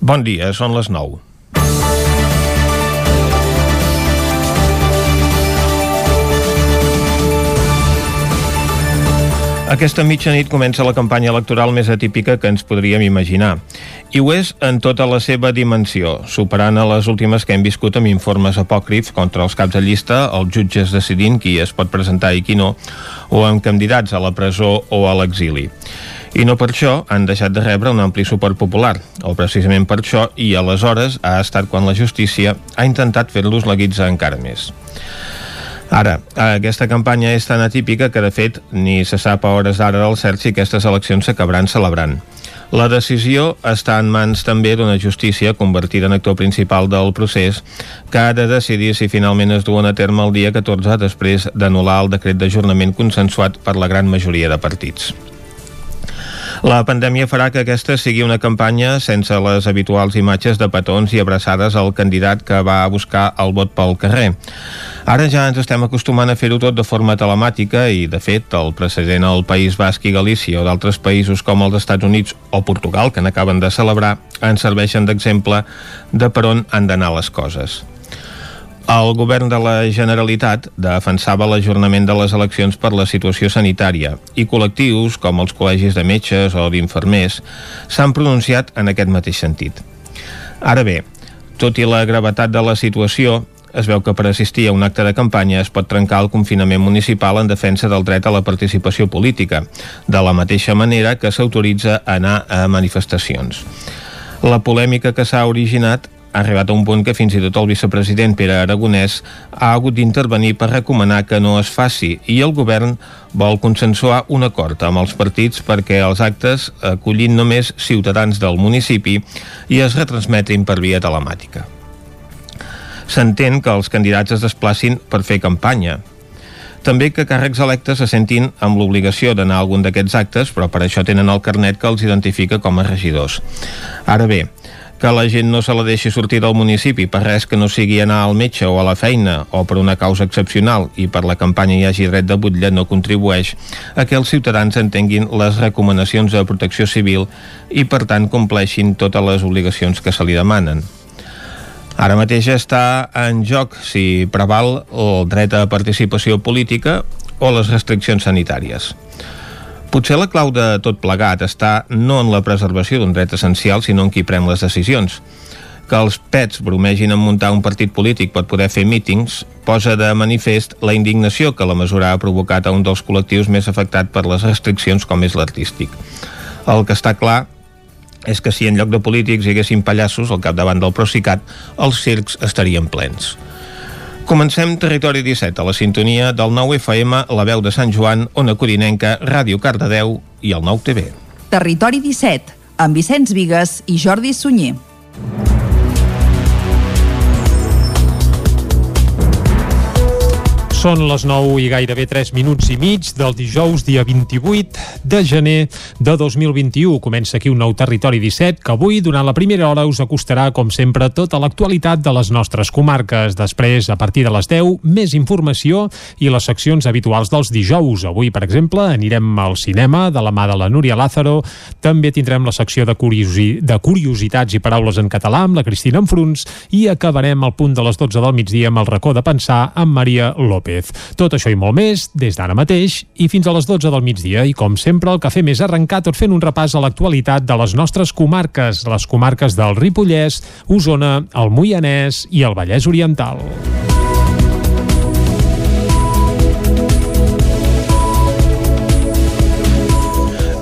Bon dia, són les 9. Aquesta mitjanit comença la campanya electoral més atípica que ens podríem imaginar. I ho és en tota la seva dimensió, superant a les últimes que hem viscut amb informes apòcrifs contra els caps de llista, els jutges decidint qui es pot presentar i qui no, o amb candidats a la presó o a l'exili. I no per això han deixat de rebre un ampli suport popular, o precisament per això, i aleshores ha estat quan la justícia ha intentat fer-los la guitza encara més. Ara, aquesta campanya és tan atípica que, de fet, ni se sap a hores d'ara del cert si aquestes eleccions s'acabaran celebrant. La decisió està en mans també d'una justícia convertida en actor principal del procés que ha de decidir si finalment es duen a terme el dia 14 després d'anul·lar el decret d'ajornament consensuat per la gran majoria de partits. La pandèmia farà que aquesta sigui una campanya sense les habituals imatges de petons i abraçades al candidat que va buscar el vot pel carrer. Ara ja ens estem acostumant a fer-ho tot de forma telemàtica i, de fet, el precedent al País Basc i Galícia o d'altres països com els Estats Units o Portugal, que n'acaben de celebrar, ens serveixen d'exemple de per on han d'anar les coses. El govern de la Generalitat defensava l'ajornament de les eleccions per la situació sanitària i col·lectius, com els col·legis de metges o d'infermers, s'han pronunciat en aquest mateix sentit. Ara bé, tot i la gravetat de la situació, es veu que per assistir a un acte de campanya es pot trencar el confinament municipal en defensa del dret a la participació política, de la mateixa manera que s'autoritza anar a manifestacions. La polèmica que s'ha originat ha arribat a un punt que fins i tot el vicepresident Pere Aragonès ha hagut d'intervenir per recomanar que no es faci i el govern vol consensuar un acord amb els partits perquè els actes acollin només ciutadans del municipi i es retransmetin per via telemàtica. S'entén que els candidats es desplacin per fer campanya, també que càrrecs electes se sentin amb l'obligació d'anar a algun d'aquests actes, però per això tenen el carnet que els identifica com a regidors. Ara bé, que la gent no se la deixi sortir del municipi per res que no sigui anar al metge o a la feina o per una causa excepcional i per la campanya hi hagi dret de butlla no contribueix a que els ciutadans entenguin les recomanacions de protecció civil i per tant compleixin totes les obligacions que se li demanen. Ara mateix està en joc si preval el dret a participació política o les restriccions sanitàries. Potser la clau de tot plegat està no en la preservació d'un dret essencial, sinó en qui pren les decisions. Que els pets bromegin en muntar un partit polític per poder fer mítings posa de manifest la indignació que la mesura ha provocat a un dels col·lectius més afectat per les restriccions com és l'artístic. El que està clar és que si en lloc de polítics hi haguessin pallassos al capdavant del Procicat, els circs estarien plens. Comencem Territori 17 a la sintonia del 9 FM, la veu de Sant Joan, Ona Codinenca, Ràdio Cardedeu i el 9 TV. Territori 17, amb Vicenç Vigues i Jordi Sunyer. Són les 9 i gairebé 3 minuts i mig del dijous, dia 28 de gener de 2021. Comença aquí un nou Territori 17 que avui, durant la primera hora, us acostarà, com sempre, tota l'actualitat de les nostres comarques. Després, a partir de les 10, més informació i les seccions habituals dels dijous. Avui, per exemple, anirem al cinema de la mà de la Núria Lázaro. També tindrem la secció de, curiosi de curiositats i paraules en català amb la Cristina Enfruns i acabarem al punt de les 12 del migdia amb el racó de pensar amb Maria López. López. Tot això i molt més des d'ara mateix i fins a les 12 del migdia i com sempre el que fem és arrencar tot fent un repàs a l'actualitat de les nostres comarques, les comarques del Ripollès, Osona, el Moianès i el Vallès Oriental.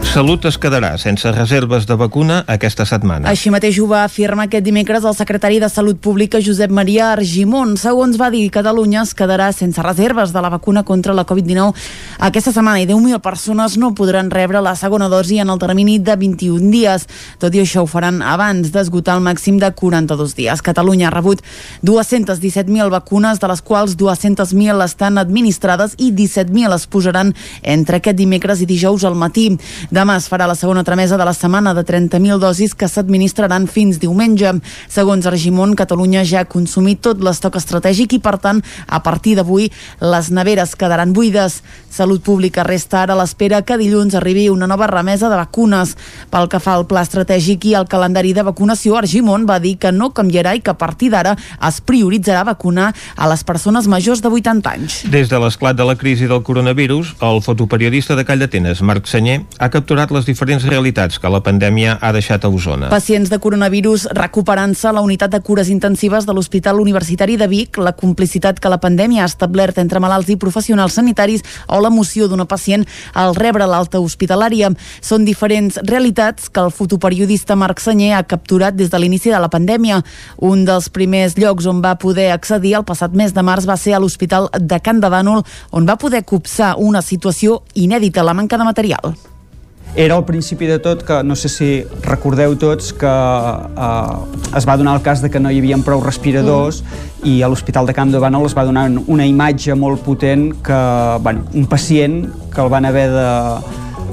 Salut es quedarà sense reserves de vacuna aquesta setmana. Així mateix ho va afirmar aquest dimecres el secretari de Salut Pública Josep Maria Argimon. Segons va dir, Catalunya es quedarà sense reserves de la vacuna contra la Covid-19 aquesta setmana i 10.000 persones no podran rebre la segona dosi en el termini de 21 dies. Tot i això ho faran abans d'esgotar el màxim de 42 dies. Catalunya ha rebut 217.000 vacunes, de les quals 200.000 estan administrades i 17.000 es posaran entre aquest dimecres i dijous al matí. Demà es farà la segona tramesa de la setmana de 30.000 dosis que s'administraran fins diumenge. Segons Argimon, Catalunya ja ha consumit tot l'estoc estratègic i, per tant, a partir d'avui, les neveres quedaran buides. Salut Pública resta ara a l'espera que dilluns arribi una nova remesa de vacunes. Pel que fa al pla estratègic i al calendari de vacunació, Argimon va dir que no canviarà i que a partir d'ara es prioritzarà vacunar a les persones majors de 80 anys. Des de l'esclat de la crisi del coronavirus, el fotoperiodista de Call d'Atenes, Marc Senyer, ha les diferents realitats que la pandèmia ha deixat a Osona. Pacients de coronavirus recuperant-se a la unitat de cures intensives de l'Hospital Universitari de Vic, la complicitat que la pandèmia ha establert entre malalts i professionals sanitaris o l'emoció d'una pacient al rebre l'alta hospitalària. Són diferents realitats que el fotoperiodista Marc Senyer ha capturat des de l'inici de la pandèmia. Un dels primers llocs on va poder accedir el passat mes de març va ser a l'Hospital de Can de Bànol, on va poder copsar una situació inèdita, la manca de material. Era al principi de tot que, no sé si recordeu tots, que eh, es va donar el cas de que no hi havia prou respiradors mm. i a l'Hospital de Camp de Bànol es va donar una imatge molt potent que, bueno, un pacient que el van haver de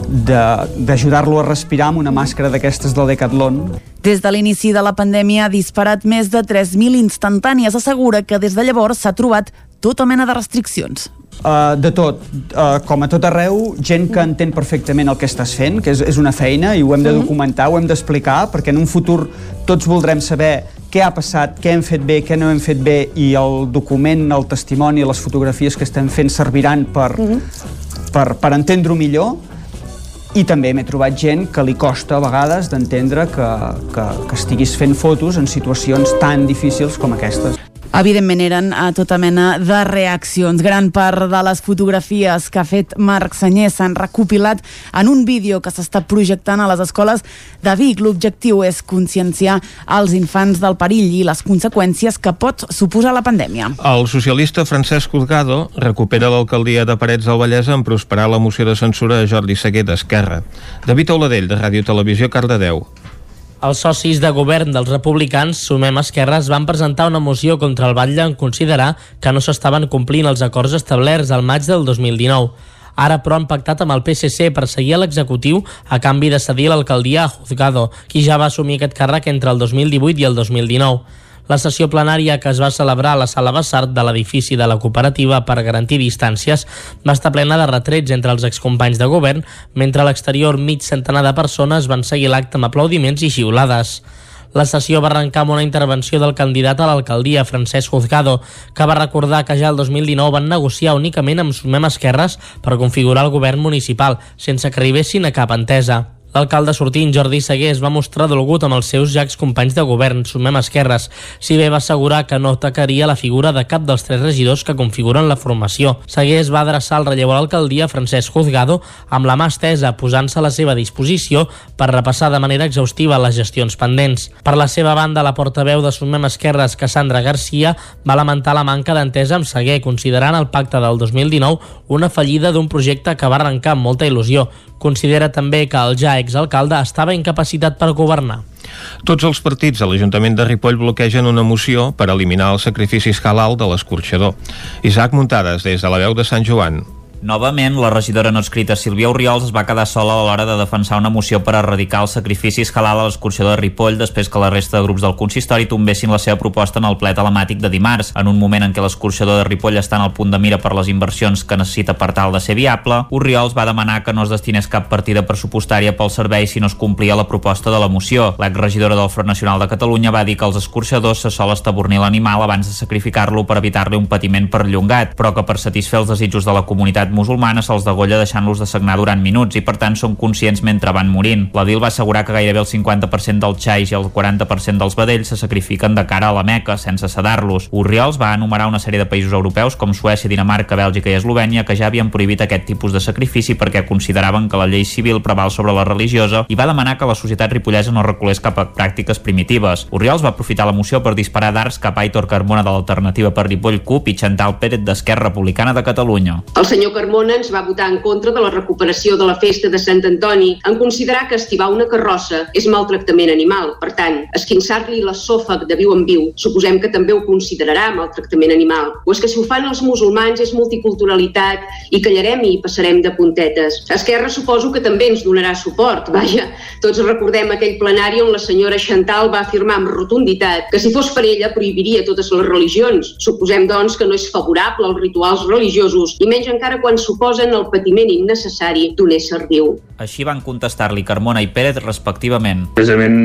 d'ajudar-lo a respirar amb una màscara d'aquestes del Decathlon. Des de l'inici de la pandèmia ha disparat més de 3.000 instantànies. Assegura que des de llavors s'ha trobat tota mena de restriccions. Uh, de tot, uh, com a tot arreu, gent que entén perfectament el que estàs fent, que és, és una feina i ho hem de documentar, ho hem d'explicar, perquè en un futur tots voldrem saber què ha passat, què hem fet bé, què no hem fet bé i el document, el testimoni, les fotografies que estem fent serviran per, uh -huh. per, per entendre-ho millor. I també m'he trobat gent que li costa a vegades d'entendre que, que, que estiguis fent fotos en situacions tan difícils com aquestes evidentment eren a tota mena de reaccions. Gran part de les fotografies que ha fet Marc Senyer s'han recopilat en un vídeo que s'està projectant a les escoles de Vic. L'objectiu és conscienciar els infants del perill i les conseqüències que pot suposar la pandèmia. El socialista Francesc Juzgado recupera l'alcaldia de Parets del Vallès en prosperar la moció de censura a Jordi Seguer d'Esquerra. David Auladell, de Ràdio Televisió, Cardedeu. Els socis de govern dels republicans, Sumem Esquerres, van presentar una moció contra el Batlle en considerar que no s'estaven complint els acords establerts al maig del 2019. Ara, però, han pactat amb el PSC per seguir a l'executiu a canvi de cedir l'alcaldia a Juzgado, qui ja va assumir aquest càrrec entre el 2018 i el 2019. La sessió plenària que es va celebrar a la sala Bassart de l'edifici de la cooperativa per garantir distàncies va estar plena de retrets entre els excompanys de govern, mentre a l'exterior mig centenar de persones van seguir l'acte amb aplaudiments i xiulades. La sessió va arrencar amb una intervenció del candidat a l'alcaldia, Francesc Juzgado, que va recordar que ja el 2019 van negociar únicament amb Sumem Esquerres per configurar el govern municipal, sense que arribessin a cap entesa. L'alcalde sortint, Jordi Seguer, es va mostrar dolgut amb els seus ja companys de govern, Sumem Esquerres, si bé va assegurar que no atacaria la figura de cap dels tres regidors que configuren la formació. Seguer es va adreçar al relleu a l'alcaldia Francesc Juzgado amb la mà estesa, posant-se a la seva disposició per repassar de manera exhaustiva les gestions pendents. Per la seva banda, la portaveu de Sumem Esquerres, Cassandra Garcia, va lamentar la manca d'entesa amb Seguer, considerant el pacte del 2019 una fallida d'un projecte que va arrencar amb molta il·lusió. Considera també que el ja exalcalde estava incapacitat per governar. Tots els partits a l'Ajuntament de Ripoll bloquegen una moció per eliminar els sacrificis halal de l'escorxador. Isaac Muntades, des de la veu de Sant Joan. Novament, la regidora no escrita Sílvia Oriols es va quedar sola a l'hora de defensar una moció per erradicar els sacrificis halal a l'excursió de Ripoll després que la resta de grups del consistori tombessin la seva proposta en el ple telemàtic de dimarts. En un moment en què l'excursió de Ripoll està en el punt de mira per les inversions que necessita per tal de ser viable, Oriols va demanar que no es destinés cap partida pressupostària pel servei si no es complia la proposta de la moció. L'exregidora del Front Nacional de Catalunya va dir que els escorxadors se sol estabornir l'animal abans de sacrificar-lo per evitar-li un patiment perllongat, però que per satisfer els desitjos de la comunitat musulmana se'ls degolla deixant-los de sagnar durant minuts i per tant són conscients mentre van morint. La DIL va assegurar que gairebé el 50% dels xais i el 40% dels vedells se sacrifiquen de cara a la Meca sense sedar-los. Urriols va enumerar una sèrie de països europeus com Suècia, Dinamarca, Bèlgica i Eslovènia que ja havien prohibit aquest tipus de sacrifici perquè consideraven que la llei civil preval sobre la religiosa i va demanar que la societat ripollesa no reculés cap a pràctiques primitives. Urriols va aprofitar la moció per disparar d'arts cap a Aitor Carmona de l'Alternativa per Ripoll CUP i Chantal Pérez d'Esquerra Republicana de Catalunya. El senyor Car Carmona ens va votar en contra de la recuperació de la festa de Sant Antoni en considerar que estivar una carrossa és maltractament animal. Per tant, esquinçar-li l'esòfag de viu en viu suposem que també ho considerarà maltractament animal. O és que si ho fan els musulmans és multiculturalitat i callarem i passarem de puntetes. Esquerra suposo que també ens donarà suport. Vaja, tots recordem aquell plenari on la senyora Chantal va afirmar amb rotunditat que si fos per ella prohibiria totes les religions. Suposem, doncs, que no és favorable als rituals religiosos i menys encara quan suposen el patiment innecessari d'un ésser viu. Així van contestar-li Carmona i Pérez respectivament. Precisament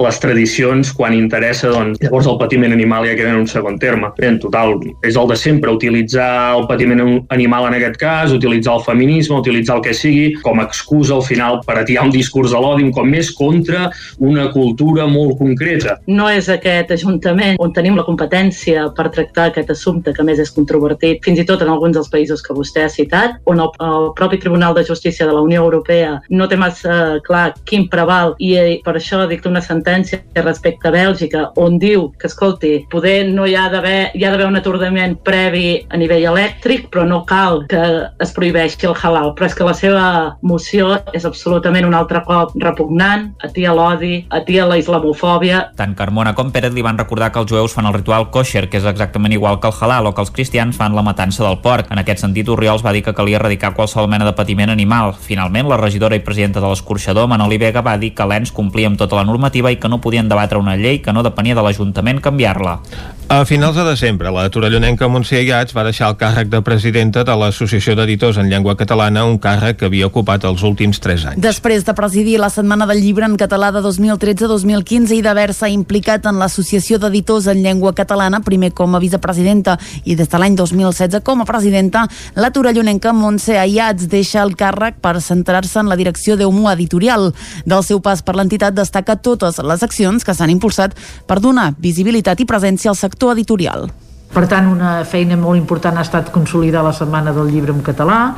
les tradicions, quan interessa, doncs, llavors el patiment animal ja queda en un segon terme. Bé, en total, és el de sempre, utilitzar el patiment animal en aquest cas, utilitzar el feminisme, utilitzar el que sigui, com a excusa al final per atiar un discurs de l'odi, com més contra una cultura molt concreta. No és aquest Ajuntament on tenim la competència per tractar aquest assumpte que més és controvertit, fins i tot en alguns dels països que vostè ha citat, on el, el propi Tribunal de Justícia de la Unió Europea no té massa clar quin preval i eh, per això dicta una sentència respecte a Bèlgica on diu que, escolti, poder no hi ha d'haver hi ha d'haver un atordament previ a nivell elèctric, però no cal que es prohibeixi el halal. Però és que la seva moció és absolutament un altre cop repugnant, atia l'odi, atia la islamofòbia. Tant Carmona com Pérez li van recordar que els jueus fan el ritual kosher, que és exactament igual que el halal, o que els cristians fan la matança del porc. En aquest sentit, Oriols va dir que calia erradicar qualsevol mena de patiment animal. Finalment, la regidora i presidenta de l'escorxador, Manoli Vega, va dir que l'ENS complia amb tota la normativa i que no podien debatre una llei que no depenia de l'Ajuntament canviar-la. A finals de desembre, la torellonenca Montse Iats va deixar el càrrec de presidenta de l'Associació d'Editors en Llengua Catalana, un càrrec que havia ocupat els últims tres anys. Després de presidir la Setmana del Llibre en català de 2013-2015 i d'haver-se implicat en l'Associació d'Editors en Llengua Catalana, primer com a vicepresidenta i des de l'any 2016 com a presidenta, la torellonenca Montse Iats deixa el càrrec per centrar-se en la direcció d'Homo Editorial. Del seu pas per l'entitat destaca totes les accions que s'han impulsat per donar visibilitat i presència al sector editorial. Per tant, una feina molt important ha estat consolidar la Setmana del Llibre en català.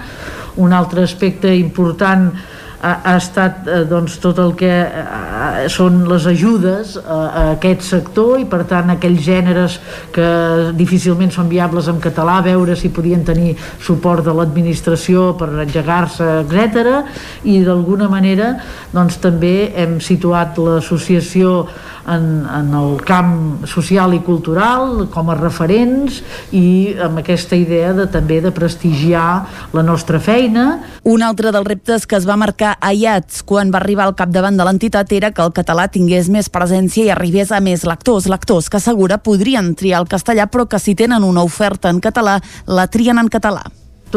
Un altre aspecte important ha, ha estat eh, doncs, tot el que eh, són les ajudes a, a aquest sector i per tant aquells gèneres que difícilment són viables en català, veure si podien tenir suport de l'administració per engegar-se, etc. I d'alguna manera doncs, també hem situat l'associació en, en el camp social i cultural com a referents i amb aquesta idea de també de prestigiar la nostra feina. Un altre dels reptes que es va marcar a IATS quan va arribar al capdavant de l'entitat era que el català tingués més presència i arribés a més lectors, lectors que assegura podrien triar el castellà però que si tenen una oferta en català la trien en català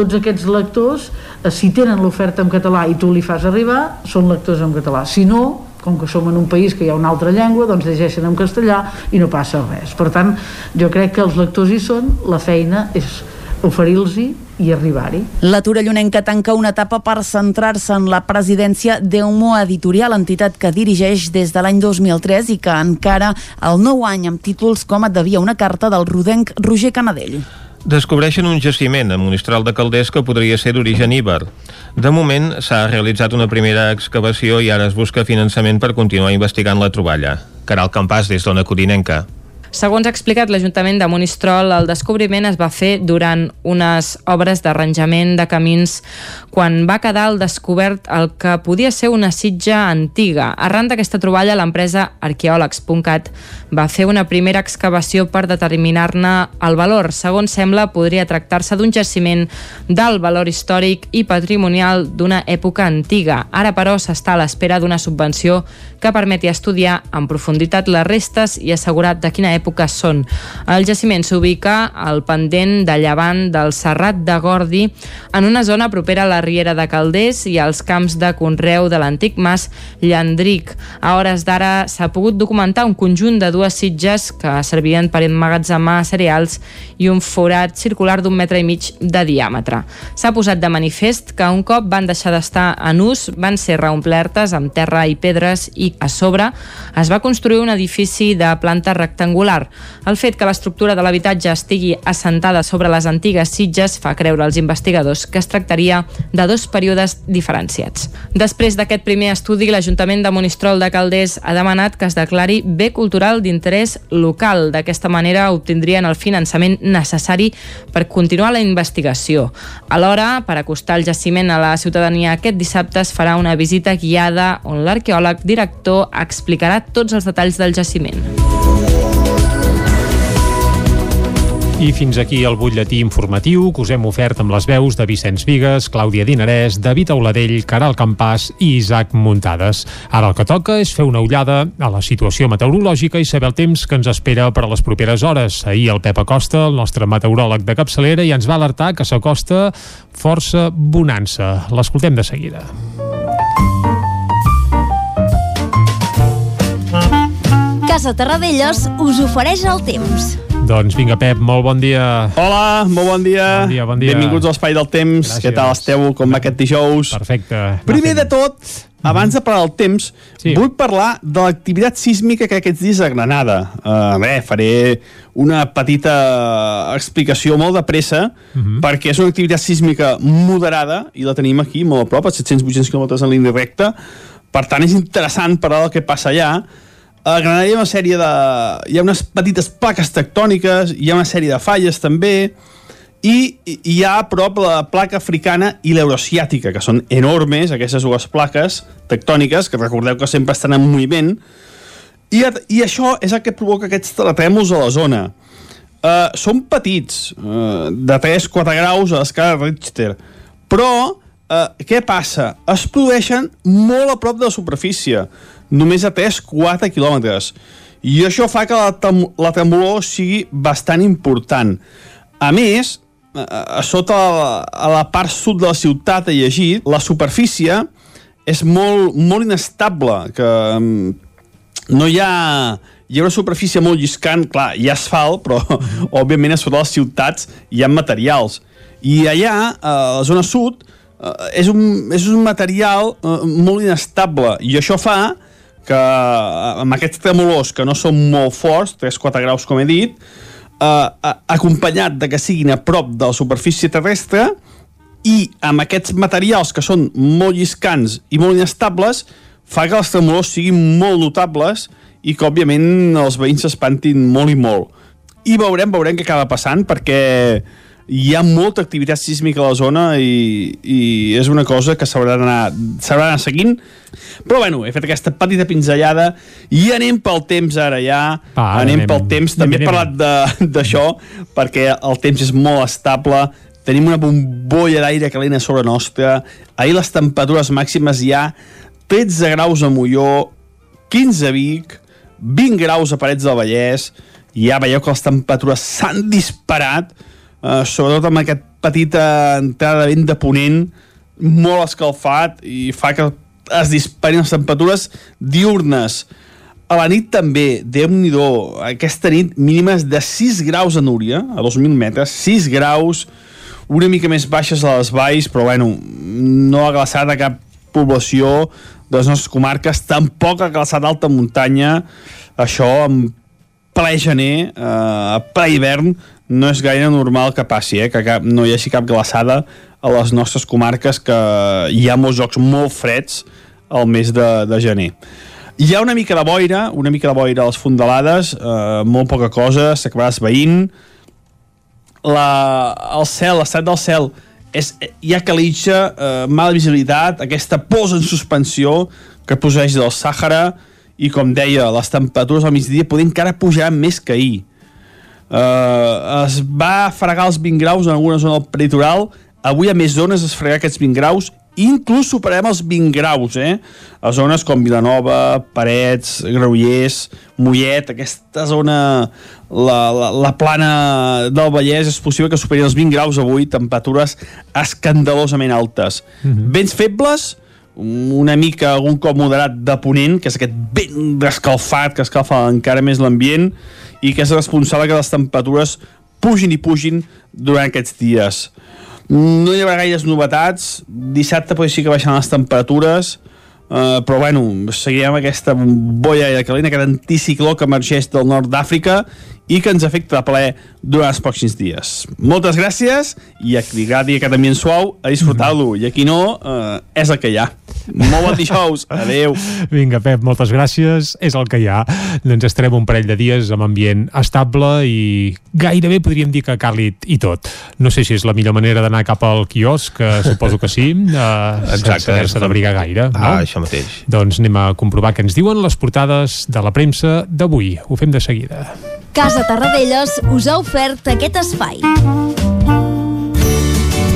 tots aquests lectors, eh, si tenen l'oferta en català i tu li fas arribar, són lectors en català. Si no, com que som en un país que hi ha una altra llengua, doncs llegeixen en castellà i no passa res. Per tant, jo crec que els lectors hi són, la feina és oferir-los i arribar-hi. La Torellonenca tanca una etapa per centrar-se en la presidència d'Eumo Editorial, entitat que dirigeix des de l'any 2003 i que encara el nou any amb títols com et devia una carta del rodenc Roger Canadell. Descobreixen un jaciment a Monistral de Calders que podria ser d'origen íber. De moment, s'ha realitzat una primera excavació i ara es busca finançament per continuar investigant la troballa. Caral Campàs, des d'Ona Codinenca. Segons ha explicat l'Ajuntament de Monistrol, el descobriment es va fer durant unes obres d'arranjament de camins quan va quedar al descobert el que podia ser una sitja antiga. Arran d'aquesta troballa, l'empresa arqueòlegs.cat va fer una primera excavació per determinar-ne el valor. Segons sembla, podria tractar-se d'un jaciment del valor històric i patrimonial d'una època antiga. Ara, però, s'està a l'espera d'una subvenció que permeti estudiar en profunditat les restes i assegurar de quina època són. El jaciment s'ubica al pendent de llevant del Serrat de Gordi, en una zona propera a la Riera de Calders i als camps de conreu de l'antic mas Llandric. A hores d'ara s'ha pogut documentar un conjunt de dues sitges que servien per emmagatzemar cereals i un forat circular d'un metre i mig de diàmetre. S'ha posat de manifest que un cop van deixar d'estar en ús van ser reomplertes amb terra i pedres i a sobre es va construir un edifici de planta rectangular. El fet que l'estructura de l'habitatge estigui assentada sobre les antigues sitges fa creure als investigadors que es tractaria de dos períodes diferenciats. Després d'aquest primer estudi, l'Ajuntament de Monistrol de Calders ha demanat que es declari bé cultural d'interès local. D'aquesta manera obtindrien el finançament necessari per continuar la investigació. Alhora, per acostar el jaciment a la ciutadania aquest dissabte es farà una visita guiada on l'arqueòleg director explicarà tots els detalls del jaciment. I fins aquí el butlletí informatiu que us hem ofert amb les veus de Vicenç Vigues, Clàudia Dinarès, David Auladell, Caral Campàs i Isaac Muntades. Ara el que toca és fer una ullada a la situació meteorològica i saber el temps que ens espera per a les properes hores. Ahir el Pep Acosta, el nostre meteoròleg de capçalera, ja ens va alertar que s'acosta força bonança. L'escoltem de seguida. Casa Terradellos us ofereix el temps. Doncs vinga, Pep, molt bon dia. Hola, molt bon dia. Bon dia, bon dia. Benvinguts a l'Espai del Temps. Gràcies. Què tal esteu? Com va aquest dijous? Perfecte. Primer de tot, abans de parlar del temps, sí. vull parlar de l'activitat sísmica que aquests dies a Granada. Uh, bé, faré una petita explicació molt de pressa, uh -huh. perquè és una activitat sísmica moderada, i la tenim aquí, molt a prop, a 700-800 km en línia recta. Per tant, és interessant parlar del que passa allà. A Granada hi ha una sèrie de... Hi ha unes petites plaques tectòniques, hi ha una sèrie de falles també, i hi ha a prop la placa africana i l'euroasiàtica, que són enormes, aquestes dues plaques tectòniques, que recordeu que sempre estan en moviment, i, i això és el que provoca aquests terratrèmols a la zona. Uh, són petits, uh, de 3-4 graus a l'escala Richter, però uh, què passa? Es produeixen molt a prop de la superfície, només a 3-4 quilòmetres, i això fa que la, la tremolor sigui bastant important. A més, a sota la, a la part sud de la ciutat he llegit, la superfície és molt, molt inestable, que um, no hi ha... Hi ha una superfície molt lliscant, clar, hi ha asfalt, però òbviament a sota les ciutats hi ha materials. I allà, a la zona sud, és un, és un material molt inestable, i això fa que amb aquests tremolors que no són molt forts, 3-4 graus com he dit, eh, acompanyat de que siguin a prop de la superfície terrestre i amb aquests materials que són molt lliscants i molt inestables fa que els tremolors siguin molt notables i que òbviament els veïns s'espantin molt i molt. I veurem, veurem què acaba passant perquè hi ha molta activitat sísmica a la zona i, i és una cosa que s'haurà d'anar seguint. Però bueno, he fet aquesta petita pinzellada i anem pel temps ara ja. Ah, anem, anem. pel temps, també anem, he parlat d'això perquè el temps és molt estable. Tenim una bombolla d'aire calent a sobre nostra. Ahir les temperatures màximes hi ha 13 graus a Molló 15 a Vic 20 graus a Parets del Vallès. Ja veieu que les temperatures s'han disparat eh, sobretot amb aquesta petita entrada de vent de ponent molt escalfat i fa que es disparin les temperatures diurnes. A la nit també, déu nhi aquesta nit mínimes de 6 graus a Núria, a 2.000 metres, 6 graus, una mica més baixes a les valls, però bueno, no ha glaçat a cap població de les nostres comarques, tampoc ha glaçat alta muntanya, això en ple gener, eh, a ple hivern, no és gaire normal que passi, eh? que cap, no hi hagi cap glaçada a les nostres comarques, que hi ha molts jocs molt freds al mes de, de gener. Hi ha una mica de boira, una mica de boira a les fondalades, eh, molt poca cosa, s'acabarà esveint. La, el cel, l'estat del cel, és, hi ha calitja, eh, mala visibilitat, aquesta posa en suspensió que poseix del Sàhara, i com deia, les temperatures al migdia poden encara pujar més que ahir Uh, es va fregar els 20 graus en alguna zona del peritoral. Avui a més zones es fregar aquests 20 graus inclús superem els 20 graus, eh? A zones com Vilanova, Parets, Graullers, Mollet, aquesta zona, la, la, la plana del Vallès, és possible que superi els 20 graus avui, temperatures escandalosament altes. Mm -hmm. Vents febles, una mica, algun cop moderat de ponent, que és aquest vent escalfat que escalfa encara més l'ambient, i que és responsable que les temperatures pugin i pugin durant aquests dies. No hi haurà gaires novetats. Dissabte potser sí que baixen les temperatures, uh, però bueno, seguirem aquesta bombolla de calent, aquest anticicló que emergeix del nord d'Àfrica i que ens afecta a ple durant els pròxims dies. Moltes gràcies i a qui agradi aquest ambient suau, a disfrutar-lo. I a qui no, eh, és el que hi ha. Molt bon dijous. Adéu. Vinga, Pep, moltes gràcies. És el que hi ha. Doncs estarem un parell de dies amb ambient estable i gairebé podríem dir que càlid i tot. No sé si és la millor manera d'anar cap al quiosc, que suposo que sí, eh, Exacte, sense haver-se d'abrigar gaire. No? Ah, això mateix. Doncs anem a comprovar què ens diuen les portades de la premsa d'avui. Ho fem de seguida. Casa Tarradellas us ha ofert aquest espai.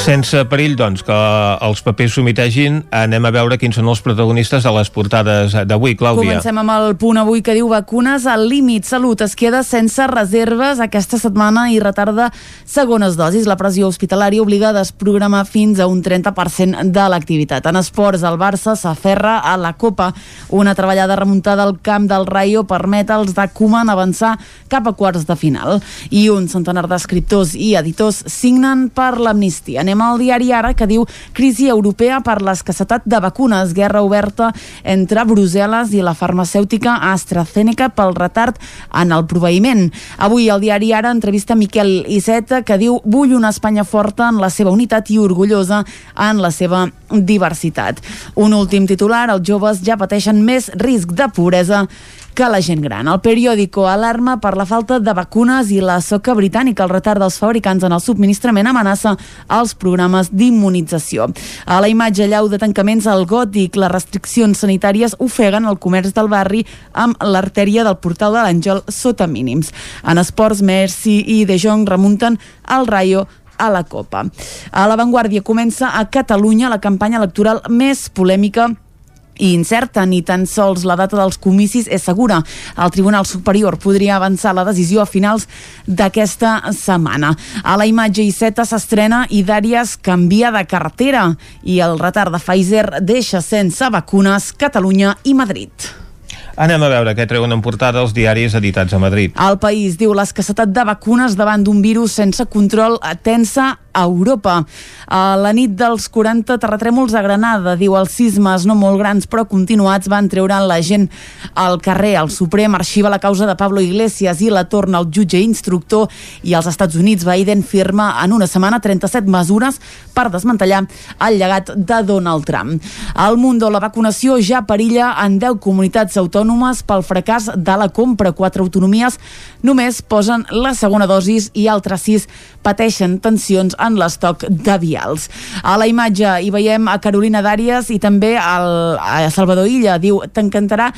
Sense perill, doncs, que els papers s'omitegin, anem a veure quins són els protagonistes de les portades d'avui, Clàudia. Comencem amb el punt avui que diu vacunes al límit. Salut es queda sense reserves aquesta setmana i retarda segones dosis. La pressió hospitalària obliga a desprogramar fins a un 30% de l'activitat. En esports, el Barça s'aferra a la Copa. Una treballada remuntada al camp del Rayo permet als de Koeman avançar cap a quarts de final. I un centenar d'escriptors i editors signen per l'amnistia. Anem al diari Ara, que diu crisi europea per l'escassetat de vacunes, guerra oberta entre Brussel·les i la farmacèutica AstraZeneca pel retard en el proveïment. Avui el diari Ara entrevista Miquel Iceta, que diu vull una Espanya forta en la seva unitat i orgullosa en la seva diversitat. Un últim titular, els joves ja pateixen més risc de pobresa que la gent gran. El periòdico alarma per la falta de vacunes i la soca britànica. El retard dels fabricants en el subministrament amenaça els programes d'immunització. A la imatge llau de tancaments al gòtic, les restriccions sanitàries ofeguen el comerç del barri amb l'artèria del portal de l'Àngel sota mínims. En esports, Messi i De Jong remunten al Rayo a la Copa. A l'avantguàrdia comença a Catalunya la campanya electoral més polèmica i incerta, ni tan sols la data dels comicis és segura. El Tribunal Superior podria avançar la decisió a finals d'aquesta setmana. A la imatge I7 s'estrena i Dàries canvia de cartera i el retard de Pfizer deixa sense vacunes Catalunya i Madrid. Anem a veure què treuen en portada els diaris editats a Madrid. El país diu l'escassetat de vacunes davant d'un virus sense control tensa a Europa. A la nit dels 40 terratrèmols a Granada, diu els sismes no molt grans però continuats van treure la gent al carrer. El Suprem arxiva la causa de Pablo Iglesias i la torna al jutge instructor i als Estats Units Biden firma en una setmana 37 mesures per desmantellar el llegat de Donald Trump. Al Mundo la vacunació ja perilla en 10 comunitats autònomes pel fracàs de la compra. Quatre autonomies només posen la segona dosis i altres sis pateixen tensions en l'estoc de vials. A la imatge hi veiem a Carolina Dàries i també al, a Salvador Illa. Diu, t'encantarà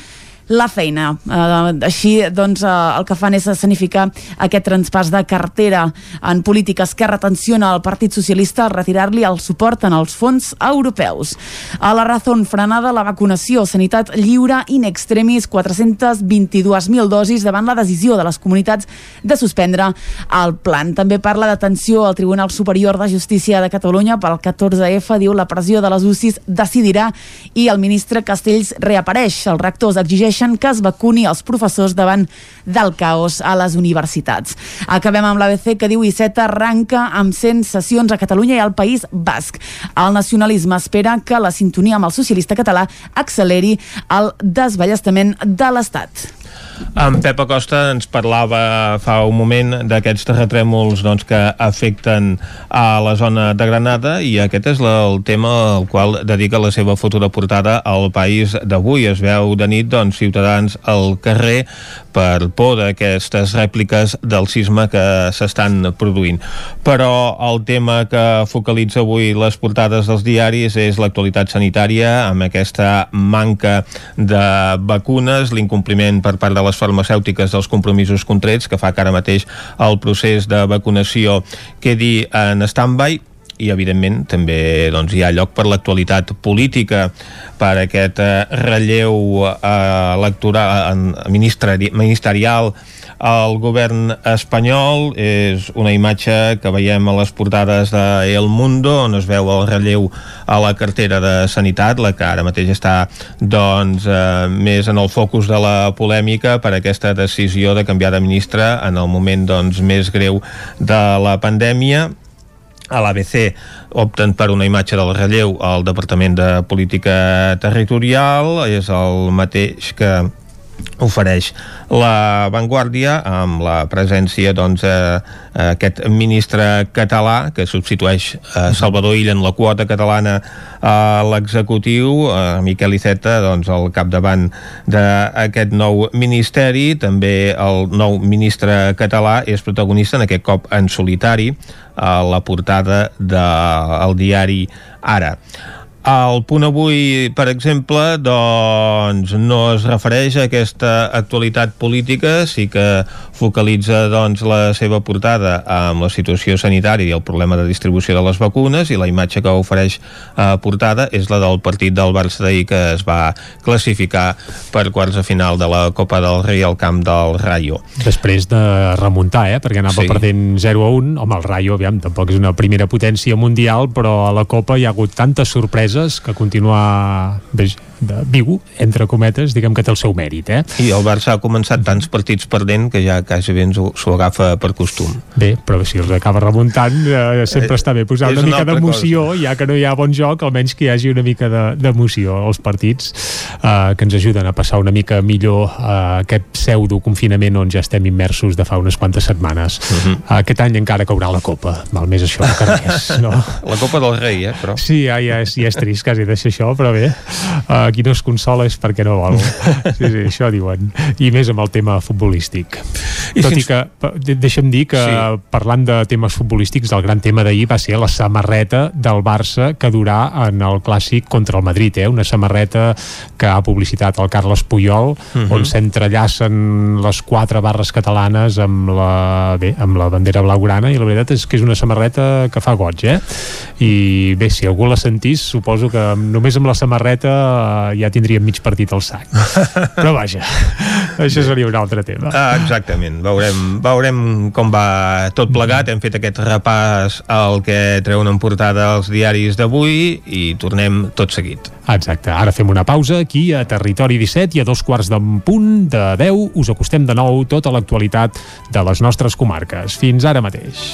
la feina. Uh, així, doncs, uh, el que fan és escenificar aquest transpàs de cartera en polítiques que retenciona el Partit Socialista al retirar-li el suport en els fons europeus. A la Razón frenada la vacunació, sanitat lliure in extremis, 422.000 dosis davant la decisió de les comunitats de suspendre el plan. També parla d'atenció al Tribunal Superior de Justícia de Catalunya pel 14F, diu la pressió de les UCIs decidirà i el ministre Castells reapareix. Els rectors exigeixen que es vacuni els professors davant del caos a les universitats. Acabem amb l'ABC que diu Iceta arranca amb 100 sessions a Catalunya i al País Basc. El nacionalisme espera que la sintonia amb el socialista català acceleri el desballestament de l'Estat. En Pep Acosta ens parlava fa un moment d'aquests terratrèmols doncs, que afecten a la zona de Granada i aquest és el tema al qual dedica la seva futura portada al país d'avui. Es veu de nit doncs, ciutadans al carrer per por d'aquestes rèpliques del sisme que s'estan produint. Però el tema que focalitza avui les portades dels diaris és l'actualitat sanitària amb aquesta manca de vacunes, l'incompliment per part de les farmacèutiques dels compromisos contrets que fa que ara mateix el procés de vacunació quedi en stand-by. I evidentment també doncs, hi ha lloc per l'actualitat política per aquest eh, relleu eh, electoral ministerial al govern espanyol. És una imatge que veiem a les portades de El Mundo on es veu el relleu a la cartera de Sanitat, la que ara mateix està doncs, eh, més en el focus de la polèmica per aquesta decisió de canviar de ministre en el moment doncs, més greu de la pandèmia. A l'ABC opten per una imatge del relleu al Departament de Política Territorial, és el mateix que ofereix la Vanguardia amb la presència doncs, eh, aquest ministre català que substitueix eh, Salvador Illa en la quota catalana a l'executiu, eh, Miquel Iceta doncs, al capdavant d'aquest nou ministeri també el nou ministre català és protagonista en aquest cop en solitari a la portada del diari Ara el punt avui, per exemple, doncs no es refereix a aquesta actualitat política, sí que focalitza doncs, la seva portada amb la situació sanitària i el problema de distribució de les vacunes i la imatge que ofereix a portada és la del partit del Barça d'ahir que es va classificar per quarts de final de la Copa del Rei al camp del Rayo. Després de remuntar, eh? perquè anava sí. perdent 0 a 1, home, el Rayo, aviam, tampoc és una primera potència mundial, però a la Copa hi ha hagut tantes sorpreses sorpreses que continua de viu, entre cometes, diguem que té el seu mèrit. Eh? I el Barça ha començat tants partits perdent que ja quasi bé s'ho agafa per costum. Bé, però si els acaba remuntant eh, sempre eh, està bé posar una, una mica d'emoció, ja que no hi ha bon joc, almenys que hi hagi una mica d'emoció als partits eh, que ens ajuden a passar una mica millor eh, aquest pseudo confinament on ja estem immersos de fa unes quantes setmanes. Uh mhm. -huh. Aquest any encara caurà la Copa, val més això que res. No? La Copa del Rei, eh? Però... Sí, ja, ja, és, ja és trist quasi deixar això, però bé, eh, qui no es consola és perquè no vol. Sí, sí, això diuen. I més amb el tema futbolístic. I Tot fins... i que, deixa'm dir que sí. parlant de temes futbolístics, el gran tema d'ahir va ser la samarreta del Barça que durà en el clàssic contra el Madrid, eh? una samarreta que ha publicitat el Carles Puyol, uh mhm. -huh. on s'entrellacen les quatre barres catalanes amb la, bé, amb la bandera blaugrana i la veritat és que és una samarreta que fa goig, eh? I bé, si algú la sentís, suposo que només amb la samarreta ja tindríem mig partit al sac. Però vaja, això seria un altre tema. Ah, exactament, veurem, veurem com va tot plegat. Hem fet aquest repàs al que treuen en portada els diaris d'avui i tornem tot seguit. Exacte, ara fem una pausa aquí a Territori 17 i a dos quarts d'en punt de 10 us acostem de nou tota l'actualitat de les nostres comarques. Fins ara mateix.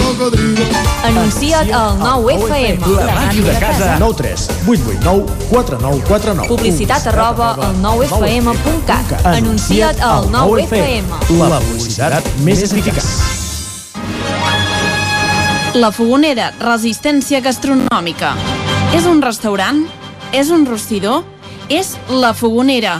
cocodrilo. Anuncia't al 9FM. La màquina de casa. 9 3 8 8 9 4 9 4 9. Publicitat arroba al 9FM.cat. Anuncia't al 9FM. La publicitat més eficaç. La Fogonera, resistència gastronòmica. És un restaurant? És un rostidor? És La Fogonera,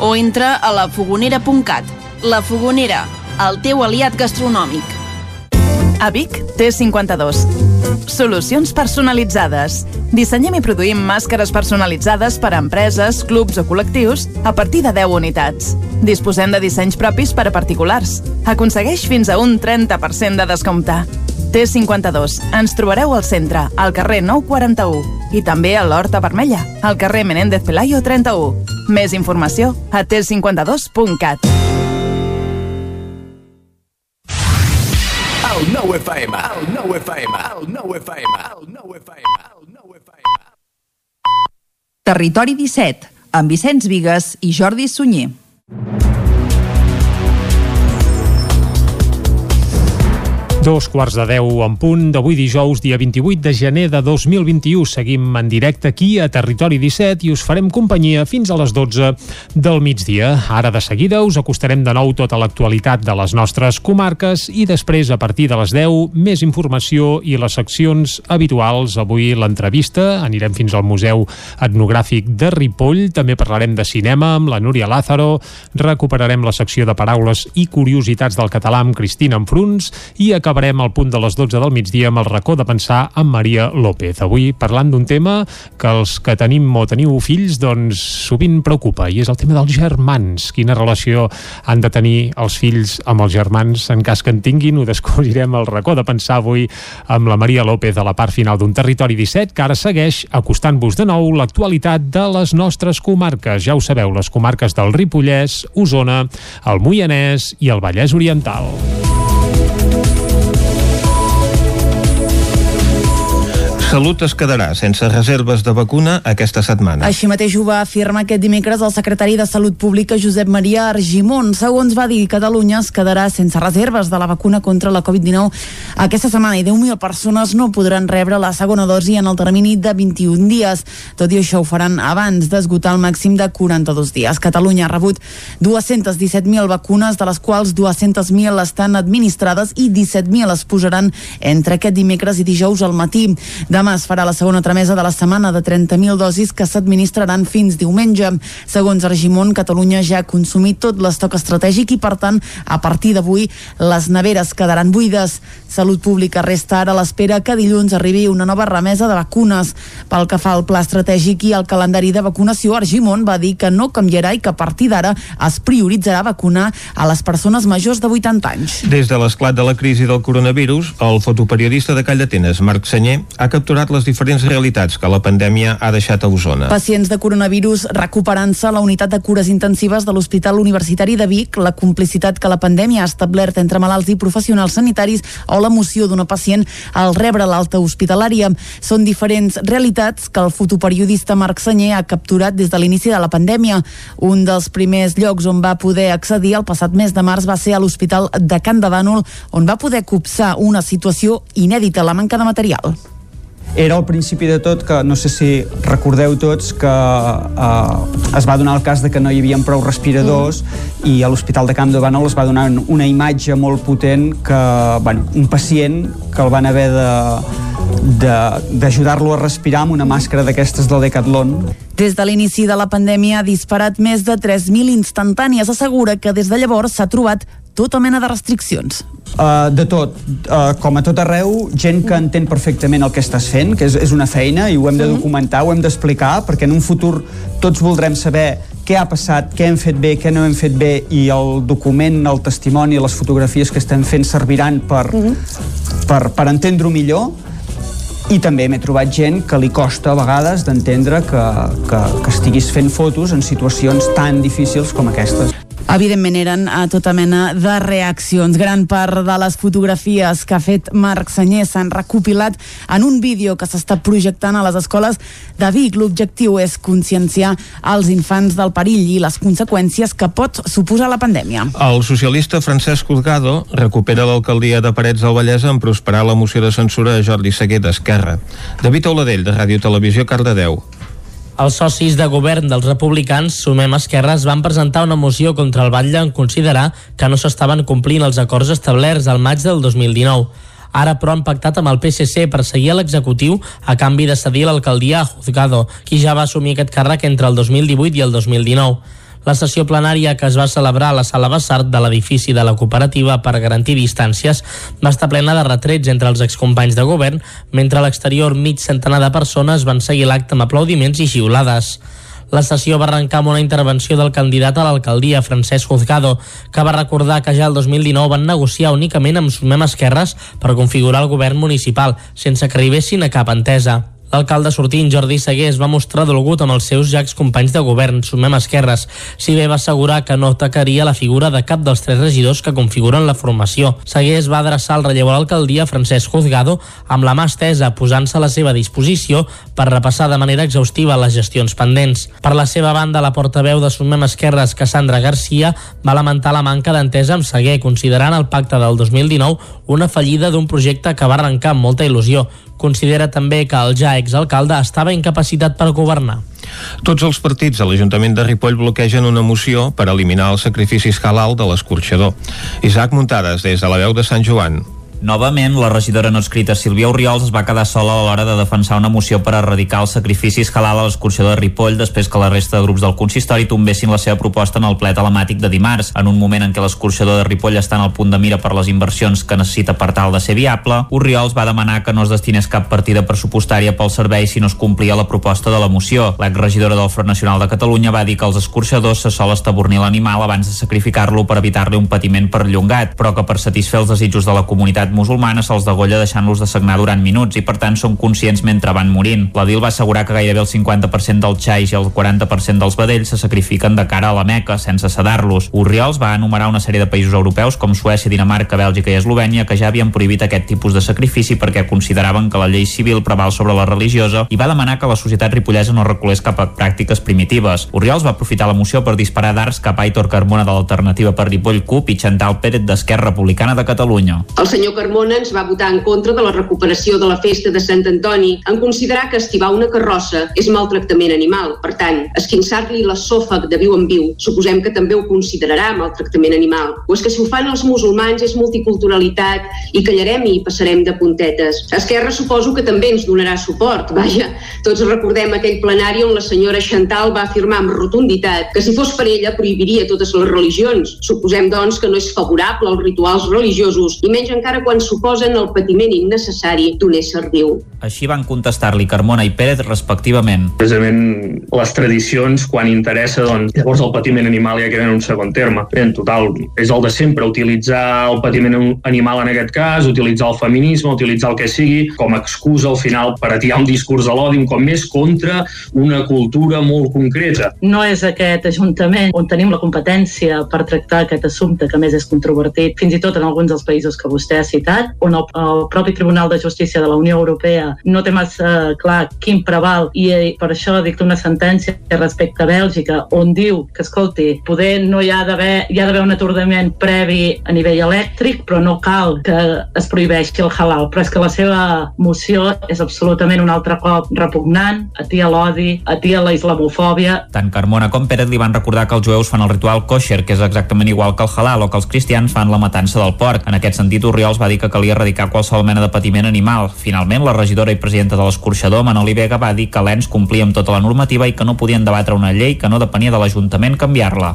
o entra a lafogonera.cat. La Fogonera, el teu aliat gastronòmic. A Vic, T52. Solucions personalitzades. Dissenyem i produïm màscares personalitzades per a empreses, clubs o col·lectius a partir de 10 unitats. Disposem de dissenys propis per a particulars. Aconsegueix fins a un 30% de descompte. T52. Ens trobareu al centre, al carrer 941 i també a l'Horta Vermella, al carrer Menéndez Pelayo 31. Més informació a t52.cat. El nou FM, el nou FM, el nou FM, el nou FM, el nou FM. Territori 17, amb Vicenç Vigues i Jordi Sunyer. Dos quarts de deu en punt d'avui dijous, dia 28 de gener de 2021. Seguim en directe aquí a Territori 17 i us farem companyia fins a les 12 del migdia. Ara de seguida us acostarem de nou tota l'actualitat de les nostres comarques i després, a partir de les 10, més informació i les seccions habituals. Avui l'entrevista, anirem fins al Museu Etnogràfic de Ripoll, també parlarem de cinema amb la Núria Lázaro, recuperarem la secció de paraules i curiositats del català amb Cristina Enfruns i acabarem acabarem al punt de les 12 del migdia amb el racó de pensar amb Maria López. Avui parlant d'un tema que els que tenim o teniu fills doncs sovint preocupa i és el tema dels germans. Quina relació han de tenir els fills amb els germans en cas que en tinguin? Ho descobrirem al racó de pensar avui amb la Maria López a la part final d'un Territori 17 que ara segueix acostant-vos de nou l'actualitat de les nostres comarques. Ja ho sabeu, les comarques del Ripollès, Osona, el Moianès i el Vallès Oriental. Salut es quedarà sense reserves de vacuna aquesta setmana. Així mateix ho va afirmar aquest dimecres el secretari de Salut Pública Josep Maria Argimon. Segons va dir, Catalunya es quedarà sense reserves de la vacuna contra la Covid-19 aquesta setmana i 10.000 persones no podran rebre la segona dosi en el termini de 21 dies. Tot i això ho faran abans d'esgotar el màxim de 42 dies. Catalunya ha rebut 217.000 vacunes, de les quals 200.000 estan administrades i 17.000 es posaran entre aquest dimecres i dijous al matí. Demà es farà la segona tramesa de la setmana de 30.000 dosis que s'administraran fins diumenge. Segons Argimon, Catalunya ja ha consumit tot l'estoc estratègic i, per tant, a partir d'avui les neveres quedaran buides. Salut Pública resta ara a l'espera que dilluns arribi una nova remesa de vacunes. Pel que fa al pla estratègic i al calendari de vacunació, Argimon va dir que no canviarà i que a partir d'ara es prioritzarà vacunar a les persones majors de 80 anys. Des de l'esclat de la crisi del coronavirus, el fotoperiodista de Call d'Atenes, Marc Senyer, ha capturat les diferents realitats que la pandèmia ha deixat a Osona. Pacients de coronavirus recuperant-se a la unitat de cures intensives de l'Hospital Universitari de Vic, la complicitat que la pandèmia ha establert entre malalts i professionals sanitaris o l'emoció d'una pacient al rebre l'alta hospitalària. Són diferents realitats que el fotoperiodista Marc Senyer ha capturat des de l'inici de la pandèmia. Un dels primers llocs on va poder accedir el passat mes de març va ser a l'Hospital de Can de Bànol, on va poder copsar una situació inèdita, la manca de material era al principi de tot que no sé si recordeu tots que eh, es va donar el cas de que no hi havia prou respiradors mm. i a l'Hospital de Camp de Bànol es va donar una imatge molt potent que bueno, un pacient que el van haver de d'ajudar-lo a respirar amb una màscara d'aquestes del Decathlon. Des de l'inici de la pandèmia ha disparat més de 3.000 instantànies. Assegura que des de llavors s'ha trobat tota mena de restriccions. Uh, de tot, uh, com a tot arreu, gent que entén perfectament el que estàs fent, que és, és una feina i ho hem de documentar, ho hem d'explicar, perquè en un futur tots voldrem saber què ha passat, què hem fet bé, què no hem fet bé i el document, el testimoni, les fotografies que estem fent serviran per, uh -huh. per, per entendre-ho millor i també m'he trobat gent que li costa a vegades d'entendre que, que, que estiguis fent fotos en situacions tan difícils com aquestes. Evidentment eren a tota mena de reaccions. Gran part de les fotografies que ha fet Marc Senyer s'han recopilat en un vídeo que s'està projectant a les escoles de Vic. L'objectiu és conscienciar els infants del perill i les conseqüències que pot suposar la pandèmia. El socialista Francesc Juzgado recupera l'alcaldia de Parets del Vallès en prosperar la moció de censura a Jordi Seguer d'Esquerra. David Oladell, de Ràdio Televisió, Cardedeu. Els socis de govern dels republicans, Sumem Esquerres, van presentar una moció contra el Batlle en considerar que no s'estaven complint els acords establerts al maig del 2019. Ara, però, han pactat amb el PSC per seguir a l'executiu a canvi de cedir l'alcaldia a Juzgado, qui ja va assumir aquest càrrec entre el 2018 i el 2019. La sessió plenària que es va celebrar a la sala Bassart de l'edifici de la cooperativa per garantir distàncies va estar plena de retrets entre els excompanys de govern, mentre a l'exterior mig centenar de persones van seguir l'acte amb aplaudiments i xiulades. La sessió va arrencar amb una intervenció del candidat a l'alcaldia, Francesc Juzgado, que va recordar que ja el 2019 van negociar únicament amb Sumem Esquerres per configurar el govern municipal, sense que arribessin a cap entesa. L'alcalde sortint, Jordi Seguer, es va mostrar dolgut amb els seus ja companys de govern, Sumem Esquerres, si bé va assegurar que no atacaria la figura de cap dels tres regidors que configuren la formació. Seguer es va adreçar al relleu a l'alcaldia, Francesc Juzgado, amb la mà estesa, posant-se a la seva disposició per repassar de manera exhaustiva les gestions pendents. Per la seva banda, la portaveu de Sumem Esquerres, Cassandra Garcia, va lamentar la manca d'entesa amb Seguer, considerant el pacte del 2019 una fallida d'un projecte que va arrencar amb molta il·lusió. Considera també que el ja exalcalde estava incapacitat per governar. Tots els partits a l'Ajuntament de Ripoll bloquegen una moció per eliminar els sacrificis halal de l'escorxador. Isaac Muntades, des de la veu de Sant Joan. Novament, la regidora no escrita Sílvia Oriols es va quedar sola a l'hora de defensar una moció per erradicar els sacrificis halal a l'escorxador de Ripoll després que la resta de grups del consistori tombessin la seva proposta en el ple telemàtic de dimarts. En un moment en què l'escorxador de Ripoll està en el punt de mira per les inversions que necessita per tal de ser viable, Oriols va demanar que no es destinés cap partida pressupostària pel servei si no es complia la proposta de la moció. L'exregidora del Front Nacional de Catalunya va dir que els escorxadors se sol estabornir l'animal abans de sacrificar-lo per evitar-li un patiment perllongat, però que per satisfer els desitjos de la comunitat comunitat musulmana se'ls degolla deixant-los de sagnar durant minuts i per tant són conscients mentre van morint. La DIL va assegurar que gairebé el 50% dels xais i el 40% dels vedells se sacrifiquen de cara a la Meca sense sedar-los. Urriols va enumerar una sèrie de països europeus com Suècia, Dinamarca, Bèlgica i Eslovènia que ja havien prohibit aquest tipus de sacrifici perquè consideraven que la llei civil preval sobre la religiosa i va demanar que la societat ripollesa no reculés cap a pràctiques primitives. Urriols va aprofitar la moció per disparar d'arts cap a Aitor Carmona de l'Alternativa per Ripoll CUP i Chantal Pérez d'Esquerra Republicana de Catalunya. El senyor Carmona ens va votar en contra de la recuperació de la festa de Sant Antoni en considerar que estivar una carrossa és maltractament animal. Per tant, esquinçar-li l'esòfag de viu en viu suposem que també ho considerarà maltractament animal. O és que si ho fan els musulmans és multiculturalitat i callarem i passarem de puntetes. Esquerra suposo que també ens donarà suport. Vaja, tots recordem aquell plenari on la senyora Chantal va afirmar amb rotunditat que si fos per ella prohibiria totes les religions. Suposem, doncs, que no és favorable als rituals religiosos i menys encara quan suposen el patiment innecessari d'un ésser viu. Així van contestar-li Carmona i Pérez respectivament. Precisament les tradicions, quan interessa, doncs, llavors el patiment animal ja queda en un segon terme. Bé, en total, és el de sempre, utilitzar el patiment animal en aquest cas, utilitzar el feminisme, utilitzar el que sigui, com a excusa al final per atiar un discurs de l'odi un cop més contra una cultura molt concreta. No és aquest Ajuntament on tenim la competència per tractar aquest assumpte que més és controvertit, fins i tot en alguns dels països que vostè ha citat, on el, el propi Tribunal de Justícia de la Unió Europea no té massa clar quin preval i per això dicta una sentència respecte a Bèlgica on diu que, escolti, poder no hi ha d'haver hi ha d'haver un atordament previ a nivell elèctric, però no cal que es prohibeixi el halal. Però és que la seva moció és absolutament un altre cop repugnant, atia l'odi, atia la islamofòbia. Tant Carmona com Pérez li van recordar que els jueus fan el ritual kosher, que és exactament igual que el halal, o que els cristians fan la matança del porc. En aquest sentit, Oriols va dir que calia erradicar qualsevol mena de patiment animal. Finalment, la regidora i presidenta de l'escorxador, Manoli Vega, va dir que l'ENS complia amb tota la normativa i que no podien debatre una llei que no depenia de l'Ajuntament canviar-la.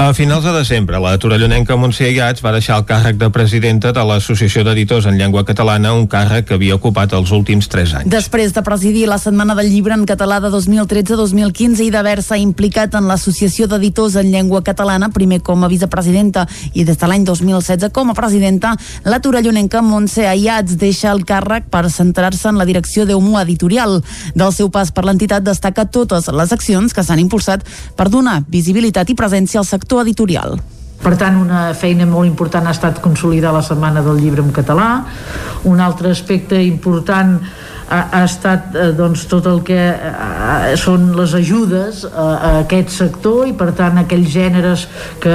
A finals de desembre, la torellonenca Montse Iats va deixar el càrrec de presidenta de l'Associació d'Editors en Llengua Catalana, un càrrec que havia ocupat els últims 3 anys. Després de presidir la Setmana del Llibre en Català de 2013-2015 i d'haver-se implicat en l'Associació d'Editors en Llengua Catalana, primer com a vicepresidenta i des de l'any 2016 com a presidenta, la torellonenca Montse Ayats deixa el càrrec per centrar-se en la direcció d'Eumu Editorial. Del seu pas per l'entitat destaca totes les accions que s'han impulsat per donar visibilitat i presència al sector editorial. Per tant, una feina molt important ha estat consolidar la Setmana del Llibre en català. Un altre aspecte important ha, ha estat eh, doncs, tot el que eh, són les ajudes a, a aquest sector i per tant aquells gèneres que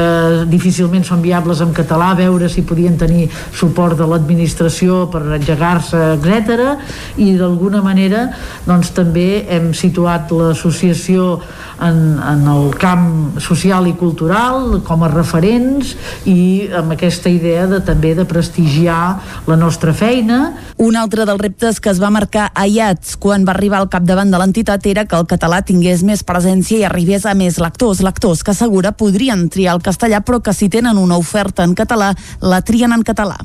difícilment són viables en català, veure si podien tenir suport de l'administració per engegar-se, etc. I d'alguna manera doncs, també hem situat l'associació en, en el camp social i cultural com a referents i amb aquesta idea de també de prestigiar la nostra feina. Un altre dels reptes que es va marcar a IATS quan va arribar al capdavant de l'entitat era que el català tingués més presència i arribés a més lectors, lectors que assegura podrien triar el castellà però que si tenen una oferta en català la trien en català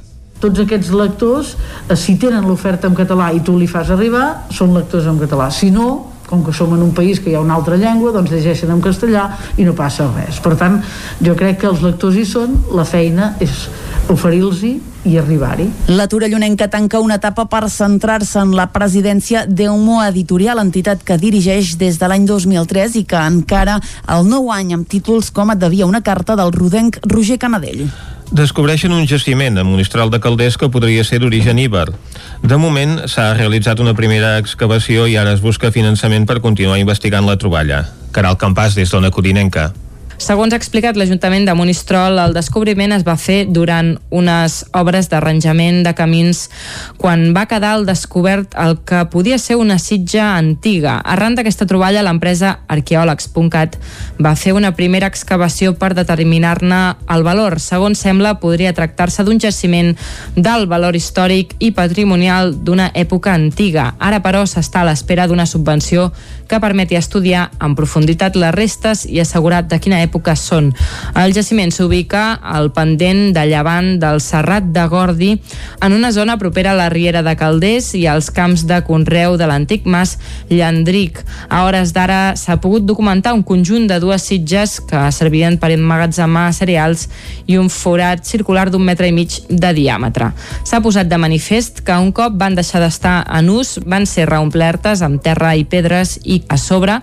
tots aquests lectors, eh, si tenen l'oferta en català i tu li fas arribar, són lectors en català. Si no, com que som en un país que hi ha una altra llengua, doncs llegeixen en castellà i no passa res. Per tant, jo crec que els lectors hi són, la feina és oferir-los-hi i arribar-hi. La Torellonenca tanca una etapa per centrar-se en la presidència d'Eumo Editorial, entitat que dirigeix des de l'any 2003 i que encara el nou any amb títols com et devia una carta del rodenc Roger Canadell. Descobreixen un jaciment a Monistral de Calders que podria ser d'origen íber. De moment s'ha realitzat una primera excavació i ara es busca finançament per continuar investigant la troballa. Caral Campàs des d'Ona Codinenca. Segons ha explicat l'Ajuntament de Monistrol, el descobriment es va fer durant unes obres d'arranjament de camins quan va quedar al descobert el que podia ser una sitja antiga. Arran d'aquesta troballa, l'empresa arqueòlegs.cat va fer una primera excavació per determinar-ne el valor. Segons sembla, podria tractar-se d'un jaciment d'alt valor històric i patrimonial d'una època antiga. Ara, però, s'està a l'espera d'una subvenció que permeti estudiar en profunditat les restes i assegurar de quina època són. El jaciment s'ubica al pendent de llevant del Serrat de Gordi, en una zona propera a la Riera de Calders i als camps de Conreu de l'antic mas Llandric. A hores d'ara s'ha pogut documentar un conjunt de dues sitges que servien per emmagatzemar cereals i un forat circular d'un metre i mig de diàmetre. S'ha posat de manifest que un cop van deixar d'estar en ús van ser reomplertes amb terra i pedres i a sobre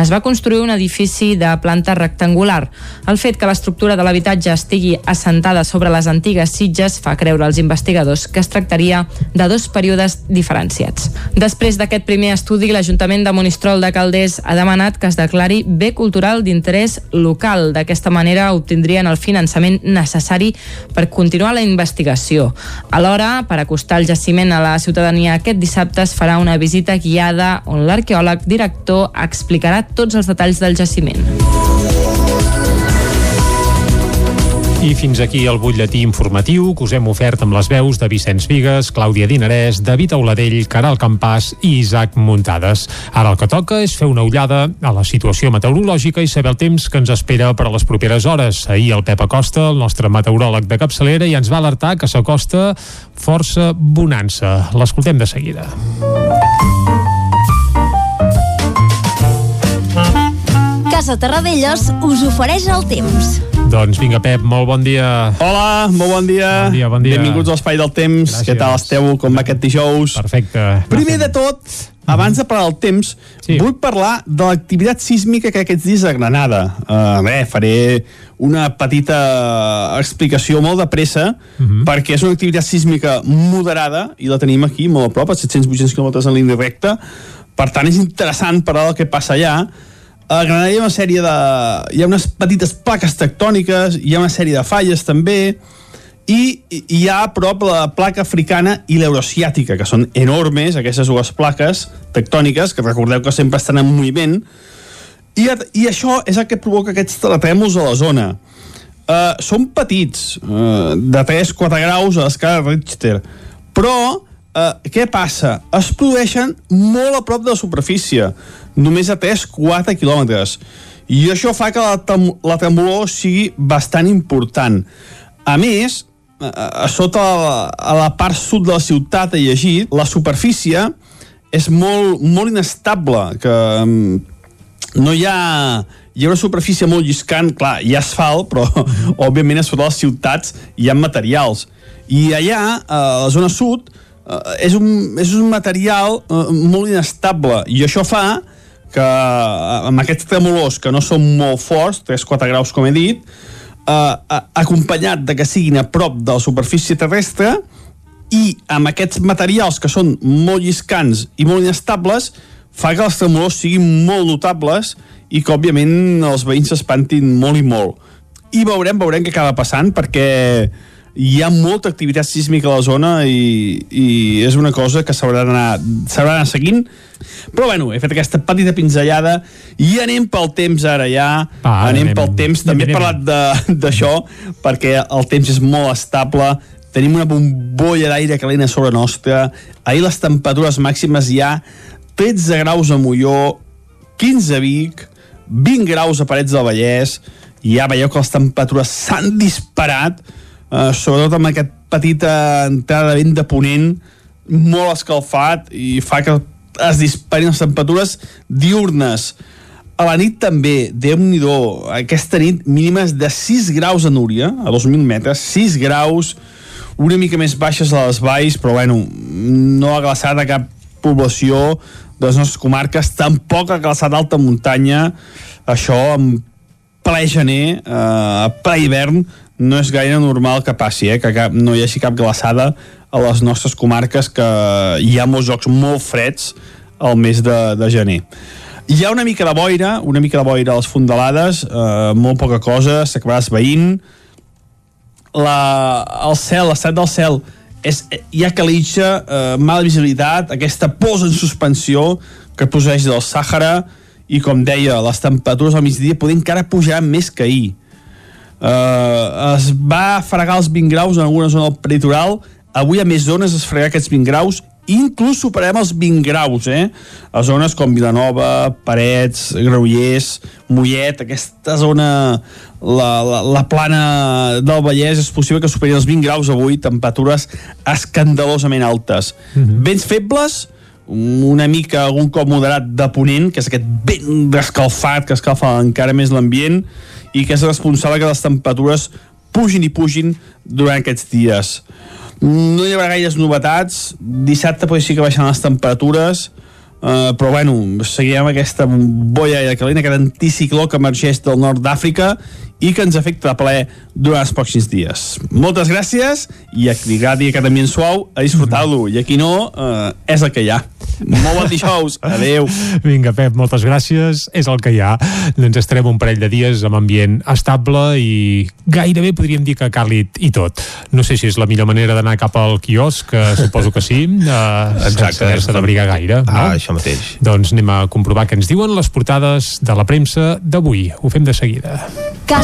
es va construir un edifici de planta rectangular. El fet que l'estructura de l'habitatge estigui assentada sobre les antigues sitges fa creure als investigadors que es tractaria de dos períodes diferenciats. Després d'aquest primer estudi, l'Ajuntament de Monistrol de Calders ha demanat que es declari bé cultural d'interès local. D'aquesta manera obtindrien el finançament necessari per continuar la investigació. Alhora, per acostar el jaciment a la ciutadania aquest dissabte es farà una visita guiada on l'arqueòleg director director explicarà tots els detalls del jaciment. I fins aquí el butlletí informatiu que us hem ofert amb les veus de Vicenç Vigues, Clàudia Dinarès, David Auladell, Caral Campàs i Isaac Muntades. Ara el que toca és fer una ullada a la situació meteorològica i saber el temps que ens espera per a les properes hores. Ahir el Pep Acosta, el nostre meteoròleg de capçalera, i ens va alertar que s'acosta força bonança. L'escoltem de seguida. Casa Terradellos us ofereix el temps. Doncs vinga, Pep, molt bon dia. Hola, molt bon dia. Bon dia, bon dia. Benvinguts a l'Espai del Temps. Gràcies. Què tal esteu? Com va aquest dijous? Perfecte. Primer de tot, abans de parlar del temps, sí. vull parlar de l'activitat sísmica que aquests dies a Granada. Uh, bé, faré una petita explicació molt de pressa, uh -huh. perquè és una activitat sísmica moderada, i la tenim aquí, molt a prop, a 700-800 km en línia recta, per tant és interessant parlar del que passa allà, a Granada hi ha una sèrie de... hi ha unes petites plaques tectòniques, hi ha una sèrie de falles també, i hi ha a prop la placa africana i l'euroasiàtica, que són enormes, aquestes dues plaques tectòniques, que recordeu que sempre estan en moviment, i, i això és el que provoca aquests terratrèmols a la zona. Uh, són petits, uh, de 3-4 graus a l'escala Richter, però uh, què passa? Es produeixen molt a prop de la superfície, només a 3-4 quilòmetres. I això fa que la, la tremolor sigui bastant important. A més, a, a sota la, a la part sud de la ciutat, he llegit, la superfície és molt, molt inestable, que um, no hi ha hi ha una superfície molt lliscant, clar, hi ha asfalt, però òbviament a sota les ciutats hi ha materials. I allà, a la zona sud, és, un, és un material molt inestable, i això fa que amb aquests tremolors que no són molt forts, 3-4 graus com he dit, eh, acompanyat de que siguin a prop de la superfície terrestre i amb aquests materials que són molt lliscants i molt inestables fa que els tremolors siguin molt notables i que òbviament els veïns s'espantin molt i molt. I veurem, veurem què acaba passant perquè hi ha molta activitat sísmica a la zona i, i és una cosa que s'haurà d'anar seguint. Però bueno, he fet aquesta petita pinzellada i anem pel temps ara ja. Va, anem, anem, pel temps, també he parlat d'això perquè el temps és molt estable. Tenim una bombolla d'aire calent a sobre nostra. Ahir les temperatures màximes hi ha 13 graus a Molló 15 a Vic 20 graus a Parets del Vallès. I ja veieu que les temperatures s'han disparat eh, sobretot amb aquesta petita entrada de vent de ponent molt escalfat i fa que es disparin les temperatures diurnes. A la nit també, déu nhi aquesta nit mínimes de 6 graus a Núria, a 2.000 metres, 6 graus, una mica més baixes a les valls, però bueno, no ha glaçat a cap població de les nostres comarques, tampoc ha glaçat alta muntanya, això en ple gener, eh, ple hivern, no és gaire normal que passi, eh, que cap, no hi hagi cap glaçada a les nostres comarques, que hi ha molts jocs molt freds al mes de, de gener. Hi ha una mica de boira, una mica de boira a les fondalades, eh, molt poca cosa, s'acabarà esveint. La, el cel, l'estat del cel, és, hi ha calitja, eh, mala visibilitat, aquesta posa en suspensió que poseix del Sàhara, i com deia, les temperatures al migdia poden encara pujar més que ahir uh, es va fregar els 20 graus en alguna zona del peritoral avui a més zones es fregar aquests 20 graus inclús superem els 20 graus eh? a zones com Vilanova, Parets Granollers, Mollet aquesta zona la, la, la plana del Vallès és possible que superi els 20 graus avui temperatures escandalosament altes mm -hmm. vents febles una mica algun cop moderat de ponent, que és aquest vent descalfat que escalfa encara més l'ambient i que és responsable que les temperatures pugin i pugin durant aquests dies. No hi haurà gaires novetats, dissabte potser sí que baixen les temperatures, Uh, però bueno, seguirem aquesta boia de calent, aquest anticicló que emergeix del nord d'Àfrica i que ens afecta de ple durant els pròxims dies. Moltes gràcies i a qui agradi aquest ambient suau, a disfrutar-lo i a qui no, uh, és el que hi ha. Molt bon dijous, adeu. Vinga, Pep, moltes gràcies, és el que hi ha. Doncs estarem un parell de dies amb ambient estable i gairebé podríem dir que càlid i tot. No sé si és la millor manera d'anar cap al quiosc, que suposo que sí, uh, Exacte, sense haver-se d'abrigar gaire. No? Ah, això mateix. Doncs anem a comprovar què ens diuen les portades de la premsa d'avui. Ho fem de seguida.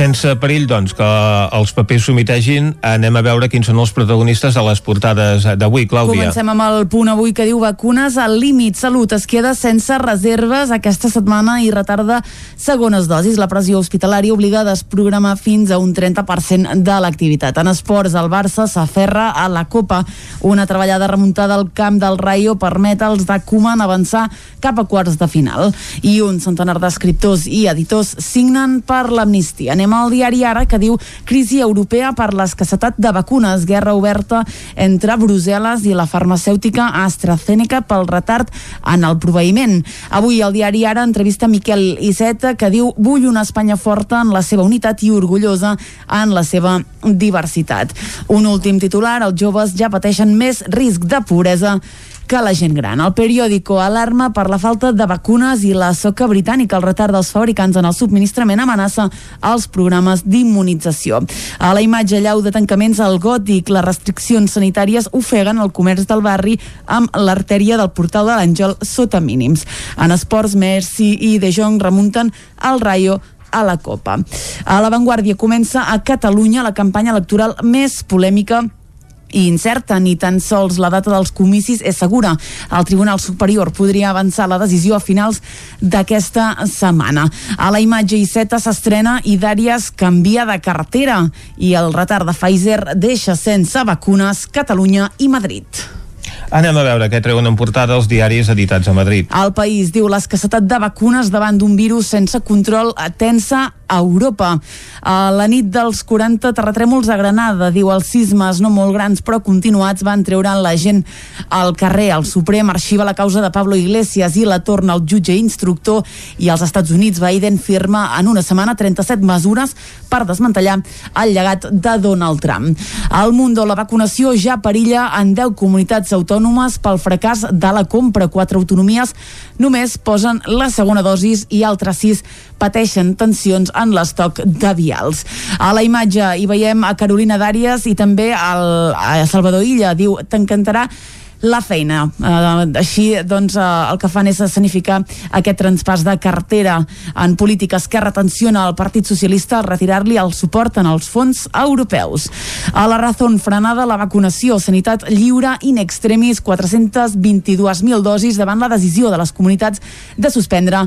Sense perill, doncs, que els papers s'omitegin, anem a veure quins són els protagonistes de les portades d'avui, Clàudia. Comencem amb el punt avui que diu vacunes al límit. Salut es queda sense reserves aquesta setmana i retarda segones dosis. La pressió hospitalària obliga a desprogramar fins a un 30% de l'activitat. En esports, el Barça s'aferra a la Copa. Una treballada remuntada al camp del Rayo permet als de Koeman avançar cap a quarts de final. I un centenar d'escriptors i editors signen per l'amnistia. Anem al diari Ara, que diu crisi europea per l'escassetat de vacunes, guerra oberta entre Brussel·les i la farmacèutica AstraZeneca pel retard en el proveïment. Avui el diari Ara entrevista Miquel Iceta, que diu vull una Espanya forta en la seva unitat i orgullosa en la seva diversitat. Un últim titular, els joves ja pateixen més risc de pobresa que la gent gran. El periòdico alarma per la falta de vacunes i la soca britànica. El retard dels fabricants en el subministrament amenaça els programes d'immunització. A la imatge llau de tancaments al gòtic, les restriccions sanitàries ofeguen el comerç del barri amb l'artèria del portal de l'Àngel sota mínims. En esports, Messi i De Jong remunten al Rayo a la Copa. A l'avantguàrdia comença a Catalunya la campanya electoral més polèmica i incerta, ni tan sols la data dels comicis és segura. El Tribunal Superior podria avançar la decisió a finals d'aquesta setmana. A la imatge Iceta s'estrena i Dàries canvia de cartera i el retard de Pfizer deixa sense vacunes Catalunya i Madrid. Anem a veure què treuen en portada els diaris editats a Madrid. El país diu l'escassetat de vacunes davant d'un virus sense control tensa a Europa. A la nit dels 40 terratrèmols a Granada, diu els sismes no molt grans però continuats van treure la gent al carrer. El Suprem arxiva la causa de Pablo Iglesias i la torna al jutge instructor i als Estats Units Biden firma en una setmana 37 mesures per desmantellar el llegat de Donald Trump. Al Mundo la vacunació ja perilla en 10 comunitats autònomes pel fracàs de la compra. Quatre autonomies només posen la segona dosis i altres sis pateixen tensions en l'estoc de vials. A la imatge hi veiem a Carolina Dàries i també al, a Salvador Illa. Diu, t'encantarà la feina. Uh, així, doncs, uh, el que fan és escenificar aquest transpàs de cartera en polítiques que retenciona el Partit Socialista al retirar-li el suport en els fons europeus. A la Razón frenada la vacunació, sanitat lliure in extremis, 422.000 dosis davant la decisió de les comunitats de suspendre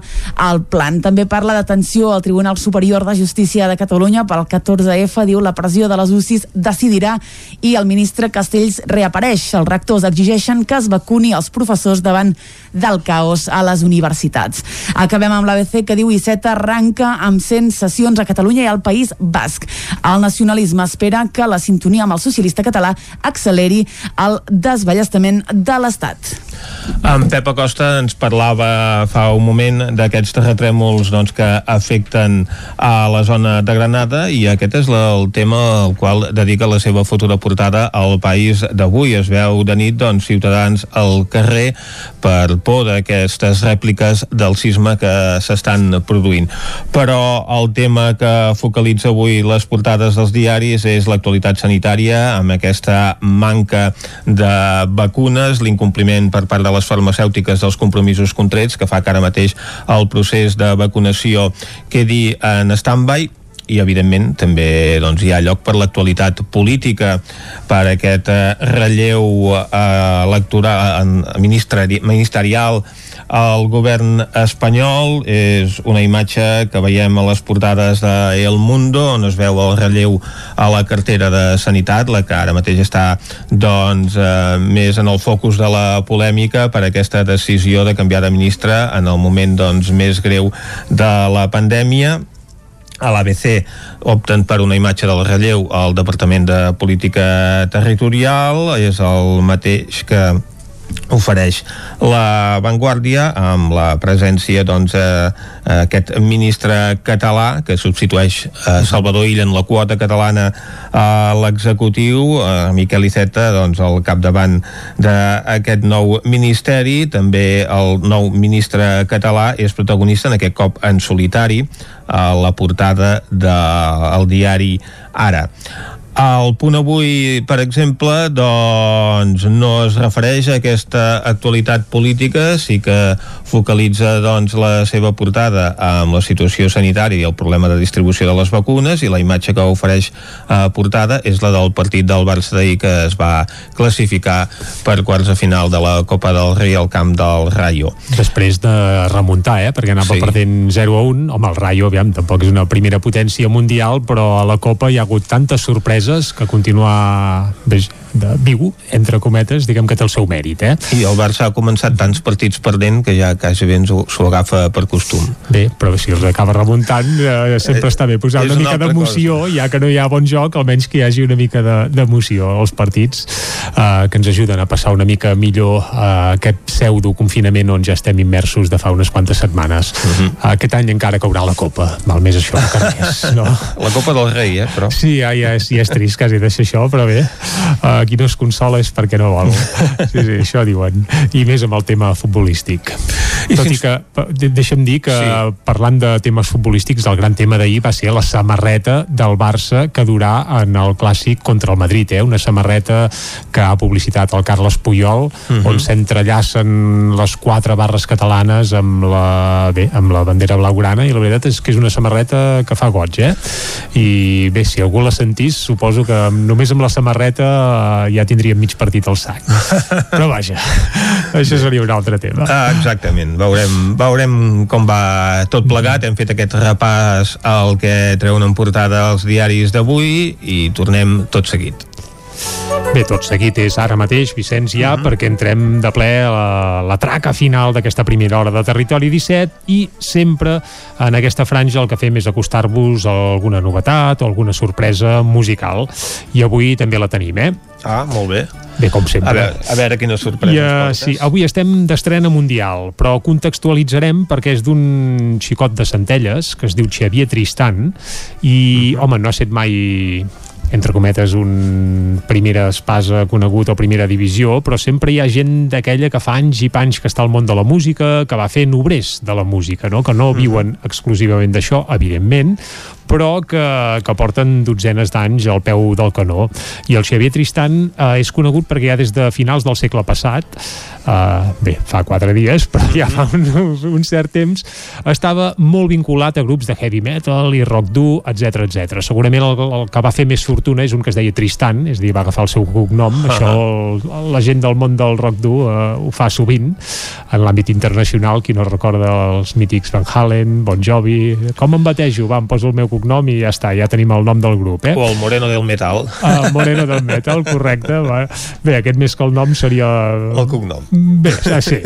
el plan. També parla d'atenció al Tribunal Superior de Justícia de Catalunya pel 14F, diu la pressió de les UCIs decidirà i el ministre Castells reapareix. Els rectors exigeixen exigeixen que es vacuni els professors davant del caos a les universitats. Acabem amb l'ABC que diu Iceta arranca amb 100 sessions a Catalunya i al País Basc. El nacionalisme espera que la sintonia amb el socialista català acceleri el desballestament de l'Estat. En Pep Acosta ens parlava fa un moment d'aquests terratrèmols doncs, que afecten a la zona de Granada i aquest és el tema al qual dedica la seva futura portada al país d'avui. Es veu de nit doncs, ciutadans al carrer per por d'aquestes rèpliques del sisme que s'estan produint. Però el tema que focalitza avui les portades dels diaris és l'actualitat sanitària amb aquesta manca de vacunes, l'incompliment per part de les farmacèutiques dels compromisos contrets que fa que ara mateix el procés de vacunació quedi en stand-by i evidentment també doncs, hi ha lloc per l'actualitat política per aquest eh, relleu eh, electoral ministerial al govern espanyol. És una imatge que veiem a les portades de El Mundo on es veu el relleu a la cartera de Sanitat, la que ara mateix està doncs, eh, més en el focus de la polèmica per aquesta decisió de canviar de ministre en el moment doncs, més greu de la pandèmia a l'ABC opten per una imatge del relleu al Departament de Política Territorial, és el mateix que ofereix la Vanguardia amb la presència doncs, eh, aquest ministre català que substitueix eh, Salvador Illa en la quota catalana a l'executiu, eh, Miquel Iceta doncs, al capdavant d'aquest nou ministeri. També el nou ministre català és protagonista en aquest cop en solitari a la portada del diari Ara el punt avui, per exemple, doncs no es refereix a aquesta actualitat política, sí que focalitza doncs, la seva portada amb la situació sanitària i el problema de distribució de les vacunes i la imatge que ofereix a portada és la del partit del Barça d'ahir que es va classificar per quarts de final de la Copa del Rei al camp del Rayo. Després de remuntar, eh? perquè anava sí. perdent 0 a 1, home, el Rayo, aviam, tampoc és una primera potència mundial, però a la Copa hi ha hagut tanta sorpresa sorpreses que continuar de viu, entre cometes, diguem que té el seu mèrit, eh? I el Barça ha començat tants partits perdent que ja quasi bé s'ho agafa per costum. Bé, però si els acaba remuntant eh, sempre eh, està bé posar una, una mica d'emoció, ja que no hi ha bon joc, almenys que hi hagi una mica d'emoció de, als partits eh, que ens ajuden a passar una mica millor eh, aquest pseudo confinament on ja estem immersos de fa unes quantes setmanes. Uh mhm. -huh. Aquest any encara caurà la Copa, val més això que res, no? La Copa del Rei, eh, però. Sí, ja, ja, ja és trist quasi deixar això, però bé, eh, qui no es consola és perquè no vol. Sí, sí, això diuen. I més amb el tema futbolístic. I Tot i que, deixa'm dir que sí. parlant de temes futbolístics, el gran tema d'ahir va ser la samarreta del Barça que durà en el clàssic contra el Madrid, eh? una samarreta que ha publicitat el Carles Puyol, uh mhm. -huh. on s'entrellacen les quatre barres catalanes amb la, bé, amb la bandera blaugrana i la veritat és que és una samarreta que fa goig, eh? I bé, si algú la sentís, suposo suposo que només amb la samarreta eh, ja tindríem mig partit al sac. Però vaja, això seria un altre tema. Ah, exactament, veurem, veurem com va tot plegat. Hem fet aquest repàs al que treuen en portada els diaris d'avui i tornem tot seguit. Bé, tot seguit és ara mateix, Vicenç, ja, uh -huh. perquè entrem de ple a la, la traca final d'aquesta primera hora de Territori 17 i sempre en aquesta franja el que fem és acostar-vos a alguna novetat o alguna sorpresa musical. I avui també la tenim, eh? Ah, molt bé. Bé, com sempre. A veure, a veure quina sorpresa I, uh, Sí, avui estem d'estrena mundial, però contextualitzarem perquè és d'un xicot de Centelles que es diu Xavier Tristan i, uh -huh. home, no ha set mai entre cometes, un primera espasa conegut o primera divisió, però sempre hi ha gent d'aquella que fa anys i panys que està al món de la música, que va fer obrers de la música, no? que no viuen exclusivament d'això, evidentment, però que, que porten dotzenes d'anys al peu del canó. I el Xavier Tristan eh, és conegut perquè ja des de finals del segle passat, eh, bé, fa quatre dies, però ja fa un, un cert temps, estava molt vinculat a grups de heavy metal i rock dur, etc etc. Segurament el, el que va fer més fortuna és un que es deia Tristan, és a dir, va agafar el seu cognom, uh -huh. això el, la gent del món del rock dur eh, ho fa sovint, en l'àmbit internacional, qui no recorda els mítics Van Halen, Bon Jovi, com em batejo? Va, em poso el meu cognom i ja està, ja tenim el nom del grup, eh? O el Moreno del Metal. El Moreno del Metal, correcte. Va. Bé, aquest més que el nom seria... El cognom. Bé, ah, sí.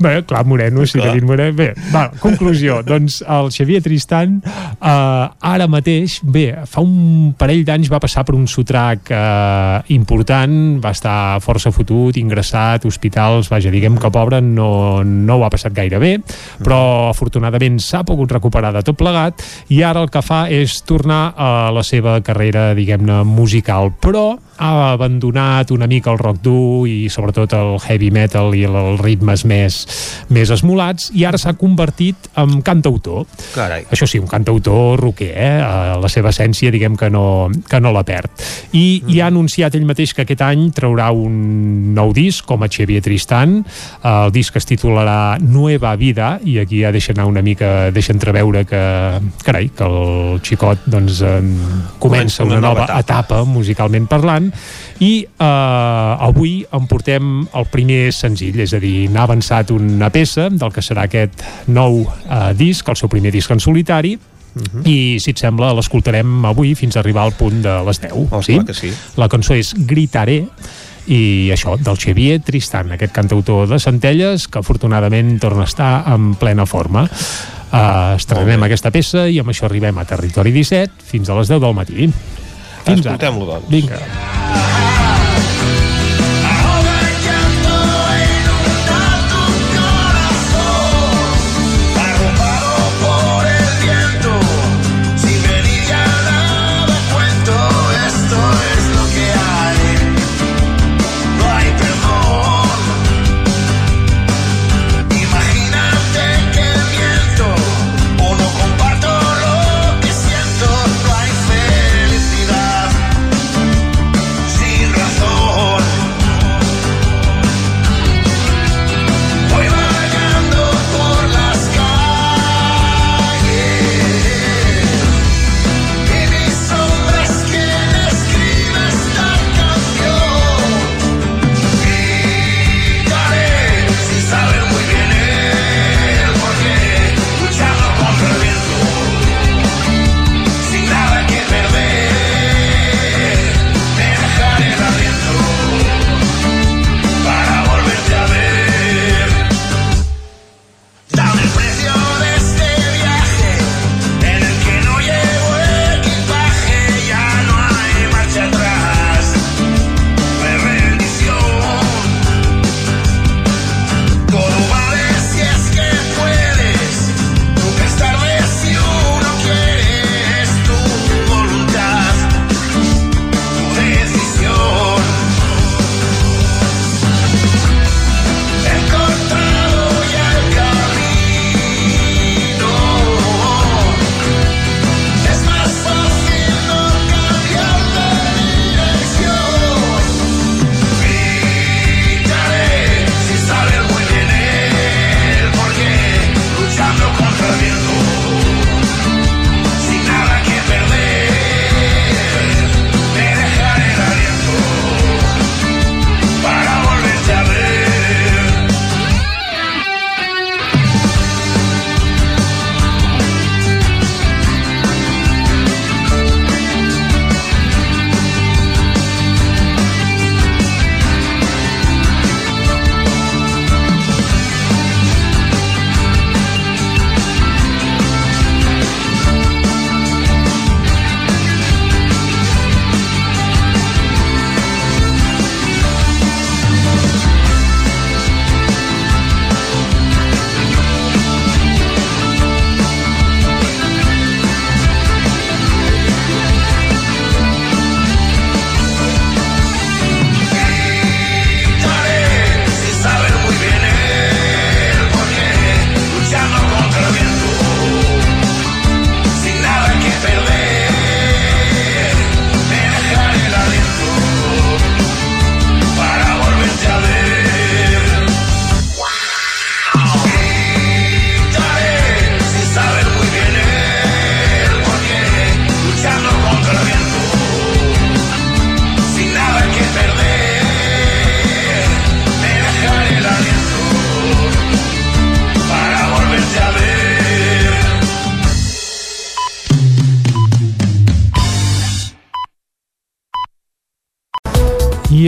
Bé, clar, Moreno, si tenim Moreno... Bé, va, conclusió. doncs el Xavier Tristan eh, ara mateix, bé, fa un parell d'anys va passar per un sotrac eh, important, va estar força fotut, ingressat, hospitals, vaja, diguem que pobre no, no ho ha passat gaire bé, però afortunadament s'ha pogut recuperar de tot plegat i ara el que fa és tornar a la seva carrera, diguem-ne, musical, però ha abandonat una mica el rock dur i sobretot el heavy metal i els ritmes més, més esmolats i ara s'ha convertit en cantautor. Carai. Això sí, un cantautor rocker, eh? la seva essència diguem que no, que no la perd. I, mm. i ha anunciat ell mateix que aquest any traurà un nou disc com a Xavier Tristan, el disc es titularà Nueva Vida i aquí ja deixa anar una mica, deixa entreveure que, carai, que el xicot doncs, comença una, una nova, nova etapa. etapa musicalment parlant i eh, avui en portem el primer senzill, és a dir, n'ha avançat una peça del que serà aquest nou eh, disc, el seu primer disc en solitari, Uh -huh. i si et sembla l'escoltarem avui fins a arribar al punt de les 10 oh, sí? que sí. la cançó és Gritaré i això, del Xavier Tristan aquest cantautor de Centelles que afortunadament torna a estar en plena forma uh, estrenem aquesta peça i amb això arribem a Territori 17 fins a les 10 del matí fins. Escoltem-lo, doncs. Vinga.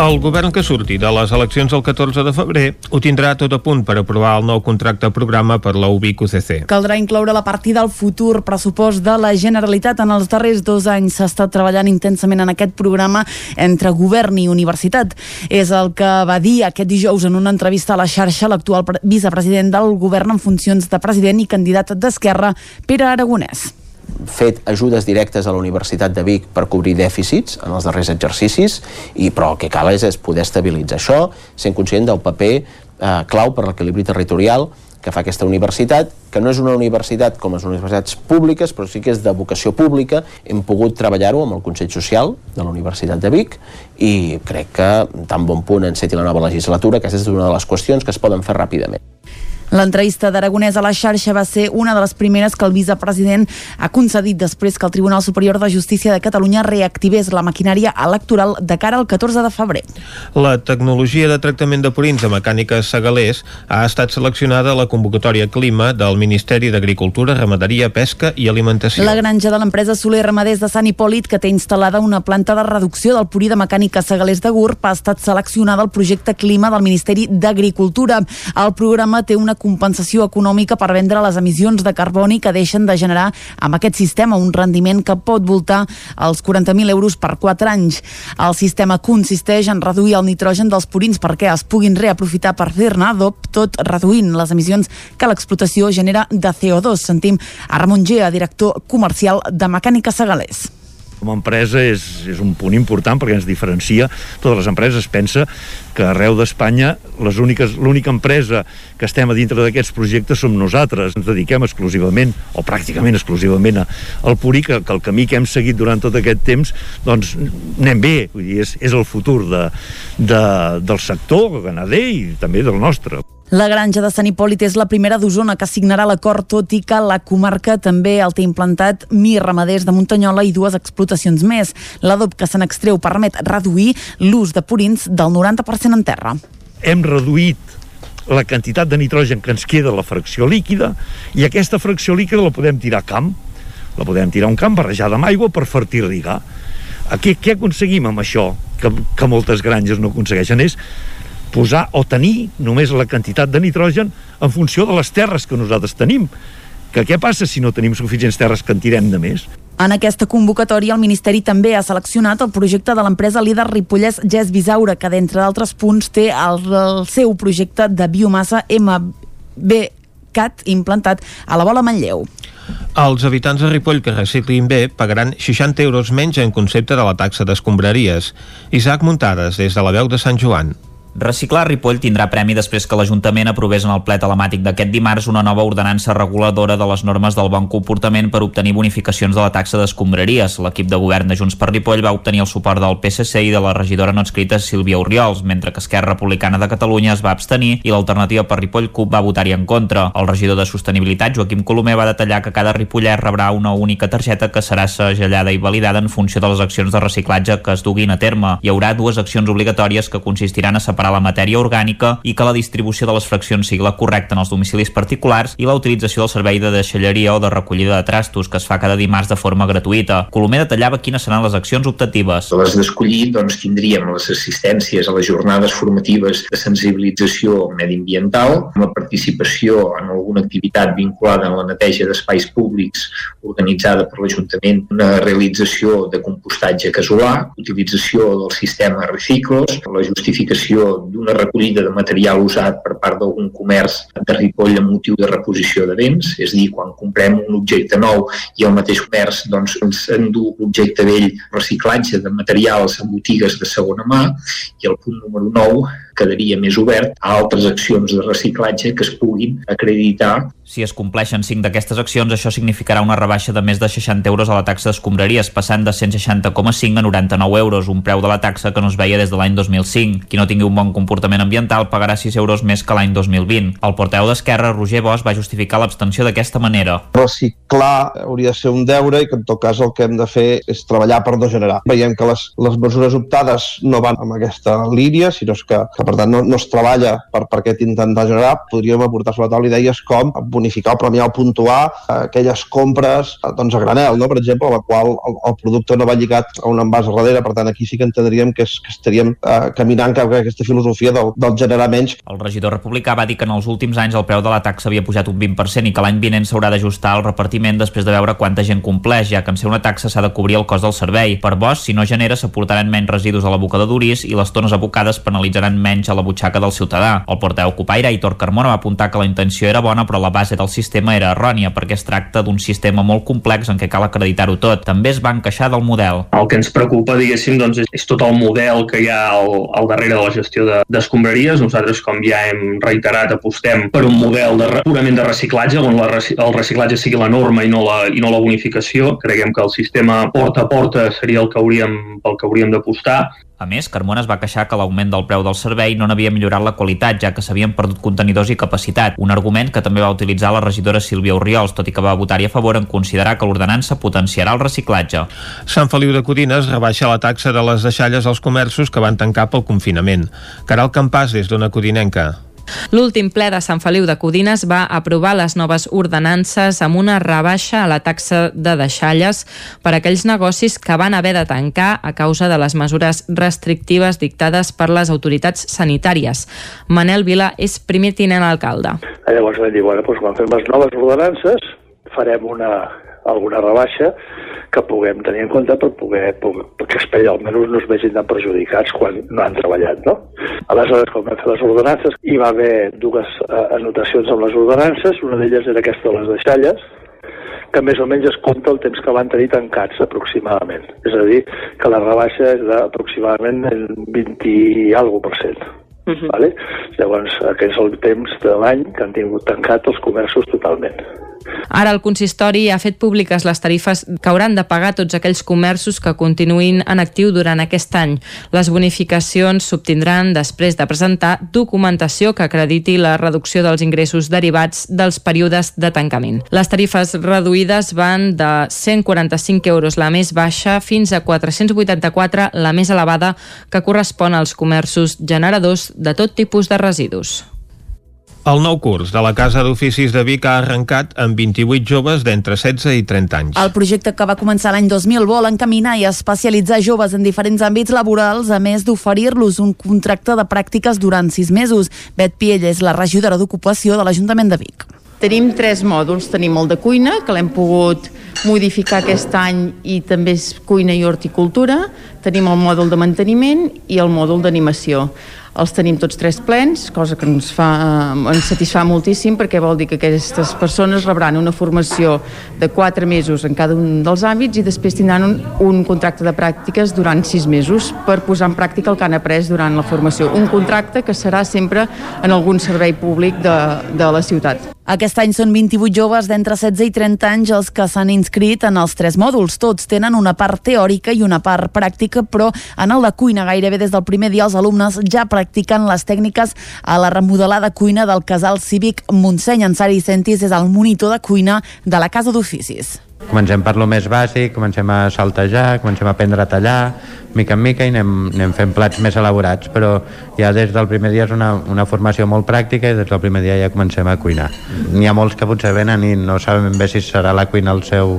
El govern que surti de les eleccions el 14 de febrer ho tindrà tot a punt per aprovar el nou contracte programa per la UBIC UCC. Caldrà incloure la partida al futur pressupost de la Generalitat. En els darrers dos anys s'ha estat treballant intensament en aquest programa entre govern i universitat. És el que va dir aquest dijous en una entrevista a la xarxa l'actual pre- vicepresident del govern en funcions de president i candidat d'Esquerra, Pere Aragonès. Fet ajudes directes a la Universitat de Vic per cobrir dèficits en els darrers exercicis, i, però el que cal és, és poder estabilitzar això, sent conscient del paper eh, clau per l'equilibri territorial que fa aquesta universitat, que no és una universitat com les universitats públiques, però sí que és de vocació pública. Hem pogut treballar-ho amb el Consell Social de la Universitat de Vic i crec que tan bon punt enceti la nova legislatura, que aquesta és una de les qüestions que es poden fer ràpidament. L'entrevista d'Aragonès a la xarxa va ser una de les primeres que el vicepresident ha concedit després que el Tribunal Superior de Justícia de Catalunya reactivés la maquinària electoral de cara al 14 de febrer. La tecnologia de tractament de purins de mecàniques segalers ha estat seleccionada a la convocatòria Clima del Ministeri d'Agricultura, Ramaderia, Pesca i Alimentació. La granja de l'empresa Soler Ramaders de Sant Hipòlit, que té instal·lada una planta de reducció del purí de mecànica segalers de GURB, ha estat seleccionada al projecte Clima del Ministeri d'Agricultura. El programa té una compensació econòmica per vendre les emissions de carboni que deixen de generar amb aquest sistema un rendiment que pot voltar als 40.000 euros per 4 anys. El sistema consisteix en reduir el nitrogen dels purins perquè es puguin reaprofitar per fer-ne adob, tot reduint les emissions que l'explotació genera de CO2. Sentim a Ramon Gea, director comercial de Mecànica Segalers. Com a empresa és, és un punt important perquè ens diferencia. Totes les empreses es pensa que arreu d'Espanya l'única empresa que estem a dintre d'aquests projectes som nosaltres. Ens dediquem exclusivament, o pràcticament exclusivament, a- al purí, que, que el camí que hem seguit durant tot aquest temps, doncs anem bé. Vull dir, és, és el futur de, de, del sector ganader i també del nostre. La granja de Sant Hipòlit és la primera d'Osona que signarà l'acord, tot i que la comarca també el té implantat Mir Ramaders de Muntanyola i dues explotacions més. L'adob que se n'extreu permet reduir l'ús de purins del 90% en terra. hem reduït la quantitat de nitrogen que ens queda la fracció líquida i aquesta fracció líquida la podem tirar a camp. La podem tirar a un camp barrejada amb aigua per fertirrigar A què, què aconseguim amb això que, que moltes granges no aconsegueixen? És posar o tenir només la quantitat de nitrogen en funció de les terres que nosaltres tenim que què passa si no tenim suficients terres que en tirem de més? En aquesta convocatòria, el Ministeri també ha seleccionat el projecte de l'empresa líder Ripollès Gès Bisaura, que d'entre d'altres punts té el, el seu projecte de biomassa MBCAT implantat a la Bola Manlleu. Els habitants de Ripoll que reciclin bé pagaran 60 euros menys en concepte de la taxa d'escombraries. Isaac Muntades, des de la veu de Sant Joan. Reciclar Ripoll tindrà premi després que l'Ajuntament aprovés en el ple telemàtic d'aquest dimarts una nova ordenança reguladora de les normes del bon comportament per obtenir bonificacions de la taxa d'escombraries. L'equip de govern de Junts per Ripoll va obtenir el suport del PSC i de la regidora no escrita Sílvia Oriols, mentre que Esquerra Republicana de Catalunya es va abstenir i l'alternativa per Ripoll CUP va votar-hi en contra. El regidor de Sostenibilitat, Joaquim Colomer, va detallar que cada ripollès rebrà una única targeta que serà segellada i validada en funció de les accions de reciclatge que es duguin a terme. Hi haurà dues accions obligatòries que consistiran a separar la matèria orgànica i que la distribució de les fraccions sigui la correcta en els domicilis particulars i la utilització del servei de deixalleria o de recollida de trastos que es fa cada dimarts de forma gratuïta. Colomer detallava quines seran les accions optatives. Les d'escollir doncs, tindríem les assistències a les jornades formatives de sensibilització mediambiental, amb la participació en alguna activitat vinculada a la neteja d'espais públics organitzada per l'Ajuntament, una realització de compostatge casolà, utilització del sistema Reciclos, la justificació d'una recollida de material usat per part d'algun comerç de Ripoll amb motiu de reposició de béns, és a dir, quan comprem un objecte nou i el mateix comerç doncs, ens endú l'objecte vell, reciclatge de materials en botigues de segona mà, i el punt número 9 quedaria més obert a altres accions de reciclatge que es puguin acreditar Si es compleixen 5 d'aquestes accions, això significarà una rebaixa de més de 60 euros a la taxa d'escombraries, passant de 160,5 a 99 euros, un preu de la taxa que no es veia des de l'any 2005. Qui no tingui un bon comportament ambiental pagarà 6 euros més que l'any 2020. El porteu d'Esquerra, Roger Bosch, va justificar l'abstenció d'aquesta manera. reciclar hauria de ser un deure i que en tot cas el que hem de fer és treballar per no generar. Veiem que les, les mesures optades no van en aquesta línia, sinó que, que per tant no, no es treballa per, per aquest intentar generar. Podríem aportar sobre la taula idees com bonificar o premiar o puntuar eh, aquelles compres eh, doncs a granel, no? per exemple, a la qual el, el producte no va lligat a un envàs darrere, per tant aquí sí que entendríem que, és, que estaríem eh, caminant cap a aquesta filosofia del, del generar menys. El regidor republicà va dir que en els últims anys el preu de la taxa havia pujat un 20% i que l'any vinent s'haurà d'ajustar el repartiment després de veure quanta gent compleix, ja que en ser una taxa s'ha de cobrir el cost del servei. Per Bosch, si no genera, s'aportaran menys residus a l'abocador d'Uris i les tones abocades penalitzaran menys a la butxaca del ciutadà. El porteu Copaire, Aitor Carmona, va apuntar que la intenció era bona, però la base del sistema era errònia, perquè es tracta d'un sistema molt complex en què cal acreditar-ho tot. També es van queixar del model. El que ens preocupa, diguéssim, doncs, és, és tot el model que hi ha al, al darrere de la gestió de- d'escombraries. Nosaltres, com ja hem reiterat, apostem per un model de, purament de reciclatge, on la, el reciclatge sigui la norma i no la, i no la bonificació. Creiem que el sistema porta a porta seria el que hauríem, pel que hauríem d'apostar. A més, Carmona es va queixar que l'augment del preu del servei no n'havia millorat la qualitat, ja que s'havien perdut contenidors i capacitat, un argument que també va utilitzar la regidora Sílvia Oriols, tot i que va votar-hi a favor en considerar que l'ordenança potenciarà el reciclatge. Sant Feliu de Codines rebaixa la taxa de les deixalles als comerços que van tancar pel confinament. Caral Campàs, des d'una codinenca. L'últim ple de Sant Feliu de Codines va aprovar les noves ordenances amb una rebaixa a la taxa de deixalles per a aquells negocis que van haver de tancar a causa de les mesures restrictives dictades per les autoritats sanitàries. Manel Vila és primer tinent alcalde. Llavors vam dir, bueno, doncs quan fem les noves ordenances farem una, alguna rebaixa que puguem tenir en compte per poder, perquè esperi almenys no es vegin tan perjudicats quan no han treballat, no? Aleshores, quan vam fer les ordenances, hi va haver dues eh, anotacions amb les ordenances, una d'elles era aquesta de les deixalles, que més o menys es compta el temps que van tenir tancats aproximadament. És a dir, que la rebaixa és d'aproximadament el 20 i alguna per cent. Uh -huh. vale? Llavors, aquest és el temps de l'any que han tingut tancat els comerços totalment. Ara el consistori ha fet públiques les tarifes que hauran de pagar tots aquells comerços que continuïn en actiu durant aquest any. Les bonificacions s'obtindran després de presentar documentació que acrediti la reducció dels ingressos derivats dels períodes de tancament. Les tarifes reduïdes van de 145 euros la més baixa fins a 484 la més elevada que correspon als comerços generadors de tot tipus de residus. El nou curs de la Casa d'Oficis de Vic ha arrencat amb 28 joves d'entre 16 i 30 anys. El projecte que va començar l'any 2000 vol encaminar i especialitzar joves en diferents àmbits laborals, a més d'oferir-los un contracte de pràctiques durant sis mesos. Bet Piell és la regidora d'Ocupació de l'Ajuntament de Vic. Tenim tres mòduls. Tenim el de cuina, que l'hem pogut modificar aquest any i també és cuina i horticultura. Tenim el mòdul de manteniment i el mòdul d'animació. Els tenim tots tres plens, cosa que ens, fa, ens satisfà moltíssim perquè vol dir que aquestes persones rebran una formació de quatre mesos en cada un dels àmbits i després tindran un, un contracte de pràctiques durant sis mesos per posar en pràctica el que han après durant la formació. Un contracte que serà sempre en algun servei públic de, de la ciutat. Aquest any són 28 joves d'entre 16 i 30 anys els que s'han inscrit en els tres mòduls. Tots tenen una part teòrica i una part pràctica, però en el de cuina gairebé des del primer dia els alumnes ja practiquen les tècniques a la remodelada cuina del casal cívic Montseny. Ansari Sentis és el monitor de cuina de la Casa d'Oficis. Comencem per lo més bàsic, comencem a saltejar, comencem a aprendre a tallar, mica en mica i anem, anem fent plats més elaborats, però ja des del primer dia és una, una formació molt pràctica i des del primer dia ja comencem a cuinar. N'hi ha molts que potser venen i no saben ben bé si serà la cuina el seu,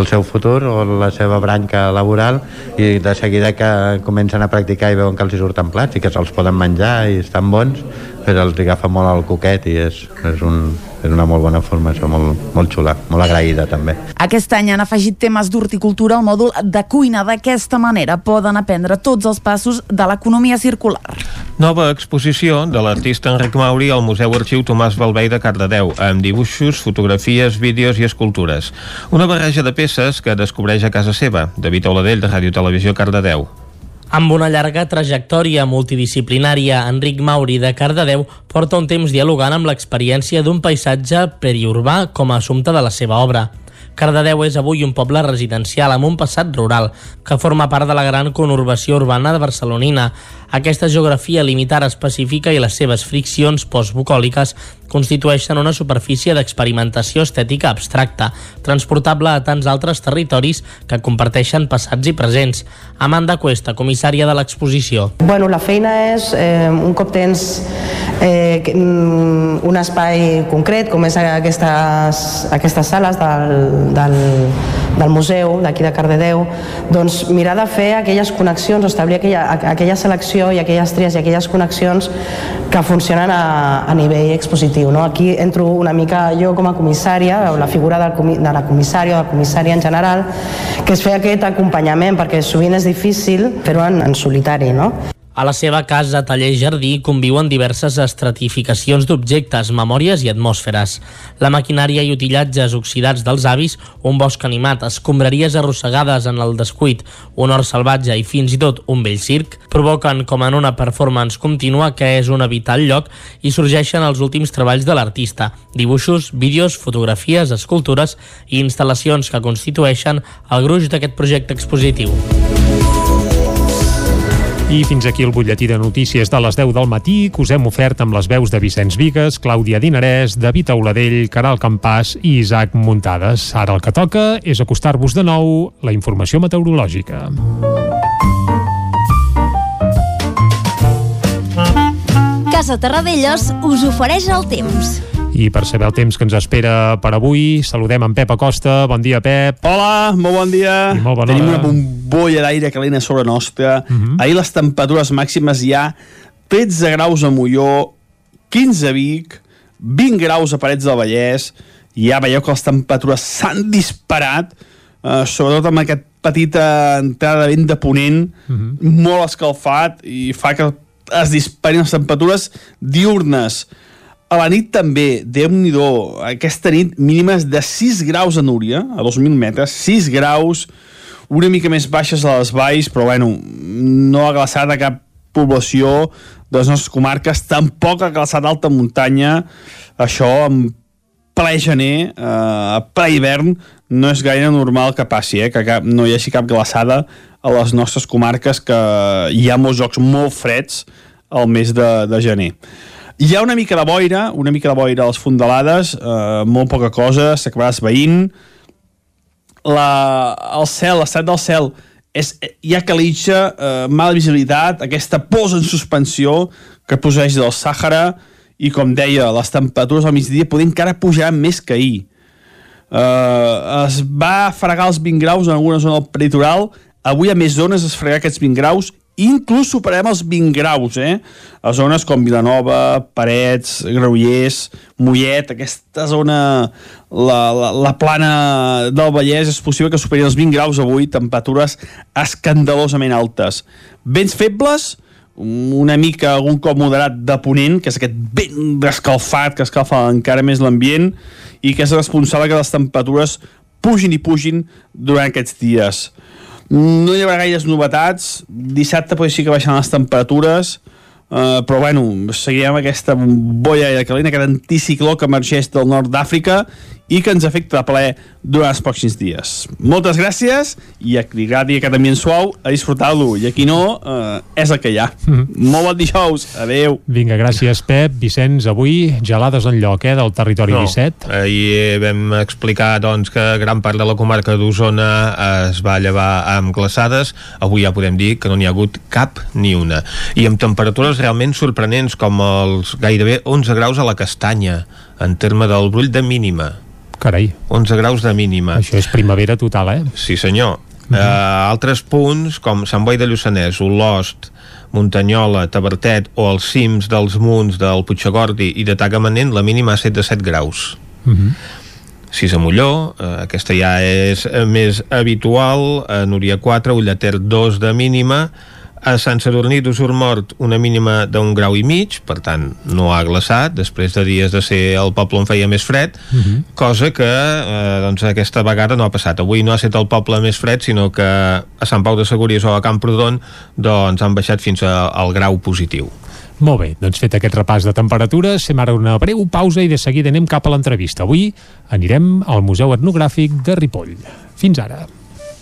el seu futur o la seva branca laboral i de seguida que comencen a practicar i veuen que els hi surten plats i que se'ls poden menjar i estan bons, però els agafa molt el coquet i és, és, un, és una molt bona formació, molt, molt xula, molt agraïda també. Aquest any han afegit temes d'horticultura al mòdul de cuina. D'aquesta manera poden aprendre tots els passos de l'economia circular. Nova exposició de l'artista Enric Mauri al Museu Arxiu Tomàs Balvei de Cardedeu, amb dibuixos, fotografies, vídeos i escultures. Una barreja de peces que descobreix a casa seva. David Oladell, de Ràdio Televisió Cardedeu. Amb una llarga trajectòria multidisciplinària, Enric Mauri de Cardedeu porta un temps dialogant amb l'experiència d'un paisatge periurbà com a assumpte de la seva obra. Cardedeu és avui un poble residencial amb un passat rural que forma part de la gran conurbació urbana de Barcelonina. Aquesta geografia limitada específica i les seves friccions postbucòliques constitueixen una superfície d'experimentació estètica abstracta, transportable a tants altres territoris que comparteixen passats i presents. Amanda Cuesta, comissària de l'exposició. Bueno, la feina és, eh, un cop tens eh, mm, un espai concret, com és aquestes, aquestes sales del, del, del museu d'aquí de Cardedeu, doncs mirar de fer aquelles connexions, establir aquella, aquella selecció i aquelles tries i aquelles connexions que funcionen a, a nivell expositiu. No? Aquí entro una mica jo com a comissària, o la figura del, comi- de la comissària o de comissària en general, que és fer aquest acompanyament, perquè sovint és difícil fer-ho en, en solitari. No? A la seva casa, taller i jardí conviuen diverses estratificacions d'objectes, memòries i atmosferes. La maquinària i utillatges oxidats dels avis, un bosc animat, escombraries arrossegades en el descuit, un hort salvatge i fins i tot un vell circ, provoquen com en una performance contínua que és un habitat lloc i sorgeixen els últims treballs de l'artista, dibuixos, vídeos, fotografies, escultures i instal·lacions que constitueixen el gruix d'aquest projecte expositiu. I fins aquí el butlletí de notícies de les 10 del matí que us hem ofert amb les veus de Vicenç Vigues, Clàudia Dinarès, David Auladell, Caral Campàs i Isaac Muntades. Ara el que toca és acostar-vos de nou la informació meteorològica. Casa Terradellos us ofereix el temps. I per saber el temps que ens espera per avui, saludem en Pep Acosta. Bon dia, Pep. Hola, molt bon dia. I molt bona Tenim hora. una bombolla d'aire calent a sobre nostra. Uh -huh. Ahir les temperatures màximes hi ha 13 graus a Molló, 15 a Vic, 20 graus a Parets del Vallès, i ja veieu que les temperatures s'han disparat, eh, sobretot amb aquesta petita entrada de vent de ponent, uh -huh. molt escalfat, i fa que es disparin les temperatures diurnes. A la nit també, déu nhi aquesta nit mínimes de 6 graus a Núria, a 2.000 metres, 6 graus, una mica més baixes a les valls, però bueno, no ha glaçat a cap població de les nostres comarques, tampoc ha glaçat alta muntanya, això en ple gener, eh, a ple hivern, no és gaire normal que passi, eh, que cap, no hi hagi cap glaçada a les nostres comarques, que hi ha molts jocs molt freds al mes de, de gener. Hi ha una mica de boira, una mica de boira a les fondalades, eh, molt poca cosa, s'acabarà esveint. La, el cel, l'estat del cel, és, hi ha calitja, eh, mala visibilitat, aquesta posa en suspensió que poseix del Sàhara i, com deia, les temperatures al migdia poden encara pujar més que ahir. Uh, es va fregar els 20 graus en alguna zona del peritoral, avui a més zones es fregarà aquests 20 graus inclús superem els 20 graus, eh? A zones com Vilanova, Parets, Granollers, Mollet, aquesta zona, la, la, la plana del Vallès, és possible que superi els 20 graus avui, temperatures escandalosament altes. Vents febles, una mica, algun cop moderat de ponent, que és aquest vent escalfat que escalfa encara més l'ambient i que és responsable que les temperatures pugin i pugin durant aquests dies. No hi haurà gaires novetats. Dissabte potser sí que baixaran les temperatures, uh, però bueno, seguirem aquesta boia de calent, aquest anticicló que emergeix del nord d'Àfrica i que ens afecta de ple durant els pròxims dies. Moltes gràcies i a qui agradi aquest ambient suau, a disfrutar-lo i a qui no, uh, és el que hi ha. Mhm. Molt bon dijous, adeu. Vinga, gràcies, Pep. Vicenç, avui gelades en lloc, eh, del territori No, 17. ahir vam explicar doncs, que gran part de la comarca d'Osona es va llevar amb glaçades. Avui ja podem dir que no n'hi ha hagut cap ni una. I amb temperatures realment sorprenents, com els gairebé 11 graus a la castanya, en terme del brull de mínima. Carai. 11 graus de mínima. Això és primavera total, eh? Sí, senyor. Uh -huh. uh, altres punts, com Sant Boi de Lluçanès, Olost, Muntanyola, Tabertet o els cims dels munts del Puigagordi i de Tagamanent, la mínima ha estat de 7 graus. Uh -huh. 6 a Molló, eh, aquesta ja és eh, més habitual, a Núria 4, Ullater 2 de mínima, a Sant Sadurní d'Usurmort una mínima d'un grau i mig, per tant no ha glaçat, després de dies de ser el poble on feia més fred, Uh -huh. cosa que eh, doncs aquesta vegada no ha passat. Avui no ha estat el poble més fred, sinó que a Sant Pau de Segúries o a Camprodon doncs han baixat fins a, al grau positiu. Molt bé, doncs fet aquest repàs de temperatures, fem ara una breu pausa i de seguida anem cap a l'entrevista. Avui anirem al Museu Etnogràfic de Ripoll. Fins ara.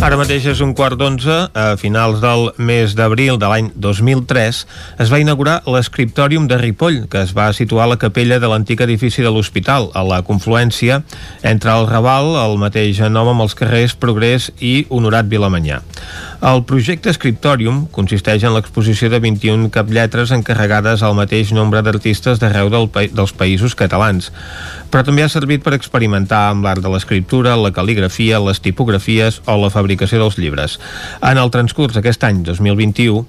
Ara mateix és un quart d'onze. A finals del mes d'abril de l'any 2003 es va inaugurar l'escriptòrium de Ripoll, que es va situar a la capella de l'antic edifici de l'hospital, a la confluència entre el Raval, el mateix nom amb els carrers Progrés i Honorat Vilamanyà. El projecte Scriptorium consisteix en l'exposició de 21 caplletres encarregades al mateix nombre d'artistes d'arreu del pa dels països catalans, però també ha servit per experimentar amb l'art de l'escriptura, la cal·ligrafia, les tipografies o la fabricació dels llibres. En el transcurs d'aquest any 2021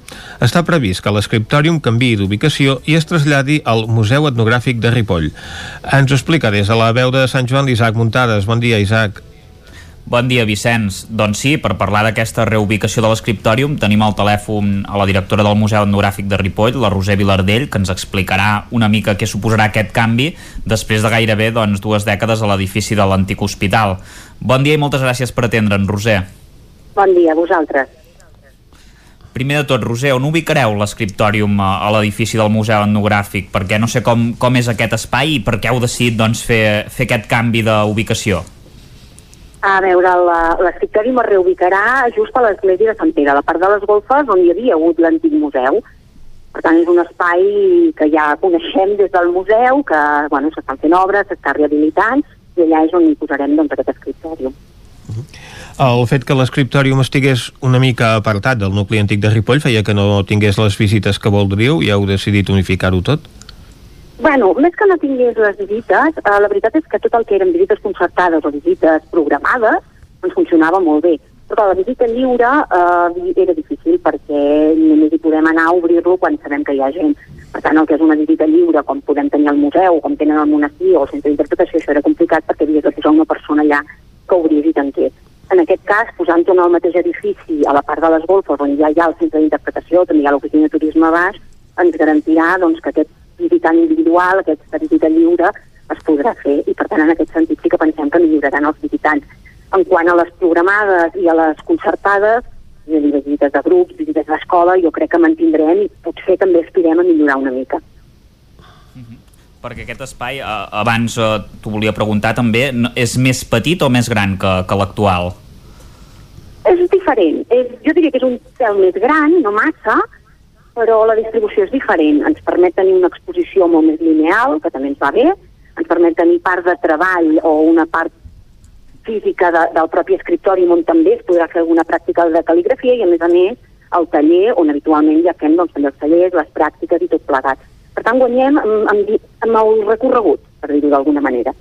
està previst que l'escriptòrium canvi d'ubicació i es traslladi al Museu Etnogràfic de Ripoll. Ens ho explica des de la veu de Sant Joan l'Isaac Muntades. Bon dia, Isaac. Bon dia, Vicenç. Doncs sí, per parlar d'aquesta reubicació de l'escriptòrium tenim al telèfon a la directora del Museu Etnogràfic de Ripoll, la Roser Vilardell, que ens explicarà una mica què suposarà aquest canvi després de gairebé doncs, dues dècades a l'edifici de l'antic hospital. Bon dia i moltes gràcies per atendre'n, Roser. Bon dia a vosaltres. Primer de tot, Roser, on ubicareu l'escriptòrium a, l'edifici del Museu Etnogràfic? Perquè no sé com, com és aquest espai i per què heu decidit doncs, fer, fer aquest canvi d'ubicació. A veure, l'escriptòrium es reubicarà just a l'església de Sant Pere, a la part de les golfes on hi havia hagut l'antic museu. Per tant, és un espai que ja coneixem des del museu, que bueno, s'estan fent obres, s'està rehabilitant, i allà és on hi posarem doncs, aquest escriptòrium. El fet que l'escriptòrium estigués una mica apartat del nucli antic de Ripoll feia que no tingués les visites que voldríeu i heu decidit unificar-ho tot? Bueno, més que no tingués les visites, eh, la veritat és que tot el que eren visites concertades o visites programades ens funcionava molt bé. Però la visita lliure eh, era difícil perquè només hi podem anar a obrir-lo quan sabem que hi ha gent. Per tant, el que és una visita lliure, com podem tenir al museu, com tenen al monestir o al centre d'interpretació, això era complicat perquè havies de posar una persona allà que obrís i tanqués. En aquest cas, posant-ho en el mateix edifici, a la part de les golfes, on ja hi ha el centre d'interpretació, també hi ha l'oficina de turisme a baix, ens garantirà doncs, que aquest visitant individual, aquesta visita lliure, es podrà fer i per tant en aquest sentit sí que pensem que milloraran els visitants. En quant a les programades i a les concertades, és a dir, les visites de grups, visites d'escola, jo crec que mantindrem i potser també aspirem a millorar una mica. Perquè aquest espai, eh, abans eh, t'ho volia preguntar també, és més petit o més gran que, que l'actual? És diferent. És, jo diria que és un cel més gran, no massa, però la distribució és diferent. Ens permet tenir una exposició molt més lineal, que també ens va bé, ens permet tenir part de treball o una part física de, del propi escriptori on també es podrà fer alguna pràctica de cal·ligrafia i a més a més el taller on habitualment ja fem doncs, els tallers, les pràctiques i tot plegat. Per tant, guanyem amb, amb, amb el recorregut, per dir-ho d'alguna manera.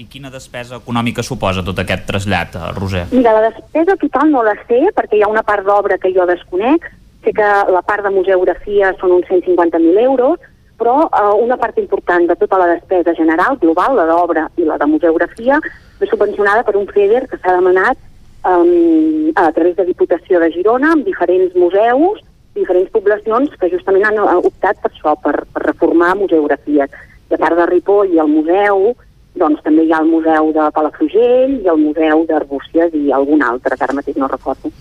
I quina despesa econòmica suposa tot aquest trasllat, eh, Roser? Mira, la despesa total no la sé, perquè hi ha una part d'obra que jo desconec. Sé que la part de museografia són uns 150.000 euros, però eh, una part important de tota la despesa general, global, la d'obra i la de museografia, és subvencionada per un FEDER que s'ha demanat um, a través de Diputació de Girona, amb diferents museus, diferents poblacions que justament han eh, optat per això, per, per reformar museografies. I a part de Ripoll i el museu, doncs també hi ha el museu de Palafrugell i el museu d'Arbúcies i algun altre, que ara mateix no recordo.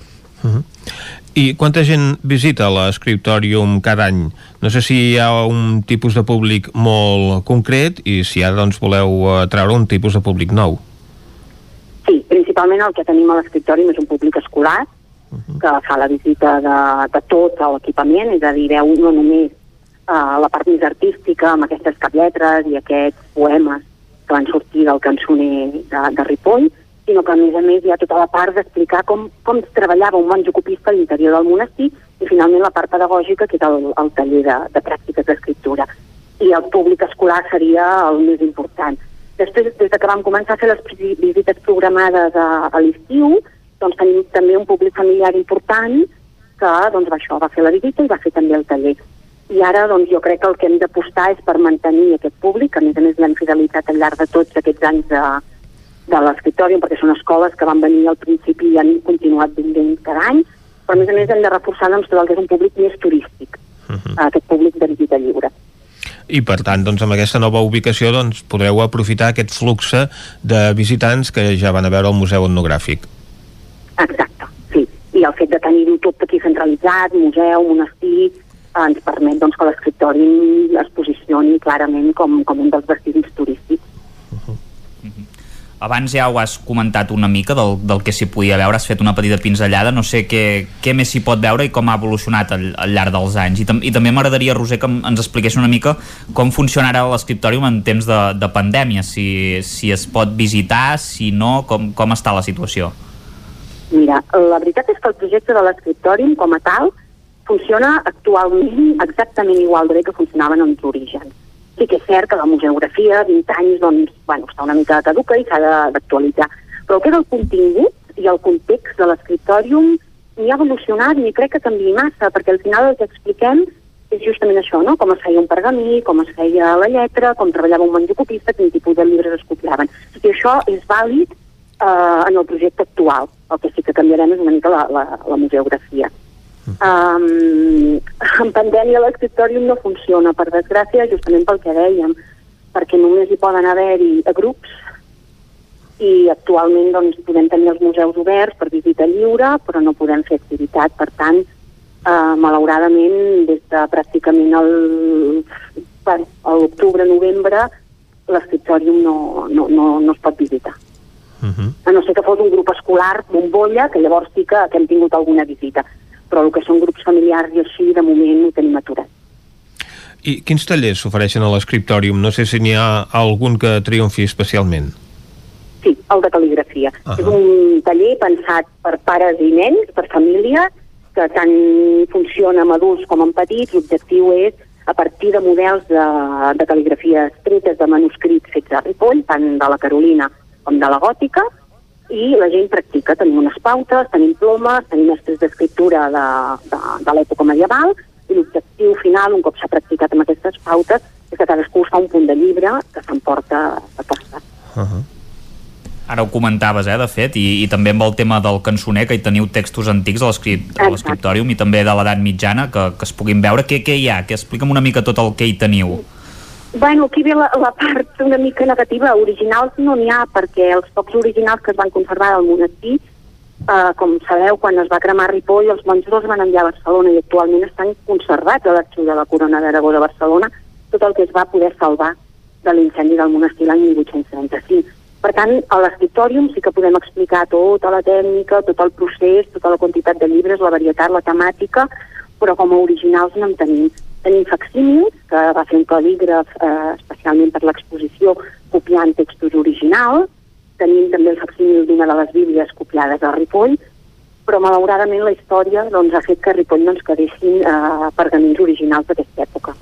I quanta gent visita l'escriptòrium cada any? No sé si hi ha un tipus de públic molt concret i si ara doncs, voleu eh, treure un tipus de públic nou. Sí, principalment el que tenim a l'escriptori és un públic escolar que fa la visita de, de tot l'equipament, és a dir, veu no només uh, la part més artística amb aquestes caplletres i aquests poemes que van sortir del cançoner de, de Ripoll, sinó que a més a més hi ha tota la part d'explicar com, com treballava un monjo copista a l'interior del monestir i finalment la part pedagògica que és el, el taller de, de pràctiques d'escriptura. i el públic escolar seria el més important. Després, des de que vam començar a fer les visites programades a, a l'estiu, doncs tenim també un públic familiar important que doncs, va, això, va fer la visita i va fer també el taller. I ara doncs, jo crec que el que hem d'apostar és per mantenir aquest públic, a més a més l'hem fidelitat al llarg de tots aquests anys de, de l'escriptori, perquè són escoles que van venir al principi i han continuat venint cada any, però a més a més hem de reforçar doncs, tot el que és un públic més turístic, uh -huh. aquest públic de visita lliure i per tant doncs, amb aquesta nova ubicació doncs, podreu aprofitar aquest flux de visitants que ja van a veure el Museu Etnogràfic. Exacte, sí. I el fet de tenir-ho tot aquí centralitzat, museu, monestir, ens permet doncs, que l'escriptori es posicioni clarament com, com un dels vestigis turístics abans ja ho has comentat una mica del, del que s'hi podia veure, has fet una petita pinzellada, no sé què, què més s'hi pot veure i com ha evolucionat al, al llarg dels anys. I, tam i també m'agradaria, Roser, que ens expliqués una mica com funcionarà l'escriptòrium en temps de, de pandèmia, si, si es pot visitar, si no, com, com està la situació. Mira, la veritat és que el projecte de l'escriptòrium com a tal funciona actualment exactament igual de bé que funcionaven en l'origen sí que és cert que la museografia, 20 anys, doncs, bueno, està una mica caduca i s'ha d'actualitzar. Però el que és el contingut i el context de l'escriptòrium ni ha evolucionat ni crec que canvi massa, perquè al final el que expliquem és justament això, no? com es feia un pergamí, com es feia la lletra, com treballava un manjocopista, quin tipus de llibres es copiaven. I això és vàlid eh, en el projecte actual. El que sí que canviarem és una mica la, la, la museografia. Um, en pandèmia l'escriptòrium no funciona, per desgràcia, justament pel que dèiem, perquè només hi poden haver-hi grups i actualment doncs, podem tenir els museus oberts per visita lliure, però no podem fer activitat. Per tant, eh, malauradament, des de pràcticament el, l'octubre-novembre, l'escriptòrium no, no, no, no es pot visitar. Uh -huh. A no ser que fos un grup escolar, bombolla, que llavors sí que, que hem tingut alguna visita però el que són grups familiars i així, de moment ho tenim aturat. I quins tallers s'ofereixen a l'escriptòrium? No sé si n'hi ha algun que triomfi especialment. Sí, el de cal·ligrafia. Uh -huh. És un taller pensat per pares i nens, per famílies, que tant funciona amb adults com amb petits. L'objectiu és, a partir de models de, de cal·ligrafia estretes de manuscrits fets a Ripoll, tant de la Carolina com de la Gòtica, i la gent practica. Tenim unes pautes, tenim plomes, tenim mestres d'escriptura de, de, de l'època medieval i l'objectiu final, un cop s'ha practicat amb aquestes pautes, és que cadascú fa un punt de llibre que s'emporta a casa. Uh -huh. Ara ho comentaves, eh, de fet, i, i també amb el tema del cançoner, que hi teniu textos antics a l'escriptòrium i també de l'edat mitjana que, que es puguin veure. Què, què hi ha? Que explica'm una mica tot el que hi teniu. Bueno, aquí ve la, la part una mica negativa. Originals no n'hi ha, perquè els pocs originals que es van conservar al monestir, eh, com sabeu, quan es va cremar Ripoll, els monjos els van enviar a Barcelona i actualment estan conservats a l'arxiu de la Corona d'Aragó de Barcelona, tot el que es va poder salvar de l'incendi del monestir l'any 1835. Per tant, a l'escriptòrium sí que podem explicar tota la tècnica, tot el procés, tota la quantitat de llibres, la varietat, la temàtica, però com a originals no en tenim. Tenim facsímils, que va fer un cal·lígraf eh, especialment per l'exposició copiant textos originals. Tenim també el facsímil d'una de les bíblies copiades a Ripoll, però malauradament la història doncs, ha fet que a Ripoll no ens quedessin eh, pergamins originals d'aquesta època.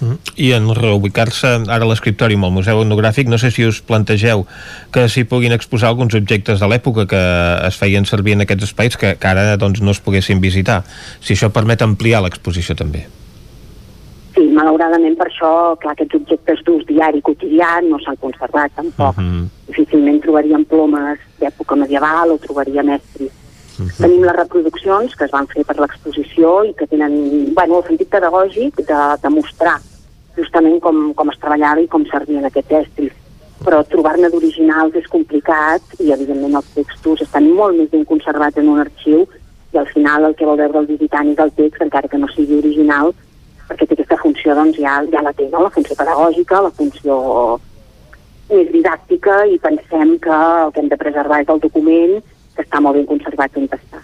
Mm. I en reubicar-se ara l'escriptori amb el Museu Etnogràfic, no sé si us plantegeu que s'hi puguin exposar alguns objectes de l'època que es feien servir en aquests espais que, que ara doncs, no es poguessin visitar. Si això permet ampliar l'exposició també. Sí, malauradament per això, clar, aquests objectes d'ús diari quotidià no s'han conservat tampoc. Uh mhm. -huh. Difícilment trobaríem plomes d'època medieval o trobaríem estris. Uh mhm. -huh. Tenim les reproduccions que es van fer per l'exposició i que tenen bueno, el sentit pedagògic de, de mostrar justament com, com es treballava i com servien aquests estris. Però trobar-ne d'originals és complicat i, evidentment, els textos estan molt més ben conservats en un arxiu i al final el que vol veure el visitant és el text, encara que no sigui original, perquè té aquesta funció doncs, ja, ja la té, no? la funció pedagògica, la funció més didàctica i pensem que el que hem de preservar és el document que està molt ben conservat on està.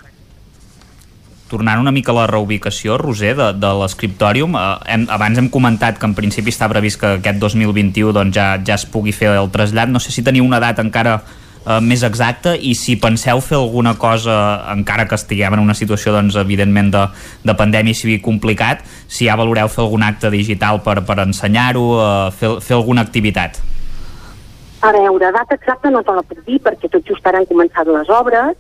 Tornant una mica a la reubicació, Roser, de, de l'escriptòrium, eh, abans hem comentat que en principi està previst que aquest 2021 doncs, ja, ja es pugui fer el trasllat. No sé si teniu una data encara eh, més exacta i si penseu fer alguna cosa encara que estiguem en una situació doncs, evidentment de, de pandèmia sigui complicat, si ja valoreu fer algun acte digital per, per ensenyar-ho, eh, fer, fer alguna activitat. A veure, data exacta no te la puc dir perquè tot just ara han començat les obres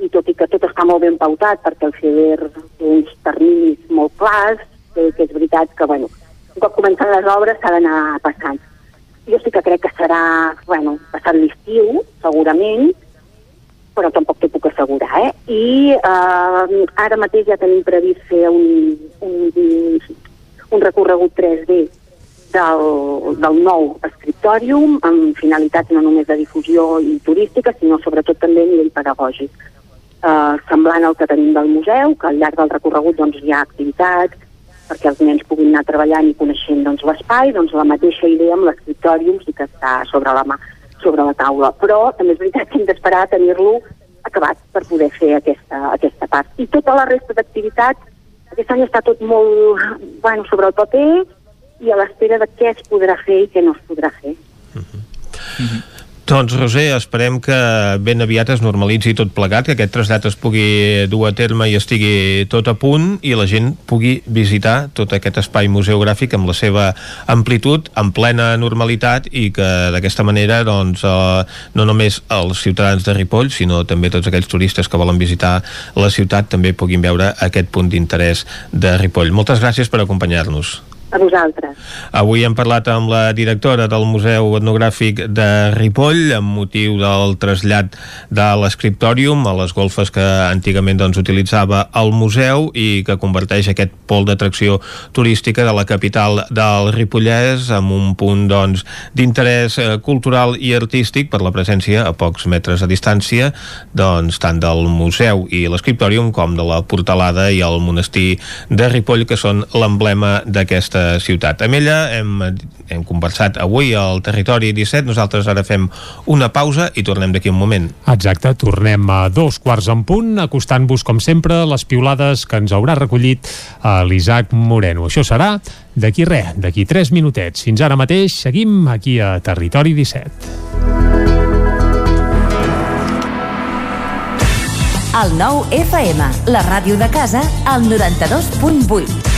i tot i que tot està molt ben pautat perquè el FEDER té uns terminis molt clars, que, que és veritat que, bueno, un cop començant les obres s'ha d'anar passant jo sí que crec que serà, bueno, passat l'estiu, segurament, però tampoc t'ho puc assegurar, eh? I eh, ara mateix ja tenim previst fer un, un, un recorregut 3D del, del nou escriptòrium amb finalitats no només de difusió i turística, sinó sobretot també a nivell pedagògic. Eh, semblant al que tenim del museu, que al llarg del recorregut doncs, hi ha activitats, perquè els nens puguin anar treballant i coneixent doncs, l'espai, doncs la mateixa idea amb l'escriptòrium sí que està sobre la, mà, sobre la taula. Però també és veritat que hem d'esperar a tenir-lo acabat per poder fer aquesta, aquesta part. I tota la resta d'activitats, aquest any està tot molt bueno, sobre el paper i a l'espera de què es podrà fer i què no es podrà fer. Uh -huh. Uh -huh. Doncs, Roser, esperem que ben aviat es normalitzi tot plegat, que aquest trasllat es pugui dur a terme i estigui tot a punt i la gent pugui visitar tot aquest espai museogràfic amb la seva amplitud, en plena normalitat i que d'aquesta manera doncs, eh, no només els ciutadans de Ripoll, sinó també tots aquells turistes que volen visitar la ciutat també puguin veure aquest punt d'interès de Ripoll. Moltes gràcies per acompanyar-nos a vosaltres. Avui hem parlat amb la directora del Museu Etnogràfic de Ripoll amb motiu del trasllat de l'escriptòrium a les golfes que antigament doncs, utilitzava el museu i que converteix aquest pol d'atracció turística de la capital del Ripollès amb un punt doncs, d'interès doncs, cultural i artístic per la presència a pocs metres de distància doncs, tant del museu i l'escriptòrium com de la portalada i el monestir de Ripoll que són l'emblema d'aquesta aquesta ciutat. Amb ella hem, hem conversat avui al Territori 17, nosaltres ara fem una pausa i tornem d'aquí un moment. Exacte, tornem a dos quarts en punt, acostant-vos com sempre les piulades que ens haurà recollit a l'Isaac Moreno. Això serà d'aquí res, d'aquí tres minutets. Fins ara mateix seguim aquí a Territori 17. El nou FM, la ràdio de casa, al 92.8.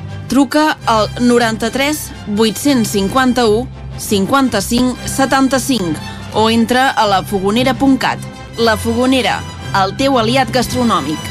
Truca al 93 851 55 75 o entra a lafogonera.cat. La Fogonera, el teu aliat gastronòmic.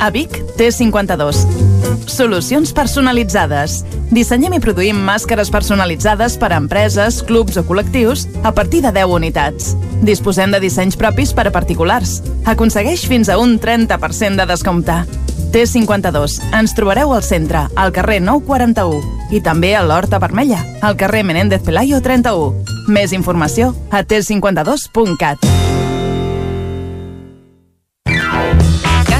A Vic, T52. Solucions personalitzades. Dissenyem i produïm màscares personalitzades per a empreses, clubs o col·lectius a partir de 10 unitats. Disposem de dissenys propis per a particulars. Aconsegueix fins a un 30% de descompte. T52. Ens trobareu al centre, al carrer 941 i també a l'Horta Vermella, al carrer Menéndez Pelayo 31. Més informació a t52.cat.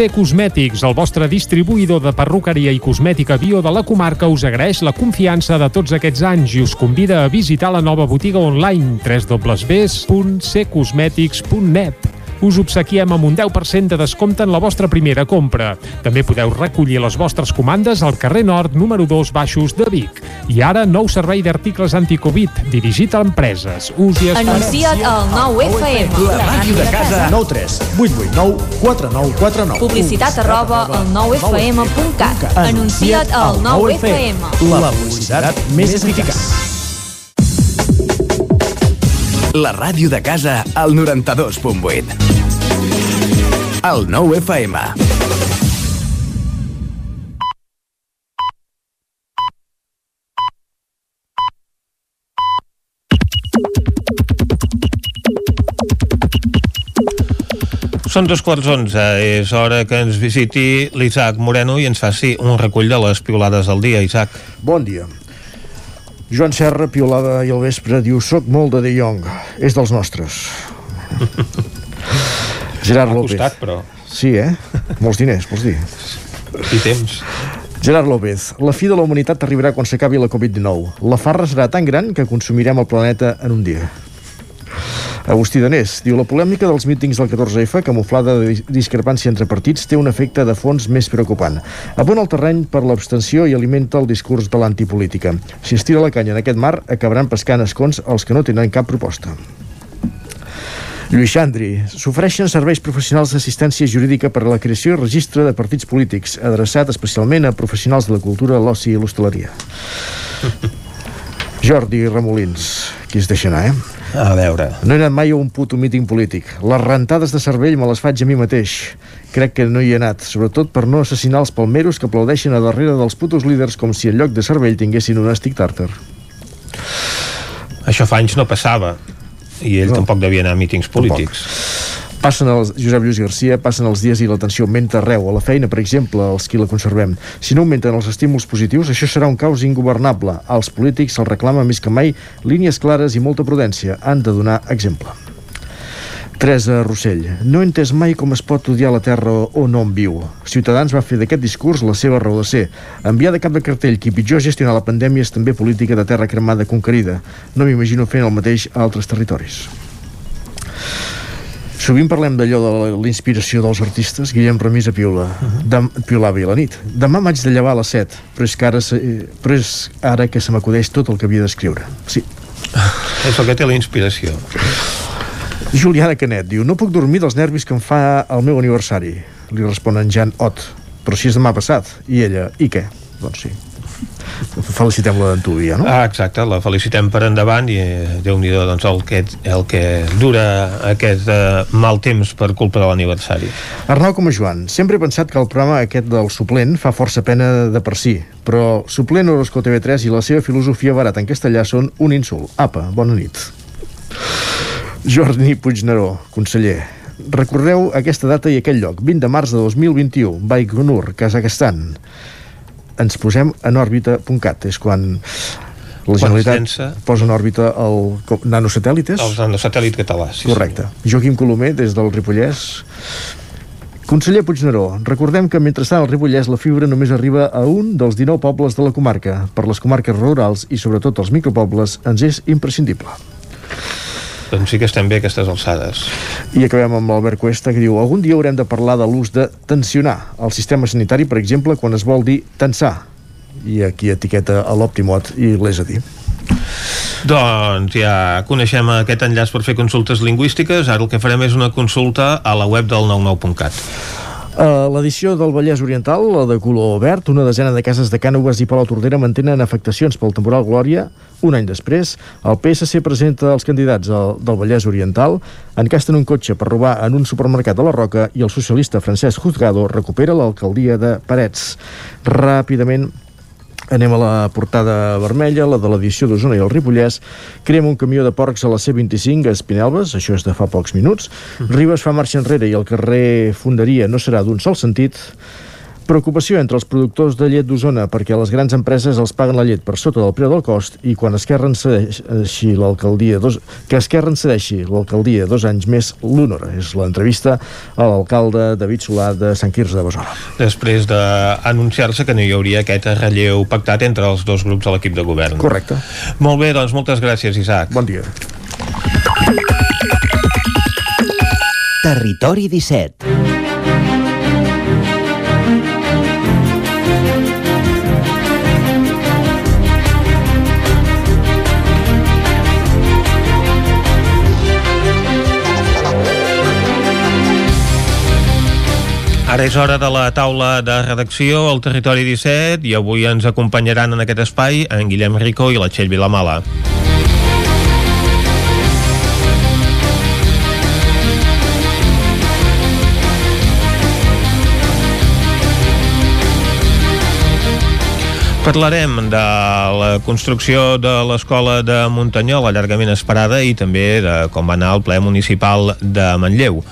C Cosmètics, el vostre distribuïdor de perruqueria i cosmètica bio de la comarca, us agraeix la confiança de tots aquests anys i us convida a visitar la nova botiga online www.ccosmetics.net us obsequiem amb un 10% de descompte en la vostra primera compra. També podeu recollir les vostres comandes al carrer Nord, número 2, Baixos de Vic. I ara, nou servei d'articles anticovid, dirigit a empreses. Us hi esperem. Anuncia't al 9FM. La màquina de casa. 9 3 8 8 9 4 9 4 9. Publicitat arroba al 9FM.cat. Anuncia't al 9FM. La publicitat més eficaç. La ràdio de casa al 92.8. El 9 FM. Són dos quarts onze. És hora que ens visiti l'Isaac Moreno i ens faci un recull de les piolades del dia. Isaac. Bon dia. Joan Serra, piolada i al vespre, diu Soc molt de De Jong, és dels nostres. Gerard López. costat, però. Sí, eh? Molts diners, vols dir? I temps. Gerard López, la fi de la humanitat arribarà quan s'acabi la Covid-19. La farra serà tan gran que consumirem el planeta en un dia. Agustí Danés diu la polèmica dels mítings del 14F, camuflada de dis- discrepància entre partits, té un efecte de fons més preocupant. Abona el terreny per l'abstenció i alimenta el discurs de l'antipolítica. Si es tira la canya en aquest mar, acabaran pescant escons els que no tenen cap proposta. Lluís Xandri, s'ofereixen serveis professionals d'assistència jurídica per a la creació i registre de partits polítics, adreçat especialment a professionals de la cultura, l'oci i l'hostaleria. Jordi Remolins, qui es deixa anar, eh? A veure. No he anat mai a un puto míting polític. Les rentades de cervell me les faig a mi mateix. Crec que no hi he anat, sobretot per no assassinar els palmeros que aplaudeixen a darrere dels putos líders com si en lloc de cervell tinguessin un estic tàrtar. Això fa anys no passava. I ell No. tampoc devia anar a mítings polítics. Passen els, Josep Lluís Garcia, passen els dies i la tensió augmenta arreu. A la feina, per exemple, els qui la conservem. Si no augmenten els estímuls positius, això serà un caos ingovernable. Als polítics se'ls reclama més que mai línies clares i molta prudència. Han de donar exemple. Teresa Rossell. No he entès mai com es pot odiar la terra on hom viu. Ciutadans va fer d'aquest discurs la seva raó de ser. Enviar de cap de cartell qui pitjor gestionar la pandèmia és també política de terra cremada conquerida. No m'imagino fent el mateix a altres territoris. Sovint parlem d'allò de la- l'inspiració dels artistes. Guillem Ramís a Piula. Dem, piolava i a la nit. Demà m'haig de llevar a les 7, però és que ara, se- però és ara que se m'acudeix tot el que havia d'escriure. Sí. És el que té la inspiració. Juliana Canet diu No puc dormir dels nervis que em fa el meu aniversari. Li respon en Jan Ot. Però si és demà passat. I ella, i què? Doncs sí. Felicitem-la d'Antúvia, no? Ah, exacte, la felicitem per endavant i eh, Déu-n'hi-do doncs, el, que, el que dura aquest eh, mal temps per culpa de l'aniversari. Arnau com a Joan, sempre he pensat que el programa aquest del suplent fa força pena de per si, però suplent Horosco TV3 i la seva filosofia barata en castellà són un insult. Apa, bona nit. Jordi Puigneró, conseller. Recordeu aquesta data i aquell lloc, 20 de març de 2021, Baikonur, Kazakhstan. Ens posem en òrbita.cat, és quan la Generalitat llença. posa en òrbita el nanosatèl·lites. El nanosatèl·lit català, sí. Correcte. Joaquim Colomer, des del Ripollès. Conseller Puigneró, recordem que mentrestant al Ripollès la fibra només arriba a un dels 19 pobles de la comarca. Per les comarques rurals i sobretot els micropobles ens és imprescindible. Doncs sí que estem bé a aquestes alçades. I acabem amb l'Albert Cuesta que diu algun dia haurem de parlar de l'ús de tensionar el sistema sanitari, per exemple, quan es vol dir tensar. I aquí etiqueta a l'Optimot i l'és a dir. Doncs ja coneixem aquest enllaç per fer consultes lingüístiques. Ara el que farem és una consulta a la web del 99.cat. A l'edició del Vallès Oriental, la de color verd, una desena de cases de Cànoves i Palau Tordera mantenen afectacions pel temporal Glòria. Un any després, el PSC presenta els candidats del Vallès Oriental, encasten un cotxe per robar en un supermercat a la Roca i el socialista Francesc Juzgado recupera l'alcaldia de Parets. Ràpidament Anem a la portada vermella, la de l'edició d'Osona i el Ripollès. Crema un camió de porcs a la C25 a Espinelves, això és de fa pocs minuts. Ribes fa marxa enrere i el carrer Fonderia no serà d'un sol sentit. Preocupació entre els productors de llet d'Osona perquè les grans empreses els paguen la llet per sota del preu del cost i quan Esquerra en cedeixi l'alcaldia dos, que Esquerra en cedeixi l'alcaldia dos anys més l'honora. És l'entrevista a l'alcalde David Solà de Sant Quirze de Besora. Després d'anunciar-se que no hi hauria aquest relleu pactat entre els dos grups de l'equip de govern. Correcte. Molt bé, doncs moltes gràcies, Isaac. Bon dia. Territori 17 Ara és hora de la taula de redacció al Territori 17 i avui ens acompanyaran en aquest espai en Guillem Rico i la Txell Vilamala. Parlarem de la construcció de l'escola de Muntanyol, allargament esperada, i també de com va anar el ple municipal de Manlleu.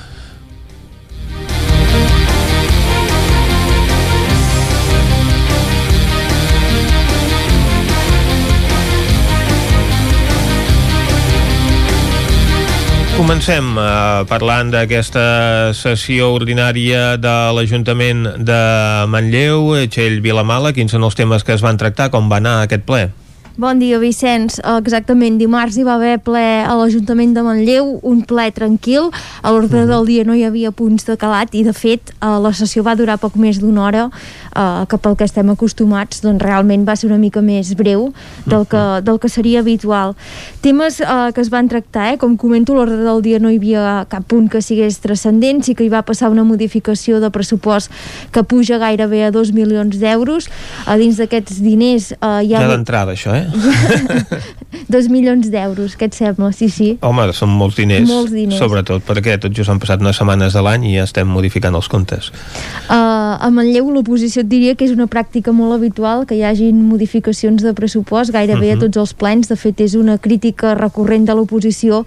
Comencem eh, parlant d'aquesta sessió ordinària de l'Ajuntament de Manlleu, Txell Vilamala, quins són els temes que es van tractar, com va anar aquest ple? Bon dia, Vicenç. Exactament, dimarts hi va haver ple a l'Ajuntament de Manlleu, un ple tranquil. A l'ordre del dia no hi havia punts de calat i, de fet, eh, la sessió va durar poc més d'una hora, eh, que pel que estem acostumats, doncs realment va ser una mica més breu del que, del que seria habitual. Temes eh, que es van tractar, eh, com comento, a l'ordre del dia no hi havia cap punt que sigués transcendent, sí que hi va passar una modificació de pressupost que puja gairebé a 2 milions d'euros. A dins d'aquests diners eh, hi ha... Ja d'entrada, això, eh? 2 milions d'euros, què et sembla? Sí, sí. Home, són molts diners, Molts diners. sobretot perquè tot just han passat unes setmanes de l'any i ja estem modificant els comptes. Uh, a Manlleu l'oposició et diria que és una pràctica molt habitual que hi hagin modificacions de pressupost gairebé uh -huh. a tots els plens, de fet és una crítica recurrent de l'oposició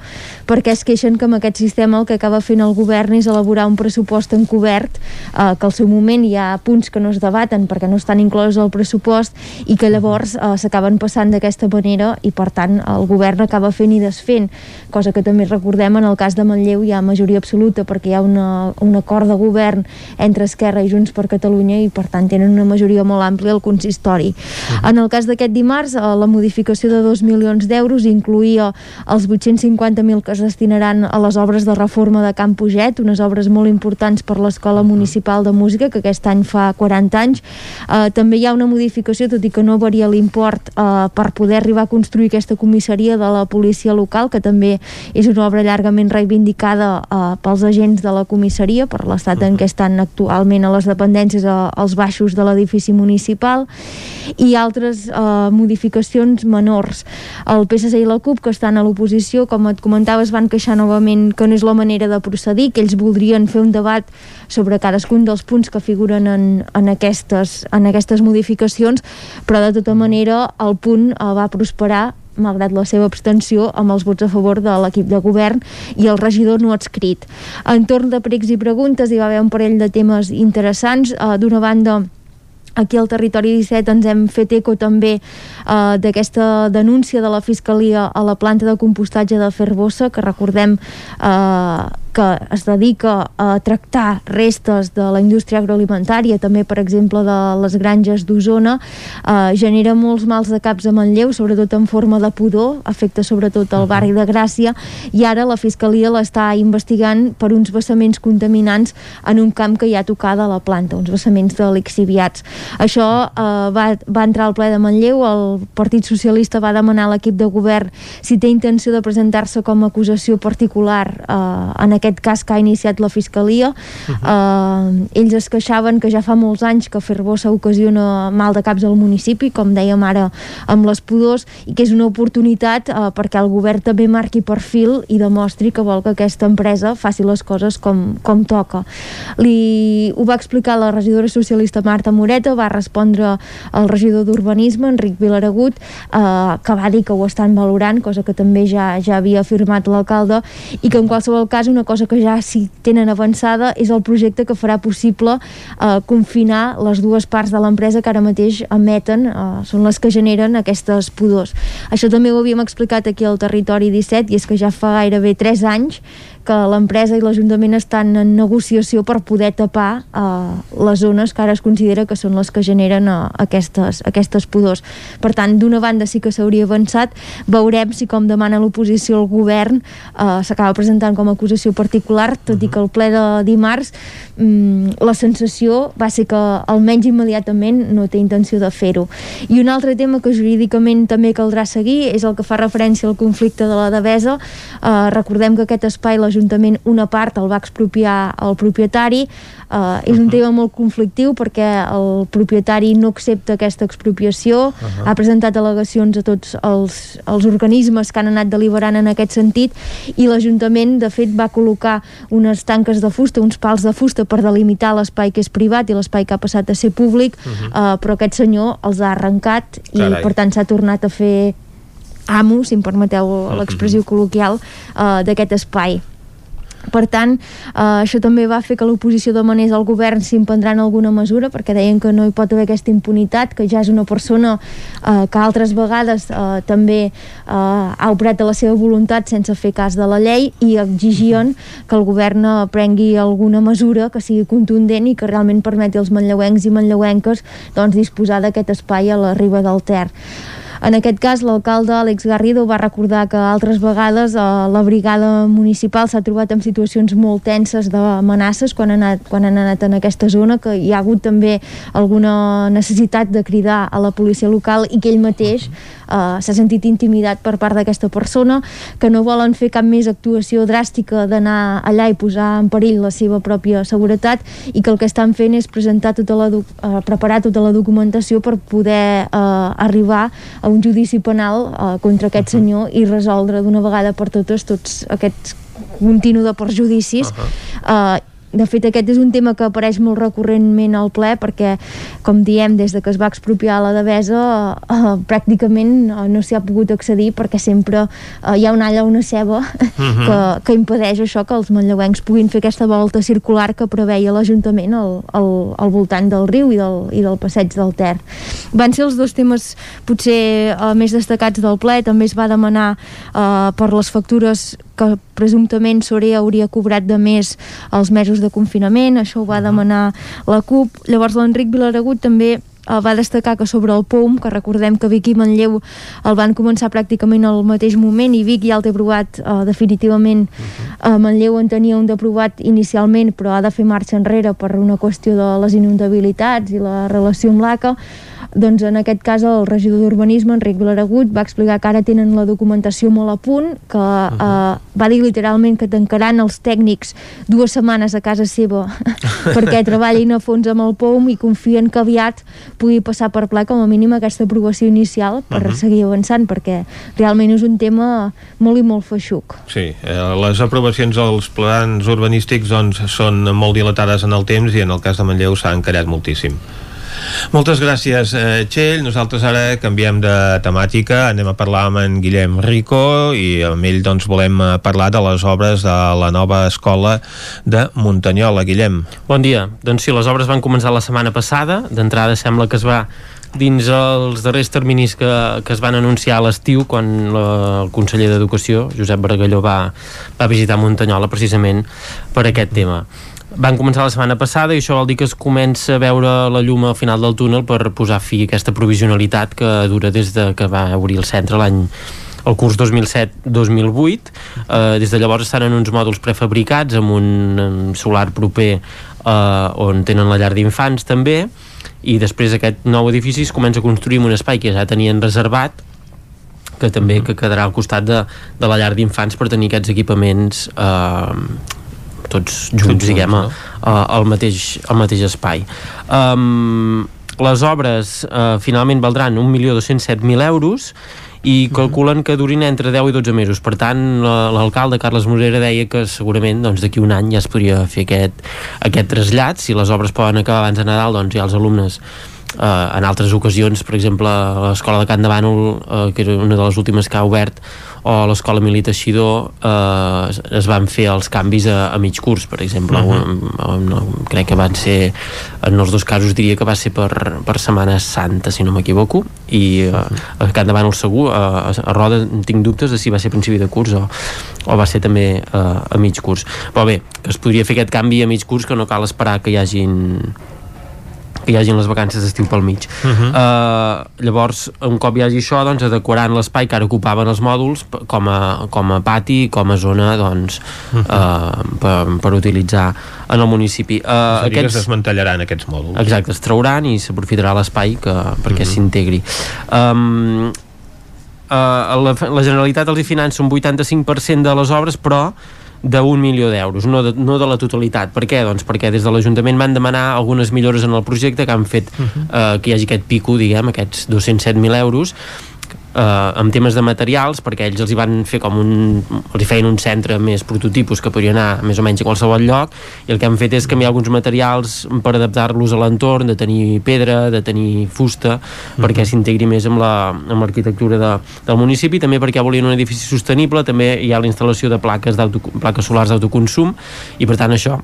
perquè es queixen que amb aquest sistema el que acaba fent el govern és elaborar un pressupost encobert uh, que al seu moment hi ha punts que no es debaten perquè no estan inclosos al pressupost i que llavors uh, s'acaben passant d'aquesta manera i per tant el govern acaba fent i desfent cosa que també recordem en el cas de Manlleu hi ha majoria absoluta perquè hi ha una, un acord de govern entre Esquerra i Junts per Catalunya i per tant tenen una majoria molt àmplia al consistori. Uh -huh. En el cas d'aquest dimarts, eh, la modificació de 2 milions d'euros incluïa els 850.000 que es destinaran a les obres de reforma de Camp Puget, unes obres molt importants per l'Escola Municipal de Música, que aquest any fa 40 anys. Eh, també hi ha una modificació, tot i que no varia l'import, eh, per poder arribar a construir aquesta comissaria de la policia local, que també és una obra llargament reivindicada eh, pels agents de la comissaria, per l'estat en què estan actualment a les dependències a, als baixos de l'edifici municipal i altres eh, modificacions menors. El PSC i la CUP, que estan a l'oposició, com et comentaves, van queixar novament que no és la manera de procedir, que ells voldrien fer un debat sobre cadascun dels punts que figuren en, en, aquestes, en aquestes modificacions, però de tota manera el punt eh, va prosperar malgrat la seva abstenció amb els vots a favor de l'equip de govern i el regidor no adscrit. Entorn de pregs i preguntes hi va haver un parell de temes interessants. Uh, D'una banda, Aquí al Territori 17 ens hem fet eco també eh, d'aquesta denúncia de la Fiscalia a la planta de compostatge de Ferbosa, que recordem eh, que es dedica a tractar restes de la indústria agroalimentària, també per exemple de les granges d'Osona, eh, genera molts mals de caps a Manlleu, sobretot en forma de pudor, afecta sobretot el barri de Gràcia, i ara la Fiscalia l'està investigant per uns vessaments contaminants en un camp que hi ha tocada a la planta, uns vessaments de lixiviats. Això eh, va, va entrar al ple de Manlleu, el Partit Socialista va demanar a l'equip de govern si té intenció de presentar-se com a acusació particular eh, en aquest cas que ha iniciat la Fiscalia. Uh -huh. eh, ells es queixaven que ja fa molts anys que Ferbosa ocasiona mal de caps al municipi, com dèiem ara amb les pudors, i que és una oportunitat eh, perquè el govern també marqui perfil i demostri que vol que aquesta empresa faci les coses com, com toca. Li, ho va explicar la regidora socialista Marta Moreta, va respondre el regidor d'Urbanisme, Enric Vilaragut, eh, que va dir que ho estan valorant, cosa que també ja, ja havia afirmat l'alcalde, i que en qualsevol cas una cosa que ja sí tenen avançada és el projecte que farà possible eh, confinar les dues parts de l'empresa que ara mateix emeten, eh, són les que generen aquestes pudors. Això també ho havíem explicat aquí al Territori 17 i és que ja fa gairebé 3 anys que l'empresa i l'Ajuntament estan en negociació per poder tapar eh, les zones que ara es considera que són les que generen eh, aquestes, aquestes pudors. Per tant, d'una banda sí que s'hauria avançat, veurem si com demana l'oposició al govern eh, s'acaba presentant com a acusació particular, tot i que el ple de dimarts mm, la sensació va ser que almenys immediatament no té intenció de fer-ho. I un altre tema que jurídicament també caldrà seguir és el que fa referència al conflicte de la Devesa. Eh, recordem que aquest espai l'Ajuntament una part el va expropiar al propietari, Uh, és un tema molt conflictiu perquè el propietari no accepta aquesta expropiació, uh -huh. ha presentat al·legacions a tots els, els organismes que han anat deliberant en aquest sentit i l'Ajuntament, de fet, va col·locar unes tanques de fusta, uns pals de fusta per delimitar l'espai que és privat i l'espai que ha passat a ser públic, uh -huh. uh, però aquest senyor els ha arrencat Carai. i, per tant, s'ha tornat a fer amo, si em permeteu l'expressió col·loquial, uh, d'aquest espai. Per tant, eh, això també va fer que l'oposició demanés al govern si emprendran alguna mesura, perquè deien que no hi pot haver aquesta impunitat, que ja és una persona eh, que altres vegades eh, també eh, ha operat de la seva voluntat sense fer cas de la llei i exigien que el govern prengui alguna mesura que sigui contundent i que realment permeti als manlleuencs i manlleuenques doncs, disposar d'aquest espai a la riba del Ter. En aquest cas, l'alcalde Àlex Garrido va recordar que altres vegades eh, la brigada municipal s'ha trobat en situacions molt tenses d'amenaces quan, han anat, quan han anat en aquesta zona, que hi ha hagut també alguna necessitat de cridar a la policia local i que ell mateix eh, s'ha sentit intimidat per part d'aquesta persona, que no volen fer cap més actuació dràstica d'anar allà i posar en perill la seva pròpia seguretat i que el que estan fent és presentar tota la, eh, preparar tota la documentació per poder eh, arribar a un judici penal eh, contra aquest senyor i resoldre d'una vegada per totes tots aquests continu de perjudicis uh -huh. eh, de fet, aquest és un tema que apareix molt recurrentment al ple perquè, com diem, des de que es va expropiar la Devesa eh, eh, pràcticament eh, no s'hi ha pogut accedir perquè sempre eh, hi ha una alla una ceba uh mhm. -huh. que, que impedeix això que els manlleuencs puguin fer aquesta volta circular que preveia l'Ajuntament al, al, al voltant del riu i del, i del passeig del Ter. Van ser els dos temes potser eh, més destacats del ple, també es va demanar eh, per les factures que presumptament Sorea hauria cobrat de més els mesos de confinament, això ho va demanar la CUP. Llavors l'Enric Vilaragut també eh, va destacar que sobre el POUM, que recordem que Vic i Manlleu el van començar pràcticament al mateix moment i Vic ja el té aprovat uh, definitivament. Uh, Manlleu en tenia un d'aprovat inicialment però ha de fer marxa enrere per una qüestió de les inundabilitats i la relació amb l'ACA doncs en aquest cas el regidor d'Urbanisme, Enric Vilaragut, va explicar que ara tenen la documentació molt a punt, que uh -huh. eh, va dir literalment que tancaran els tècnics dues setmanes a casa seva perquè treballin a fons amb el POUM i confien que aviat pugui passar per pla com a mínim aquesta aprovació inicial per uh -huh. seguir avançant, perquè realment és un tema molt i molt feixuc. Sí, eh, les aprovacions dels plans urbanístics doncs, són molt dilatades en el temps i en el cas de Manlleu s'ha encarat moltíssim. Moltes gràcies, eh, Txell. Nosaltres ara canviem de temàtica. Anem a parlar amb en Guillem Rico i amb ell doncs, volem eh, parlar de les obres de la nova escola de Muntanyola. Guillem. Bon dia. Doncs sí, les obres van començar la setmana passada. D'entrada sembla que es va dins els darrers terminis que, que es van anunciar a l'estiu quan la, el conseller d'Educació, Josep Baragalló, va, va visitar Muntanyola precisament per aquest tema van començar la setmana passada i això vol dir que es comença a veure la llum al final del túnel per posar fi a aquesta provisionalitat que dura des de que va obrir el centre l'any el curs 2007-2008 eh, des de llavors estan en uns mòduls prefabricats amb un solar proper eh, on tenen la llar d'infants també i després aquest nou edifici es comença a construir en un espai que ja tenien reservat que també que quedarà al costat de, de la llar d'infants per tenir aquests equipaments eh, tots junts, diguem, no? al, mateix, al mateix espai. Um, les obres uh, finalment valdran 1.207.000 euros i mhm. calculen que durin entre 10 i 12 mesos. Per tant, l'alcalde Carles Morera deia que segurament doncs, d'aquí un any ja es podria fer aquest, aquest trasllat. Si les obres poden acabar abans de Nadal, doncs ja els alumnes eh, en altres ocasions, per exemple, l'escola de Can de Bànol, eh, que era una de les últimes que ha obert, o l'escola Milita Teixidor eh, es van fer els canvis a, a mig curs, per exemple uh -huh. no, crec que van ser en els dos casos diria que va ser per, per Setmana Santa, si no m'equivoco i eh, a Can de Bànol segur a, a Roda tinc dubtes de si va ser a principi de curs o, o va ser també eh, a mig curs però bé, que es podria fer aquest canvi a mig curs que no cal esperar que hi hagin que hi hagin les vacances d'estiu pel mig. Uh -huh. uh, llavors, un cop hi hagi això, doncs, adequaran l'espai que ara ocupaven els mòduls com a, com a pati, com a zona doncs, uh -huh. uh, per, per utilitzar en el municipi. Uh, aquests... es desmantellaran aquests mòduls. Exacte, es trauran i s'aprofitarà l'espai perquè uh -huh. s'integri. Um, uh, la, la Generalitat els hi finança un 85% de les obres, però d'un milió d'euros, no, de, no de la totalitat. Per què? Doncs perquè des de l'Ajuntament van demanar algunes millores en el projecte que han fet uh -huh. eh, que hi hagi aquest pico, diguem, aquests 207.000 euros, eh, amb temes de materials perquè ells els hi van fer com un els hi feien un centre més prototipus que podria anar més o menys a qualsevol lloc i el que han fet és canviar alguns materials per adaptar-los a l'entorn, de tenir pedra de tenir fusta, mm -hmm. perquè s'integri més amb l'arquitectura la, de, del municipi, també perquè volien un edifici sostenible també hi ha la instal·lació de plaques, plaques solars d'autoconsum i per tant això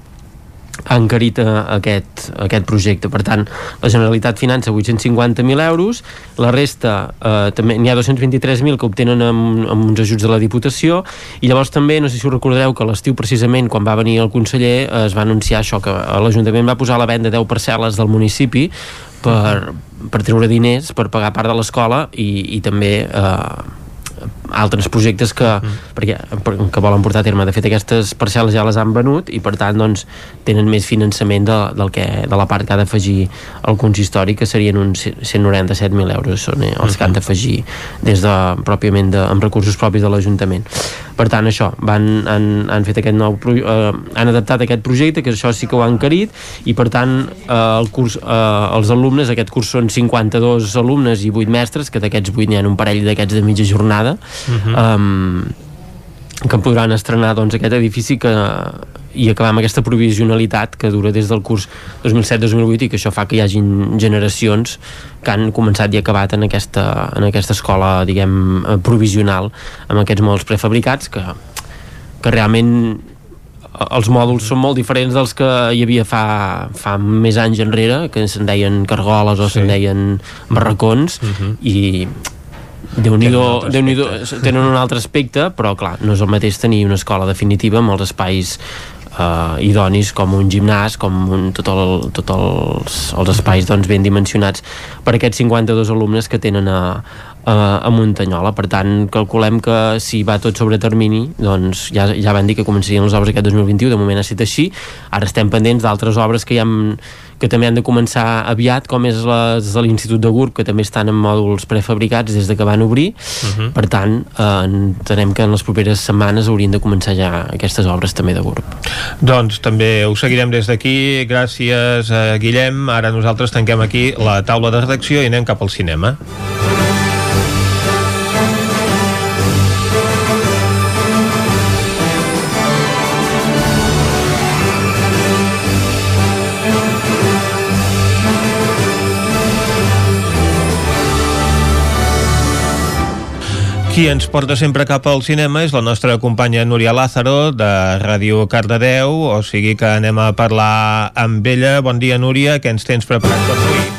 ha encarit eh, aquest, aquest projecte. Per tant, la Generalitat finança 850.000 euros, la resta eh, també n'hi ha 223.000 que obtenen amb, amb uns ajuts de la Diputació i llavors també, no sé si us recordareu que l'estiu precisament quan va venir el conseller eh, es va anunciar això, que l'Ajuntament va posar a la venda 10 parcel·les del municipi per, per treure diners per pagar part de l'escola i, i també eh, altres projectes que, mm. perquè, que volen portar a terme. De fet, aquestes parcel·les ja les han venut i, per tant, doncs, tenen més finançament de, del que, de la part que ha d'afegir el consistori, que serien uns 197.000 euros són eh, els que han mm-hmm. d'afegir des de, pròpiament de, amb recursos propis de l'Ajuntament. Per tant, això, van, han, han fet aquest nou eh, han adaptat aquest projecte, que això sí que ho han encarit, i per tant, eh, el curs, eh, els alumnes, aquest curs són 52 alumnes i 8 mestres, que d'aquests 8 n'hi ha un parell d'aquests de mitja jornada, uh. -huh. um, que podran estrenar doncs, aquest edifici que, i acabar amb aquesta provisionalitat que dura des del curs 2007-2008 i que això fa que hi hagin generacions que han començat i acabat en aquesta, en aquesta escola diguem provisional amb aquests molts prefabricats que, que realment els mòduls són molt diferents dels que hi havia fa, fa més anys enrere, que se'n deien cargoles o sí. se'n deien barracons, uh mhm. -huh. i déu nhi déu tenen un altre aspecte, però clar, no és el mateix tenir una escola definitiva amb els espais uh, idonis com un gimnàs, com un, tot el, tot els, els espais doncs, ben dimensionats per aquests 52 alumnes que tenen a, a, a Muntanyola. Per tant, calculem que si va tot sobre termini, doncs ja, ja van dir que començarien les obres aquest 2021, de moment ha estat així. Ara estem pendents d'altres obres que ja hem que també han de començar aviat, com és les de l'Institut de GURB, que també estan en mòduls prefabricats des de que van obrir. Uh. -huh. Per tant, eh, entenem que en les properes setmanes haurien de començar ja aquestes obres també de GURB. Doncs també ho seguirem des d'aquí. Gràcies, a Guillem. Ara nosaltres tanquem aquí la taula de redacció i anem cap al cinema. Qui ens porta sempre cap al cinema és la nostra companya Núria Lázaro de Ràdio Cardedeu, o sigui que anem a parlar amb ella. Bon dia, Núria, què ens tens preparat avui?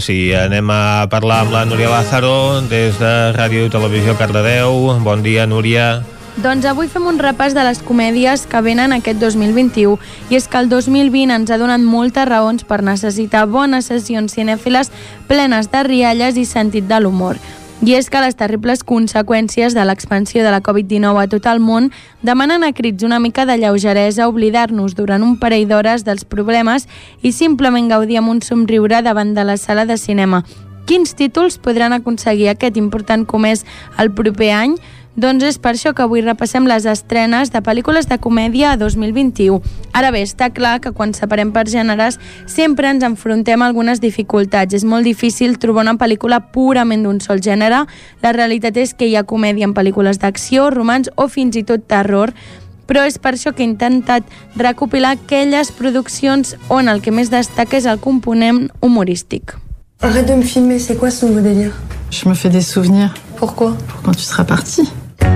Ara sí, anem a parlar amb la Núria Lázaro des de Ràdio i Televisió Cardedeu. Bon dia, Núria. Doncs avui fem un repàs de les comèdies que venen aquest 2021 i és que el 2020 ens ha donat moltes raons per necessitar bones sessions cinèfiles plenes de rialles i sentit de l'humor. I és que les terribles conseqüències de l'expansió de la Covid-19 a tot el món demanen a crits una mica de lleugeresa, oblidar-nos durant un parell d'hores dels problemes i simplement gaudir amb un somriure davant de la sala de cinema. Quins títols podran aconseguir aquest important comès el proper any? Doncs és per això que avui repassem les estrenes de pel·lícules de comèdia a 2021. Ara bé, està clar que quan separem per gèneres sempre ens enfrontem a algunes dificultats. És molt difícil trobar una pel·lícula purament d'un sol gènere. La realitat és que hi ha comèdia en pel·lícules d'acció, romans o fins i tot terror, però és per això que he intentat recopilar aquelles produccions on el que més destaca és el component humorístic. Arrête de me filmer, c'est quoi ce nouveau délire Je me fais des souvenirs. Pourquoi Pour quand tu seras parti. Tu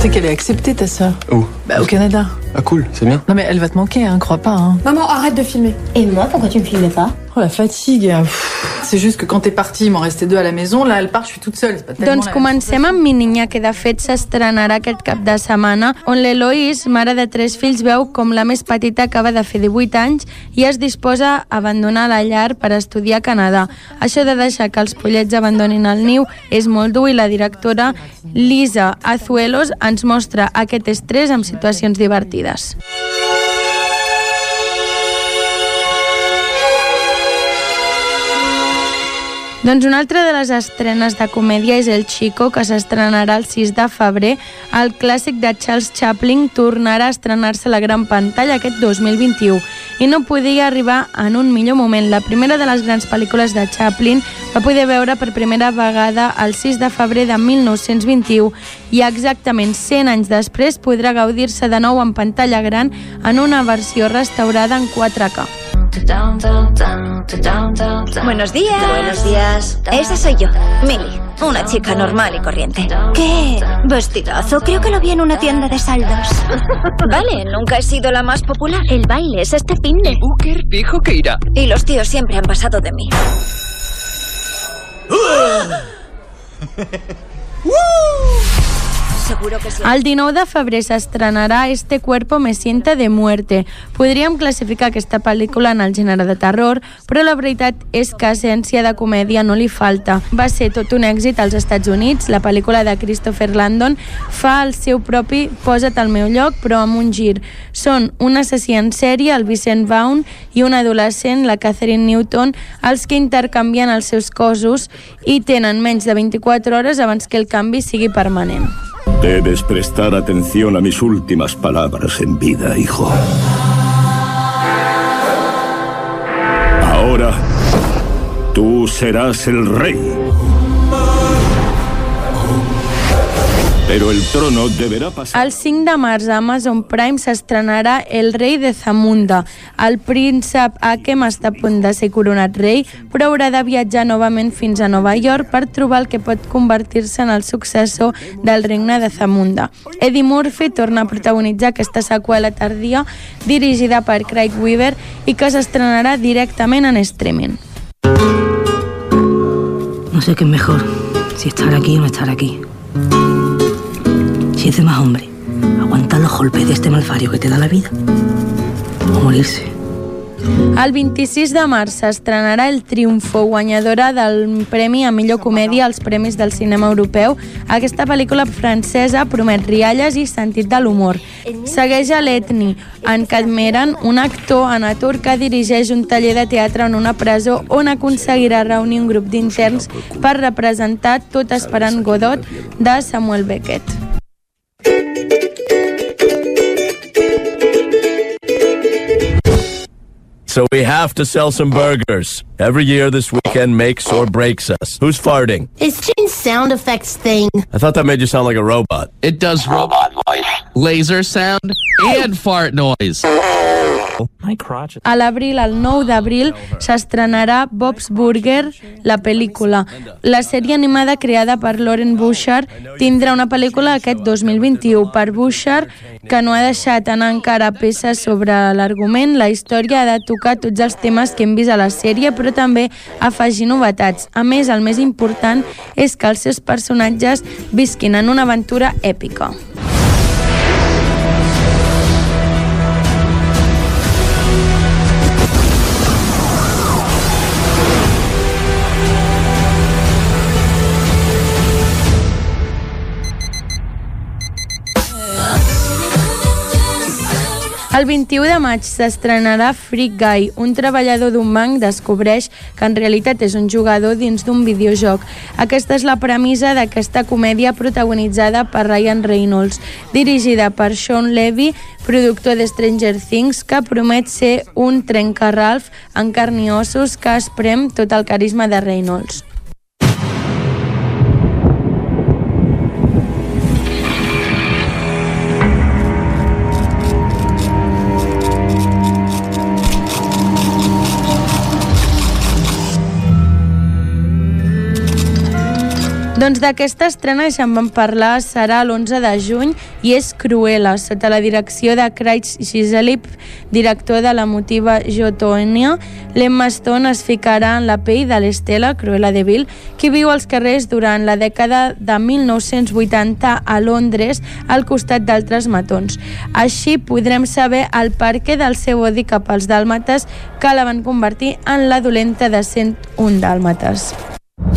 sais qu'elle est acceptée, ta sœur Où? Bah, au Canada. Ah cool, c'est bien. Non, mais elle va te manquer, hein, crois pas, hein. Maman, arrête de filmer. Et moi, pourquoi tu me filmes pas Oh, la fatigue. C'est juste que quand t'es parti, il m'en restait deux à la maison. Là, elle part, je suis toute seule. C'est pas tellement Doncs comencem amb Mi Niña, que de fet s'estrenarà aquest cap de setmana, on l'Eloís, mare de tres fills, veu com la més petita acaba de fer 18 anys i es disposa a abandonar la llar per estudiar a Canadà. Això de deixar que els pollets abandonin el niu és molt dur i la directora Lisa Azuelos ens mostra aquest estrès amb situacions divertides. Doncs una altra de les estrenes de comèdia és El Chico, que s'estrenarà el 6 de febrer. El clàssic de Charles Chaplin tornarà a estrenar-se a la gran pantalla aquest 2021 i no podia arribar en un millor moment. La primera de les grans pel·lícules de Chaplin va poder veure per primera vegada el 6 de febrer de 1921 i exactament 100 anys després podrà gaudir-se de nou en pantalla gran en una versió restaurada en 4K. Buenos días. Buenos días. Esa soy yo, Millie, una chica normal y corriente. ¿Qué vestidazo? Creo que lo vi en una tienda de saldos. Vale, nunca he sido la más popular. El baile es este fin de. Booker dijo que irá. Y los tíos siempre han pasado de mí. Sí. El 19 de febrer s'estrenarà Este cuerpo me sienta de muerte. Podríem classificar aquesta pel·lícula en el gènere de terror, però la veritat és que essència de comèdia no li falta. Va ser tot un èxit als Estats Units, la pel·lícula de Christopher Landon fa el seu propi Posa't al meu lloc, però amb un gir. Són un assassí en sèrie, el Vicent Vaughn, i un adolescent, la Catherine Newton, els que intercanvien els seus cossos i tenen menys de 24 hores abans que el canvi sigui permanent. Debes prestar atención a mis últimas palabras en vida, hijo. Ahora, tú serás el rey. Pero el trono deberá pasar... El 5 de març a Amazon Prime s'estrenarà El rei de Zamunda. El príncep Akem està a punt de ser coronat rei, però haurà de viatjar novament fins a Nova York per trobar el que pot convertir-se en el successor del regne de Zamunda. Eddie Murphy torna a protagonitzar aquesta seqüela tardia dirigida per Craig Weaver i que s'estrenarà directament en streaming. No sé qué es mejor, si estar aquí o no estar aquí. Si es de más hombre, aguantar los golpes de este malfario que te da la vida. O morirse. El 26 de març s'estrenarà El Triunfo, guanyadora del Premi a Millor Comèdia als Premis del Cinema Europeu. Aquesta pel·lícula francesa promet rialles i sentit de l'humor. Segueix a l'Etni, en Cadmeran, un actor en atur que dirigeix un taller de teatre en una presó on aconseguirà reunir un grup d'interns per representar Tot esperant Godot de Samuel Beckett. So we have to sell some burgers. Every year this weekend makes or breaks us. Who's farting? It's Jane's sound effects thing. I thought that made you sound like a robot. It does robot noise, laser sound, and fart noise. A l'abril, el 9 d'abril, s'estrenarà Bob's Burger, la pel·lícula. La sèrie animada creada per Lauren Bouchard tindrà una pel·lícula aquest 2021 per Bouchard, que no ha deixat anar encara peces sobre l'argument. La història ha de tocar tots els temes que hem vist a la sèrie, però també afegir novetats. A més, el més important és que els seus personatges visquin en una aventura èpica. El 21 de maig s'estrenarà Freak Guy. Un treballador d'un banc descobreix que en realitat és un jugador dins d'un videojoc. Aquesta és la premissa d'aquesta comèdia protagonitzada per Ryan Reynolds, dirigida per Sean Levy, productor de Stranger Things, que promet ser un trencarralf en carn i ossos que esprem tot el carisma de Reynolds. Doncs d'aquesta estrena que se'n van parlar serà l'11 de juny i és Cruella, sota la direcció de Craig Shizelip, director de la motiva Jotonia. L'Emma Stone es ficarà en la pell de l'Estela, Cruella de Vil, qui viu als carrers durant la dècada de 1980 a Londres al costat d'altres matons. Així podrem saber el perquè del seu odi cap als dàlmates que la van convertir en la dolenta de 101 dàlmates.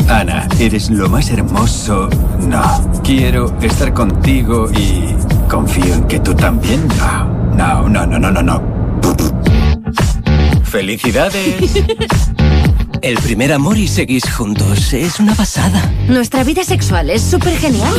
Ana, eres lo más hermoso. No. Quiero estar contigo y confío en que tú también. No, no, no, no, no, no. no. ¡Felicidades! El primer amor y seguís juntos. Es una pasada. Nuestra vida sexual es súper genial.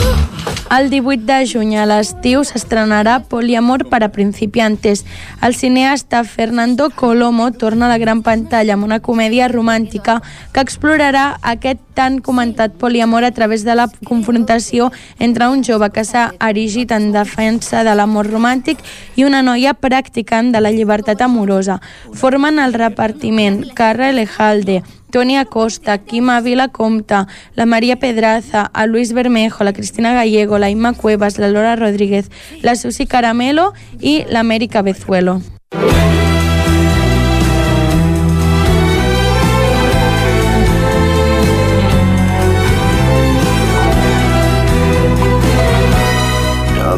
El 18 de juny a l'estiu s'estrenarà Poliamor per a principiantes. El cineasta Fernando Colomo torna a la gran pantalla amb una comèdia romàntica que explorarà aquest tan comentat poliamor a través de la confrontació entre un jove que s'ha erigit en defensa de l'amor romàntic i una noia practicant de la llibertat amorosa. Formen el repartiment Carra Elejalde, Toni Acosta, Quim Ávila Comta, la Maria Pedraza, a Luis Bermejo, la Cristina Gallego, la Imma Cuevas, la Laura Rodríguez, la Susi Caramelo i l'Amèrica Bezuelo.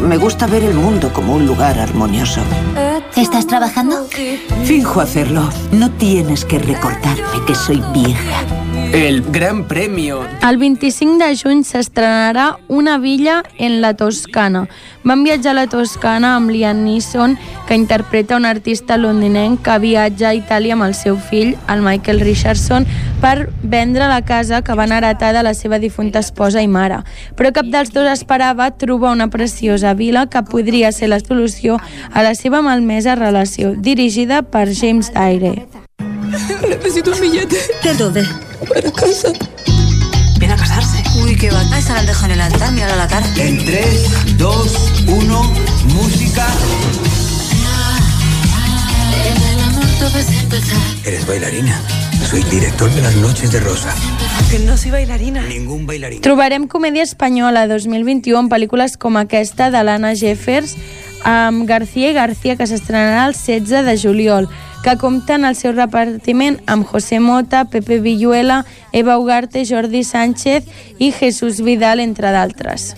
Me gusta ver el mundo como un lugar armonioso. ¿Estás trabajando? Finjo hacerlo. No tienes que recordarme que soy vieja. El gran premio. El 25 de juny s'estrenarà Una villa en la Toscana. Van viatjar a la Toscana amb Liam Neeson, que interpreta un artista londinenc que viatja a Itàlia amb el seu fill, el Michael Richardson, per vendre la casa que van heretar de la seva difunta esposa i mare. Però cap dels dos esperava trobar una preciosa vila que podria ser la solució a la seva malmesa relació, dirigida per James Dyer. Necesito un billete. ¿De dónde? Para casa. Viene a casarse. Uy, qué va. Esa la dejo en el altar, mira la cara. En 3, 2, 1, música. Eres bailarina. Soy director de las noches de Rosa. Que no soy bailarina. Ningún bailarín. Trobarem comèdia espanyola 2021 en pel·lícules com aquesta de l'Anna Jeffers amb García i García que s'estrenarà el 16 de juliol que compta en el seu repartiment amb José Mota, Pepe Villuela, Eva Ugarte, Jordi Sánchez i Jesús Vidal, entre d'altres.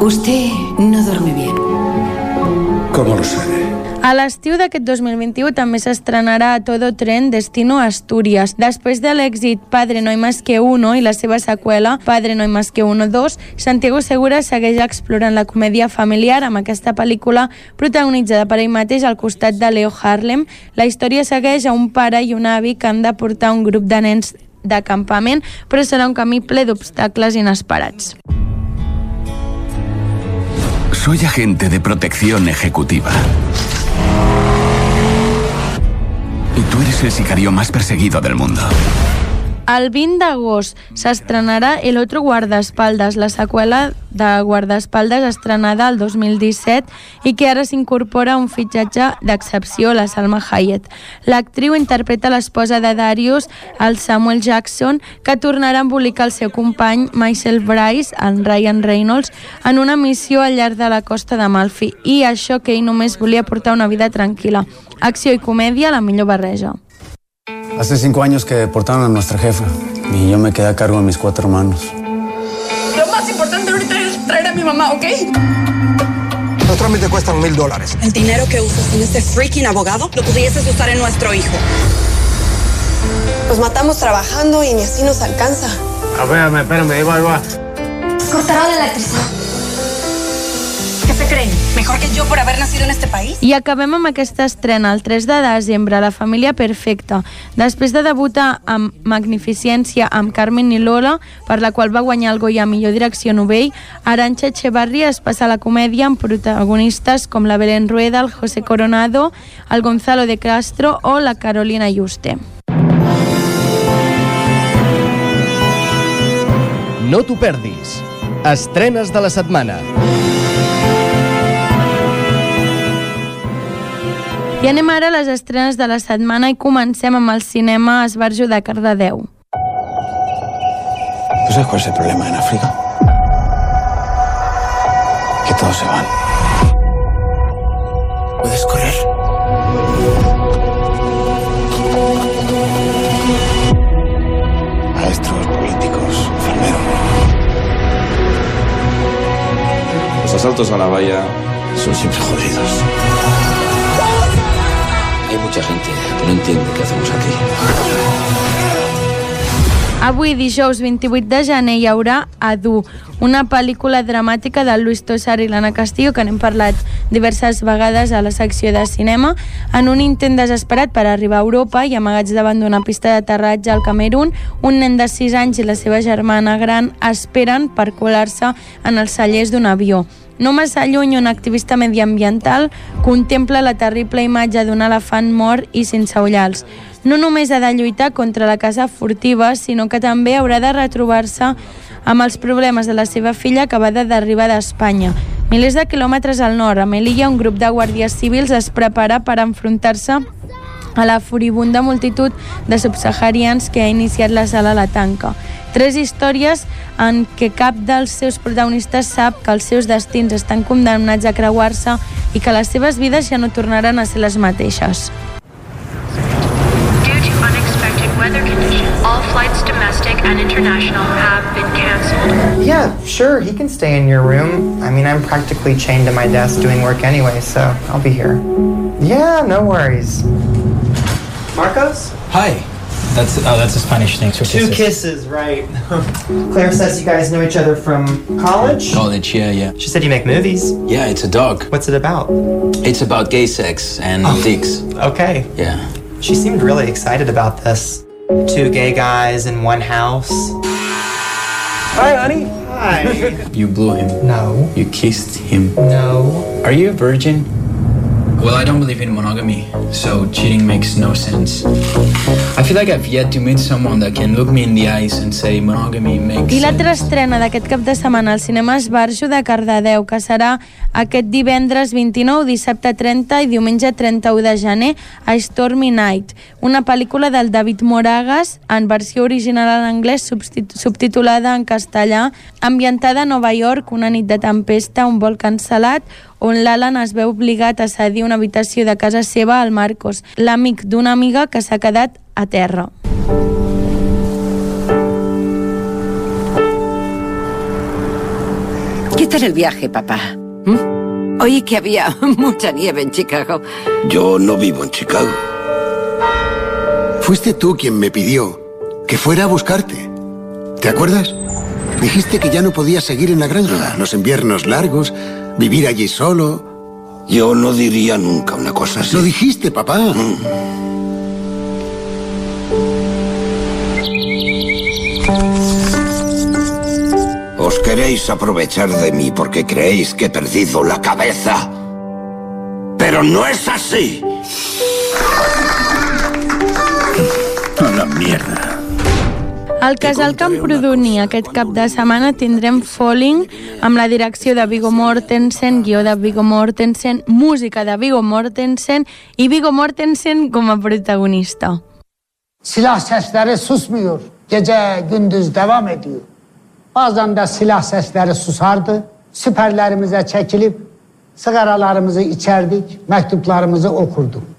Usted no duerme bien. ¿Cómo lo sabe? A l'estiu d'aquest 2021 també s'estrenarà a Todo Tren Destino Asturias. Després de l'èxit Padre no hay más que uno i la seva seqüela Padre no hay más que uno 2, Santiago Segura segueix explorant la comèdia familiar amb aquesta pel·lícula protagonitzada per ell mateix al costat de Leo Harlem. La història segueix a un pare i un avi que han de portar un grup de nens d'acampament, però serà un camí ple d'obstacles inesperats. Soy agente de protección ejecutiva. Y tú eres el sicario más perseguido del mundo. El 20 d'agost s'estrenarà El otro guardaespaldes, la seqüela de Guardaespaldes estrenada el 2017 i que ara s'incorpora un fitxatge d'excepció, la Salma Hayek. L'actriu interpreta l'esposa de Darius, el Samuel Jackson, que tornarà a embolicar el seu company Michael Bryce, en Ryan Reynolds, en una missió al llarg de la costa de Malfi i això que ell només volia portar una vida tranquil·la. Acció i comèdia, la millor barreja. Hace cinco años que deportaron a nuestra jefa y yo me quedé a cargo de mis cuatro hermanos. Lo más importante ahorita es traer a mi mamá, ¿ok? Los trámites cuestan mil dólares. El dinero que usas en este freaking abogado lo pudieses usar en nuestro hijo. Nos matamos trabajando y ni así nos alcanza. A ver, espérame, ahí va, ahí va. Cortaron la electricidad. ¿Qué se creen? ¿Mejor que yo por haber nacido en este país? I acabem amb aquesta estrena el 3 de desembre, La família perfecta. Després de debutar amb Magnificència amb Carmen i Lola, per la qual va guanyar el Goya a millor direcció novell, Arancha Echevarri es passa a la comèdia amb protagonistes com la Belén Rueda, el José Coronado, el Gonzalo de Castro o la Carolina Yuste. No t'ho perdis. Estrenes de la setmana. I anem ara a les estrenes de la setmana i comencem amb el cinema Esbarjo de Cardedeu. ¿Tú sabes cuál es el problema en África? Que todos se van. Puedes correr. Maestros, políticos, enfermeros. Los asaltos a la valla son siempre jodidos. Hay mucha gente que no entiende qué hacemos aquí. Avui, dijous 28 de gener, hi haurà Adu, una pel·lícula dramàtica de Luis Tosar i l'Anna Castillo, que n'hem parlat diverses vegades a la secció de cinema, en un intent desesperat per arribar a Europa i amagats davant d'una pista d'aterratge al Camerún, un nen de 6 anys i la seva germana gran esperen per colar-se en els cellers d'un avió. No massa lluny, un activista mediambiental contempla la terrible imatge d'un elefant mort i sense ullals. No només ha de lluitar contra la casa furtiva, sinó que també haurà de retrobar-se amb els problemes de la seva filla acabada d'arribar d'Espanya. Milers de quilòmetres al nord, a Melilla, un grup de guàrdies civils es prepara per enfrontar-se a la furibunda multitud de subsaharians que ha iniciat la sala a la tanca. Tres històries en què cap dels seus protagonistes sap que els seus destins estan condemnats a creuar-se i que les seves vides ja no tornaran a ser les mateixes. Due to unexpected weather conditions, all flights domestic and international have been canceled. Yeah, sure, he can stay in your room. I mean, I'm practically chained to my desk doing work anyway, so I'll be here. Yeah, no worries. Marcos? Hi. That's oh, that's a Spanish thing. Two, Two kisses, right. Claire says you guys know each other from college? College, yeah, yeah. She said you make movies. Yeah, it's a dog. What's it about? It's about gay sex and oh. dicks. Okay. Yeah. She seemed really excited about this. Two gay guys in one house. Hi, honey. Hi. You blew him. No. You kissed him. No. Are you a virgin? Well, I don't believe in monogamy, so cheating makes no sense. I feel like I've yet to meet someone that can look me in the eyes and say monogamy makes I l'altra estrena d'aquest cap de setmana al cinema Esbarjo de Cardedeu, que serà aquest divendres 29, dissabte 30 i diumenge 31 de gener a Stormy Night, una pel·lícula del David Moragas en versió original en anglès subtitulada en castellà, ambientada a Nova York, una nit de tempesta, un vol cancel·lat, on l'Alan es veu obligat a cedir una habitació de casa seva al Marcos, l'amic d'una amiga que s'ha quedat a terra. ¿Qué tal el viaje, papá? ¿Mm? Oí que había mucha nieve en Chicago. Yo no vivo en Chicago. Fuiste tú quien me pidió que fuera a buscarte. ¿Te acuerdas? Dijiste que ya no podías seguir en la granja, los inviernos largos, vivir allí solo. Yo no diría nunca una cosa así. Lo dijiste, papá. Os queréis aprovechar de mí porque creéis que he perdido la cabeza. Pero no es así. A la mierda. Al Casal Camprodoní aquest cap de setmana tindrem Falling amb la direcció de Viggo Mortensen, guió de Viggo Mortensen, música de Viggo Mortensen i Viggo Mortensen com a protagonista. Silah sesleri susmuyor. Gece gündüz devam ediyor. Bazen de silah sesleri susardı. Siperlerimize çekilip sigaralarımızı içerdik, mektuplarımızı okurduk.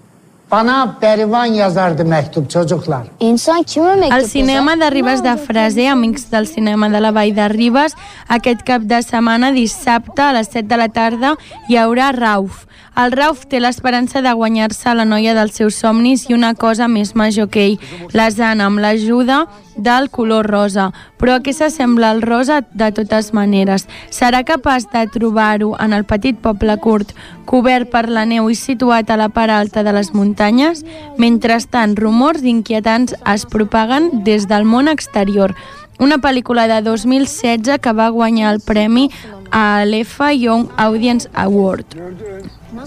Bana Berivan yazardı mektup çocuklar. İnsan kime mektup Al cinema de Ribes de Freser, amics del cinema de la Vall de Ribes, aquest cap de setmana, dissabte, a les 7 de la tarda, hi haurà Rauf. El Rauf té l'esperança de guanyar-se la noia dels seus somnis i una cosa més major que ell, la Zana, amb l'ajuda del color rosa. Però a què s'assembla el rosa de totes maneres? Serà capaç de trobar-ho en el petit poble curt, cobert per la neu i situat a la part alta de les muntanyes? Mentrestant, rumors inquietants es propaguen des del món exterior. Una pel·lícula de 2016 que va guanyar el premi a l'EFA Young Audience Award.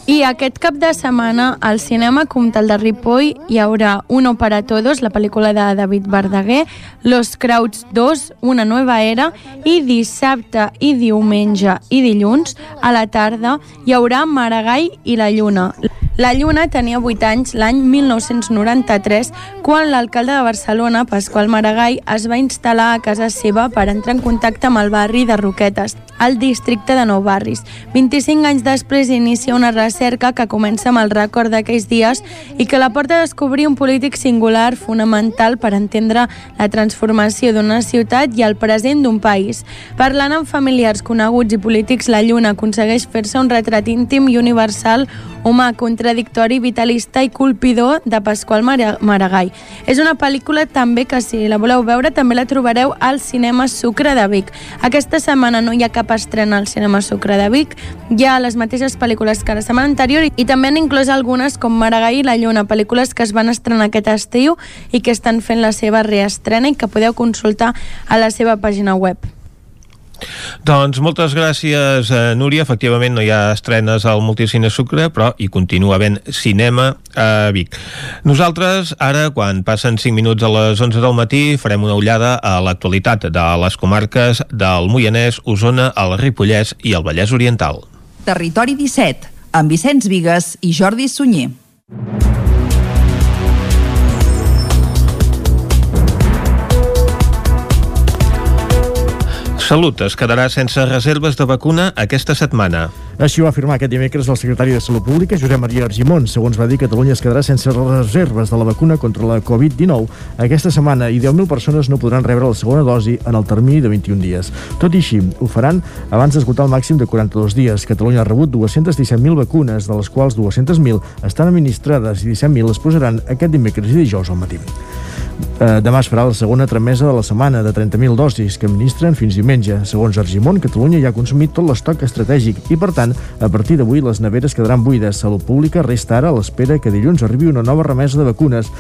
I aquest cap de setmana al cinema Comtal de Ripoll hi haurà Uno para todos, la pel·lícula de David Verdaguer, Los Crowds 2, Una nova era, i dissabte i diumenge i dilluns a la tarda hi haurà Maragall i la Lluna. La Lluna tenia 8 anys l'any 1993 quan l'alcalde de Barcelona, Pasqual Maragall, es va instal·lar a casa seva per entrar en contacte amb el barri de Roquetes, al districte de Nou Barris. 25 anys després inicia una recerca que comença amb el record d'aquells dies i que la porta a descobrir un polític singular fonamental per entendre la transformació d'una ciutat i el present d'un país. Parlant amb familiars coneguts i polítics, la Lluna aconsegueix fer-se un retrat íntim i universal humà, contradictori, vitalista i colpidor de Pasqual Maragall. És una pel·lícula també que, si la voleu veure, també la trobareu al Cinema Sucre de Vic. Aquesta setmana no hi ha cap estrena al Cinema Sucre de Vic, hi ha les mateixes pel·lícules que la setmana anterior i també han inclòs algunes com Maragall i la Lluna, pel·lícules que es van estrenar aquest estiu i que estan fent la seva reestrena i que podeu consultar a la seva pàgina web. Doncs moltes gràcies, eh, Núria. Efectivament, no hi ha estrenes al Multicine Sucre, però hi continua havent cinema a Vic. Nosaltres, ara, quan passen 5 minuts a les 11 del matí, farem una ullada a l'actualitat de les comarques del Moianès, Osona, el Ripollès i el Vallès Oriental. Territori 17, amb Vicenç Vigues i Jordi Sunyer. Salut es quedarà sense reserves de vacuna aquesta setmana. Així ho va afirmar aquest dimecres el secretari de Salut Pública, Josep Maria Argimon. Segons va dir, Catalunya es quedarà sense reserves de la vacuna contra la Covid-19 aquesta setmana i 10.000 persones no podran rebre la segona dosi en el termini de 21 dies. Tot i així, ho faran abans d'esgotar el màxim de 42 dies. Catalunya ha rebut 217.000 vacunes, de les quals 200.000 estan administrades i 17.000 es posaran aquest dimecres i dijous al matí. Eh, demà es farà la segona tramesa de la setmana de 30.000 dosis que administren fins diumenge. Segons Argimon, Catalunya ja ha consumit tot l'estoc estratègic i, per tant, a partir d'avui les neveres quedaran buides. Salut Pública resta ara a l'espera que dilluns arribi una nova remesa de vacunes.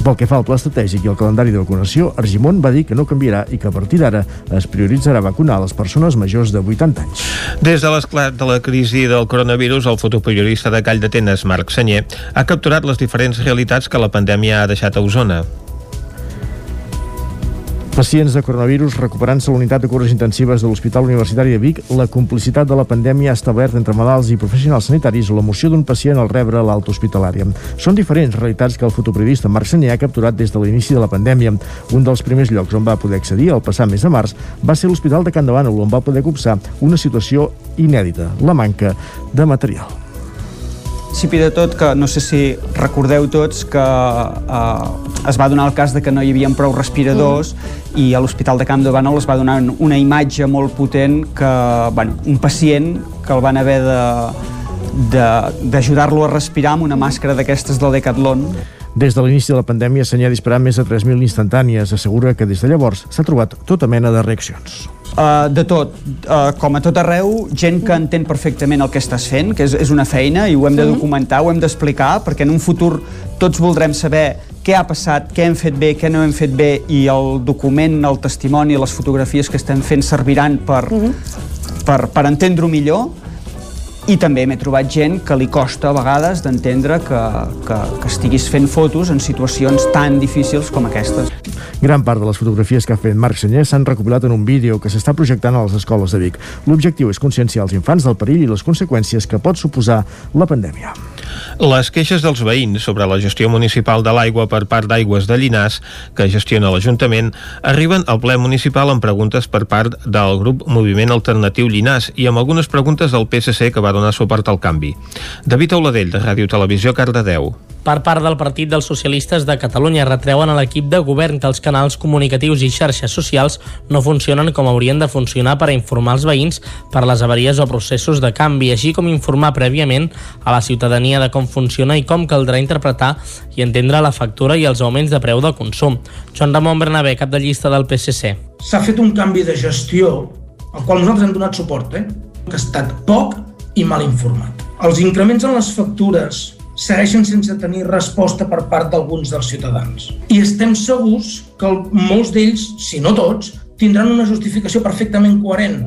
Pel que fa al pla estratègic i al calendari de vacunació, Argimon va dir que no canviarà i que a partir d'ara es prioritzarà vacunar les persones majors de 80 anys. Des de l'esclat de la crisi del coronavirus, el fotoperiodista de Call d'Atenes, Marc Senyer, ha capturat les diferents realitats que la pandèmia ha deixat a Osona. Pacients de coronavirus recuperant-se a l'unitat de cures intensives de l'Hospital Universitari de Vic, la complicitat de la pandèmia ha establert entre malalts i professionals sanitaris l'emoció d'un pacient al rebre l'alta hospitalària. Són diferents realitats que el fotoperiodista Marc Senyer ha capturat des de l'inici de la pandèmia. Un dels primers llocs on va poder accedir al passar mes de març va ser l'Hospital de Can Davant, on va poder copsar una situació inèdita, la manca de material principi de tot que no sé si recordeu tots que eh, es va donar el cas de que no hi havia prou respiradors mm. i a l'Hospital de Camp de Bànol es va donar una imatge molt potent que bueno, un pacient que el van haver d'ajudar-lo a respirar amb una màscara d'aquestes del Decathlon des de l'inici de la pandèmia s'ha disparat més de 3.000 instantànies. Assegura que des de llavors s'ha trobat tota mena de reaccions. Uh, de tot, uh, com a tot arreu, gent que entén perfectament el que estàs fent, que és, és una feina i ho hem de documentar, ho hem d'explicar, perquè en un futur tots voldrem saber què ha passat, què hem fet bé, què no hem fet bé i el document, el testimoni, les fotografies que estem fent serviran per, uh -huh. per, per entendre-ho millor i també m'he trobat gent que li costa a vegades d'entendre que, que, que estiguis fent fotos en situacions tan difícils com aquestes. Gran part de les fotografies que ha fet Marc Senyer s'han recopilat en un vídeo que s'està projectant a les escoles de Vic. L'objectiu és conscienciar els infants del perill i les conseqüències que pot suposar la pandèmia. Les queixes dels veïns sobre la gestió municipal de l'aigua per part d'Aigües de Llinàs, que gestiona l'Ajuntament, arriben al ple municipal amb preguntes per part del grup Moviment Alternatiu Llinàs i amb algunes preguntes del PSC que va donar suport al canvi. David Auladell, de Ràdio Televisió, Cardedeu. Per part del Partit dels Socialistes de Catalunya retreuen a l'equip de govern que els canals comunicatius i xarxes socials no funcionen com haurien de funcionar per a informar els veïns per les avaries o processos de canvi, així com informar prèviament a la ciutadania de com funciona i com caldrà interpretar i entendre la factura i els augments de preu de consum. Joan Ramon Bernabé, cap de llista del PSC. S'ha fet un canvi de gestió al qual nosaltres hem donat suport, eh? que ha estat poc i mal informat. Els increments en les factures segueixen sense tenir resposta per part d'alguns dels ciutadans. I estem segurs que molts d'ells, si no tots, tindran una justificació perfectament coherent.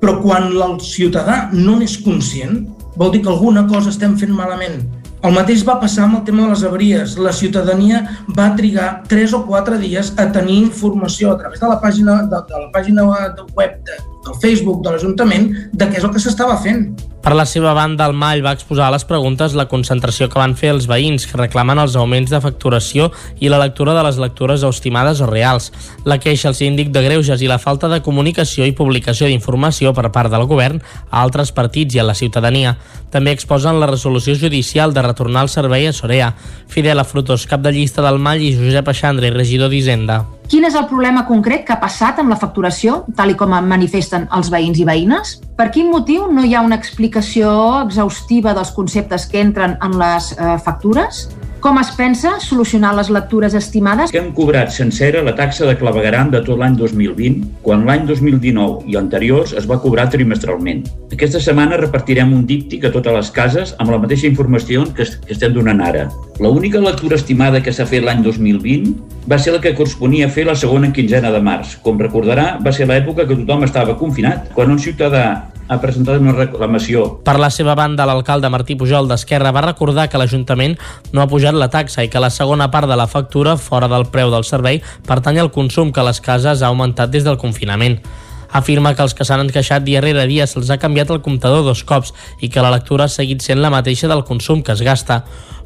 Però quan el ciutadà no n'és conscient, vol dir que alguna cosa estem fent malament. El mateix va passar amb el tema de les avaries. La ciutadania va trigar 3 o 4 dies a tenir informació a través de la pàgina, de, de la pàgina web de, del Facebook de l'Ajuntament de què és el que s'estava fent. Per la seva banda, el Mall va exposar a les preguntes la concentració que van fer els veïns que reclamen els augments de facturació i la lectura de les lectures estimades o reals, la queixa al síndic de Greuges i la falta de comunicació i publicació d'informació per part del govern a altres partits i a la ciutadania. També exposen la resolució judicial de retornar el servei a Sorea. Fidel Frutos, cap de llista del Mall i Josep Aixandre, regidor d'Hisenda. Quin és el problema concret que ha passat amb la facturació, tal i com manifesten els veïns i veïnes? Per quin motiu no hi ha una explicació exhaustiva dels conceptes que entren en les eh, factures? Com es pensa solucionar les lectures estimades? Que hem cobrat sencera la taxa de clavegaram de tot l'any 2020, quan l'any 2019 i anteriors es va cobrar trimestralment. Aquesta setmana repartirem un díptic a totes les cases amb la mateixa informació que, que estem donant ara. La única lectura estimada que s'ha fet l'any 2020 va ser la que corresponia fer la segona quinzena de març. Com recordarà, va ser l'època que tothom estava confinat, quan un ciutadà ha presentat una reclamació. Per la seva banda, l'alcalde Martí Pujol d'Esquerra va recordar que l'Ajuntament no ha pujat la taxa i que la segona part de la factura, fora del preu del servei, pertany al consum que les cases ha augmentat des del confinament afirma que els que s'han queixat dia rere dia se'ls ha canviat el comptador dos cops i que la lectura ha seguit sent la mateixa del consum que es gasta.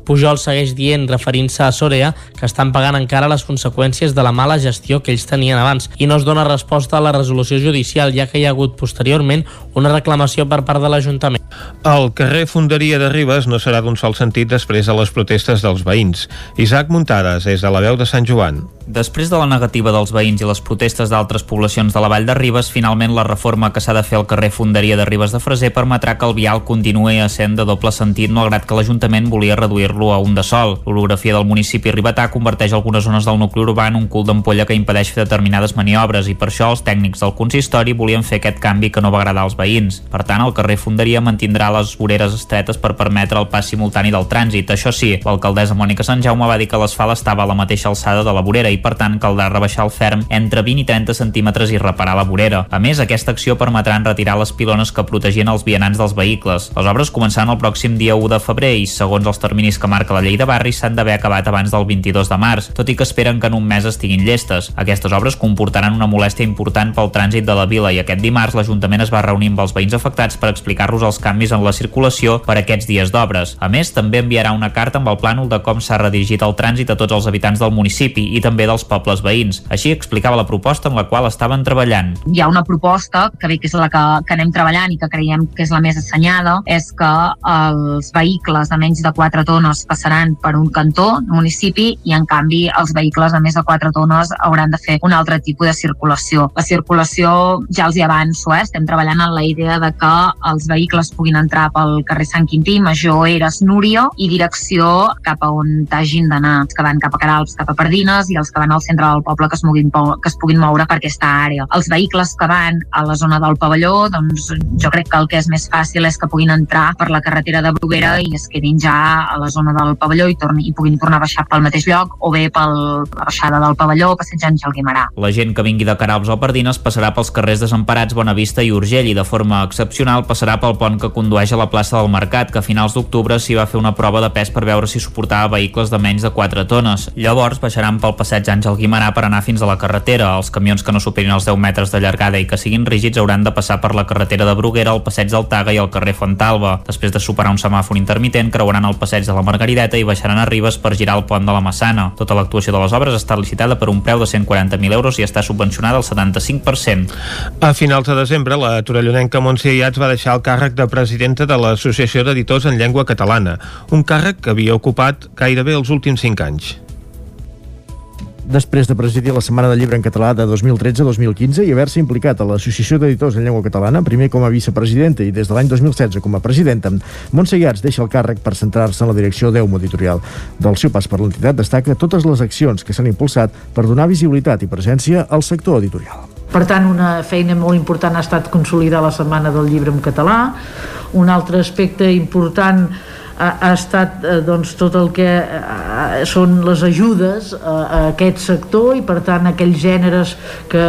Pujol segueix dient, referint-se a Sorea, que estan pagant encara les conseqüències de la mala gestió que ells tenien abans i no es dona resposta a la resolució judicial, ja que hi ha hagut posteriorment una reclamació per part de l'Ajuntament. El carrer Fonderia de Ribes no serà d'un sol sentit després de les protestes dels veïns. Isaac Muntades, és de la veu de Sant Joan. Després de la negativa dels veïns i les protestes d'altres poblacions de la Vall de Ribes, finalment la reforma que s'ha de fer al carrer Fonderia de Ribes de Freser permetrà que el vial continuï sent de doble sentit, malgrat que l'Ajuntament volia reduir-lo a un de sol. L'orografia del municipi ribetà converteix algunes zones del nucli urbà en un cul d'ampolla que impedeix fer determinades maniobres i per això els tècnics del consistori volien fer aquest canvi que no va agradar als veïns. Per tant, el carrer Fonderia mantindrà les voreres estretes per permetre el pas simultani del trànsit. Això sí, l'alcaldessa Mònica Sant Jaume va dir que l'asfalt estava a la mateixa alçada de la vorera i per tant caldrà rebaixar el ferm entre 20 i 30 centímetres i reparar la vorera. A més, aquesta acció permetrà retirar les pilones que protegien els vianants dels vehicles. Les obres començaran el pròxim dia 1 de febrer i, segons els terminis que marca la llei de barris, s'han d'haver acabat abans del 22 de març, tot i que esperen que en un mes estiguin llestes. Aquestes obres comportaran una molèstia important pel trànsit de la vila i aquest dimarts l'Ajuntament es va reunir amb els veïns afectats per explicar-los els canvis en la circulació per aquests dies d'obres. A més, també enviarà una carta amb el plànol de com s'ha redirigit el trànsit a tots els habitants del municipi i també dels pobles veïns. Així explicava la proposta en la qual estaven treballant. Hi ha una proposta, que bé que és la que, que anem treballant i que creiem que és la més assenyada, és que els vehicles de menys de 4 tones passaran per un cantó municipi i en canvi els vehicles de més de 4 tones hauran de fer un altre tipus de circulació. La circulació, ja els hi avanço, eh? estem treballant en la idea de que els vehicles puguin entrar pel carrer Sant Quintí, Major Eres Núria i direcció cap a on t'hagin d'anar, els que van cap a Caralps, cap a Pardines i els que van al centre del poble que es, moguin, que es puguin moure per aquesta àrea. Els vehicles que van a la zona del pavelló, doncs jo crec que el que és més fàcil és que puguin entrar per la carretera de Bruguera i es quedin ja a la zona del pavelló i, torni, i puguin tornar a baixar pel mateix lloc o bé per la baixada del pavelló passejant el Guimarà. La gent que vingui de Caralps o Pardines passarà pels carrers desemparats Bonavista i Urgell i de forma excepcional passarà pel pont que condueix a la plaça del Mercat, que a finals d'octubre s'hi va fer una prova de pes per veure si suportava vehicles de menys de 4 tones. Llavors baixaran pel passeig Àngel Guimarà per anar fins a la carretera. Els camions que no superin els 10 metres de llargada i que siguin rígids hauran de passar per la carretera de Bruguera, el passeig del Taga i el carrer Fontalba. Després de superar un semàfor intermitent, creuaran el passeig de la Margarideta i baixaran a Ribes per girar el pont de la Massana. Tota l'actuació de les obres està licitada per un preu de 140.000 euros i està subvencionada al 75%. A finals de desembre, la torellonenca Montse Iats va deixar el càrrec de presidenta de l'Associació d'Editors en Llengua Catalana, un càrrec que havia ocupat gairebé els últims cinc anys després de presidir la Setmana del Llibre en Català de 2013-2015 i haver-se implicat a l'Associació d'Editors en Llengua Catalana, primer com a vicepresidenta i des de l'any 2016 com a presidenta, Montse Iats deixa el càrrec per centrar-se en la direcció d'EUM Editorial. Del seu pas per l'entitat destaca totes les accions que s'han impulsat per donar visibilitat i presència al sector editorial. Per tant, una feina molt important ha estat consolidar la Setmana del Llibre en català. Un altre aspecte important ha, ha estat eh, doncs, tot el que eh, són les ajudes a, a aquest sector i per tant aquells gèneres que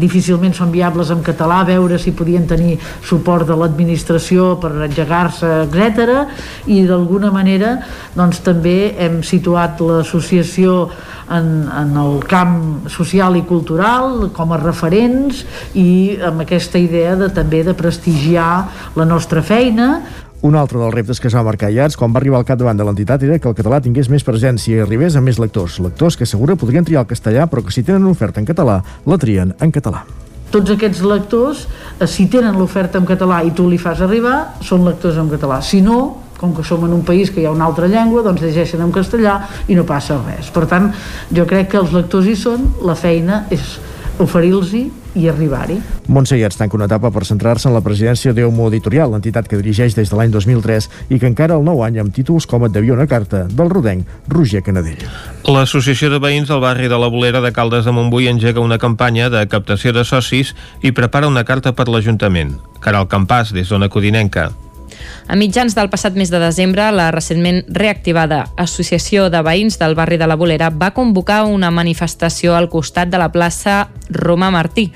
difícilment són viables en català veure si podien tenir suport de l'administració per engegar-se, etc. i d'alguna manera doncs, també hem situat l'associació en, en el camp social i cultural com a referents i amb aquesta idea de també de prestigiar la nostra feina un altre dels reptes que es va marcar Iats quan va arribar al capdavant de l'entitat era que el català tingués més presència i arribés a més lectors. Lectors que assegura podrien triar el castellà però que si tenen oferta en català, la trien en català. Tots aquests lectors, eh, si tenen l'oferta en català i tu li fas arribar, són lectors en català. Si no, com que som en un país que hi ha una altra llengua, doncs llegeixen en castellà i no passa res. Per tant, jo crec que els lectors hi són, la feina és oferir-los i arribar-hi. Montse Iats tanca una etapa per centrar-se en la presidència d'Eumo Editorial, l'entitat que dirigeix des de l'any 2003 i que encara el nou any amb títols com et devia una carta del rodenc Roger Canadell. L'Associació de Veïns del barri de la Bolera de Caldes de Montbui engega una campanya de captació de socis i prepara una carta per l'Ajuntament. Caral Campàs, des d'Ona Codinenca. A mitjans del passat mes de desembre, la recentment reactivada Associació de Veïns del barri de la Bolera va convocar una manifestació al costat de la plaça Roma Martí.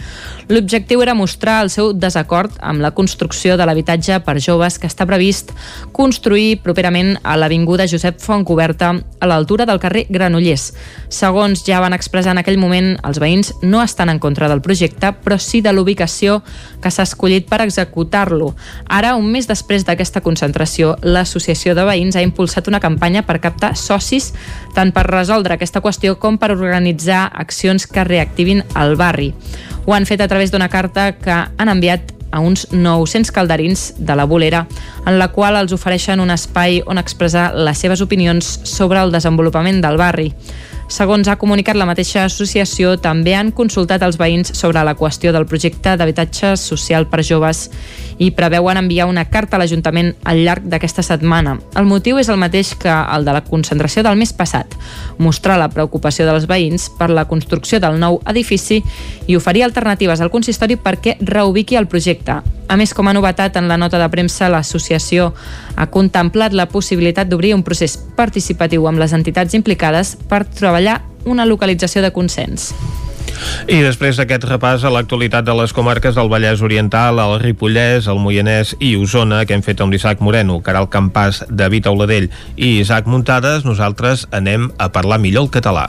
L'objectiu era mostrar el seu desacord amb la construcció de l'habitatge per joves que està previst construir properament a l'Avinguda Josep Fontcoberta a l'altura del carrer Granollers. Segons ja van expressar en aquell moment, els veïns no estan en contra del projecte, però sí de l'ubicació que s'ha escollit per executar-lo. Ara, un mes després d'aquesta concentració, l'Associació de Veïns ha impulsat una campanya per captar socis tant per resoldre aquesta qüestió com per organitzar accions que reactivin el barri. Ho han fet a través d'una carta que han enviat a uns 900 calderins de la bolera, en la qual els ofereixen un espai on expressar les seves opinions sobre el desenvolupament del barri. Segons ha comunicat la mateixa associació, també han consultat els veïns sobre la qüestió del projecte d'habitatge social per joves i preveuen enviar una carta a l'Ajuntament al llarg d'aquesta setmana. El motiu és el mateix que el de la concentració del mes passat, mostrar la preocupació dels veïns per la construcció del nou edifici i oferir alternatives al consistori perquè reubiqui el projecte. A més, com a novetat, en la nota de premsa, l'associació ha contemplat la possibilitat d'obrir un procés participatiu amb les entitats implicades per treballar una localització de consens. I després d'aquest repàs a l'actualitat de les comarques del Vallès Oriental, el Ripollès, el Moianès i Osona, que hem fet amb l'Isaac Moreno, Caral Campàs, David Auladell i Isaac Muntades, nosaltres anem a parlar millor el català.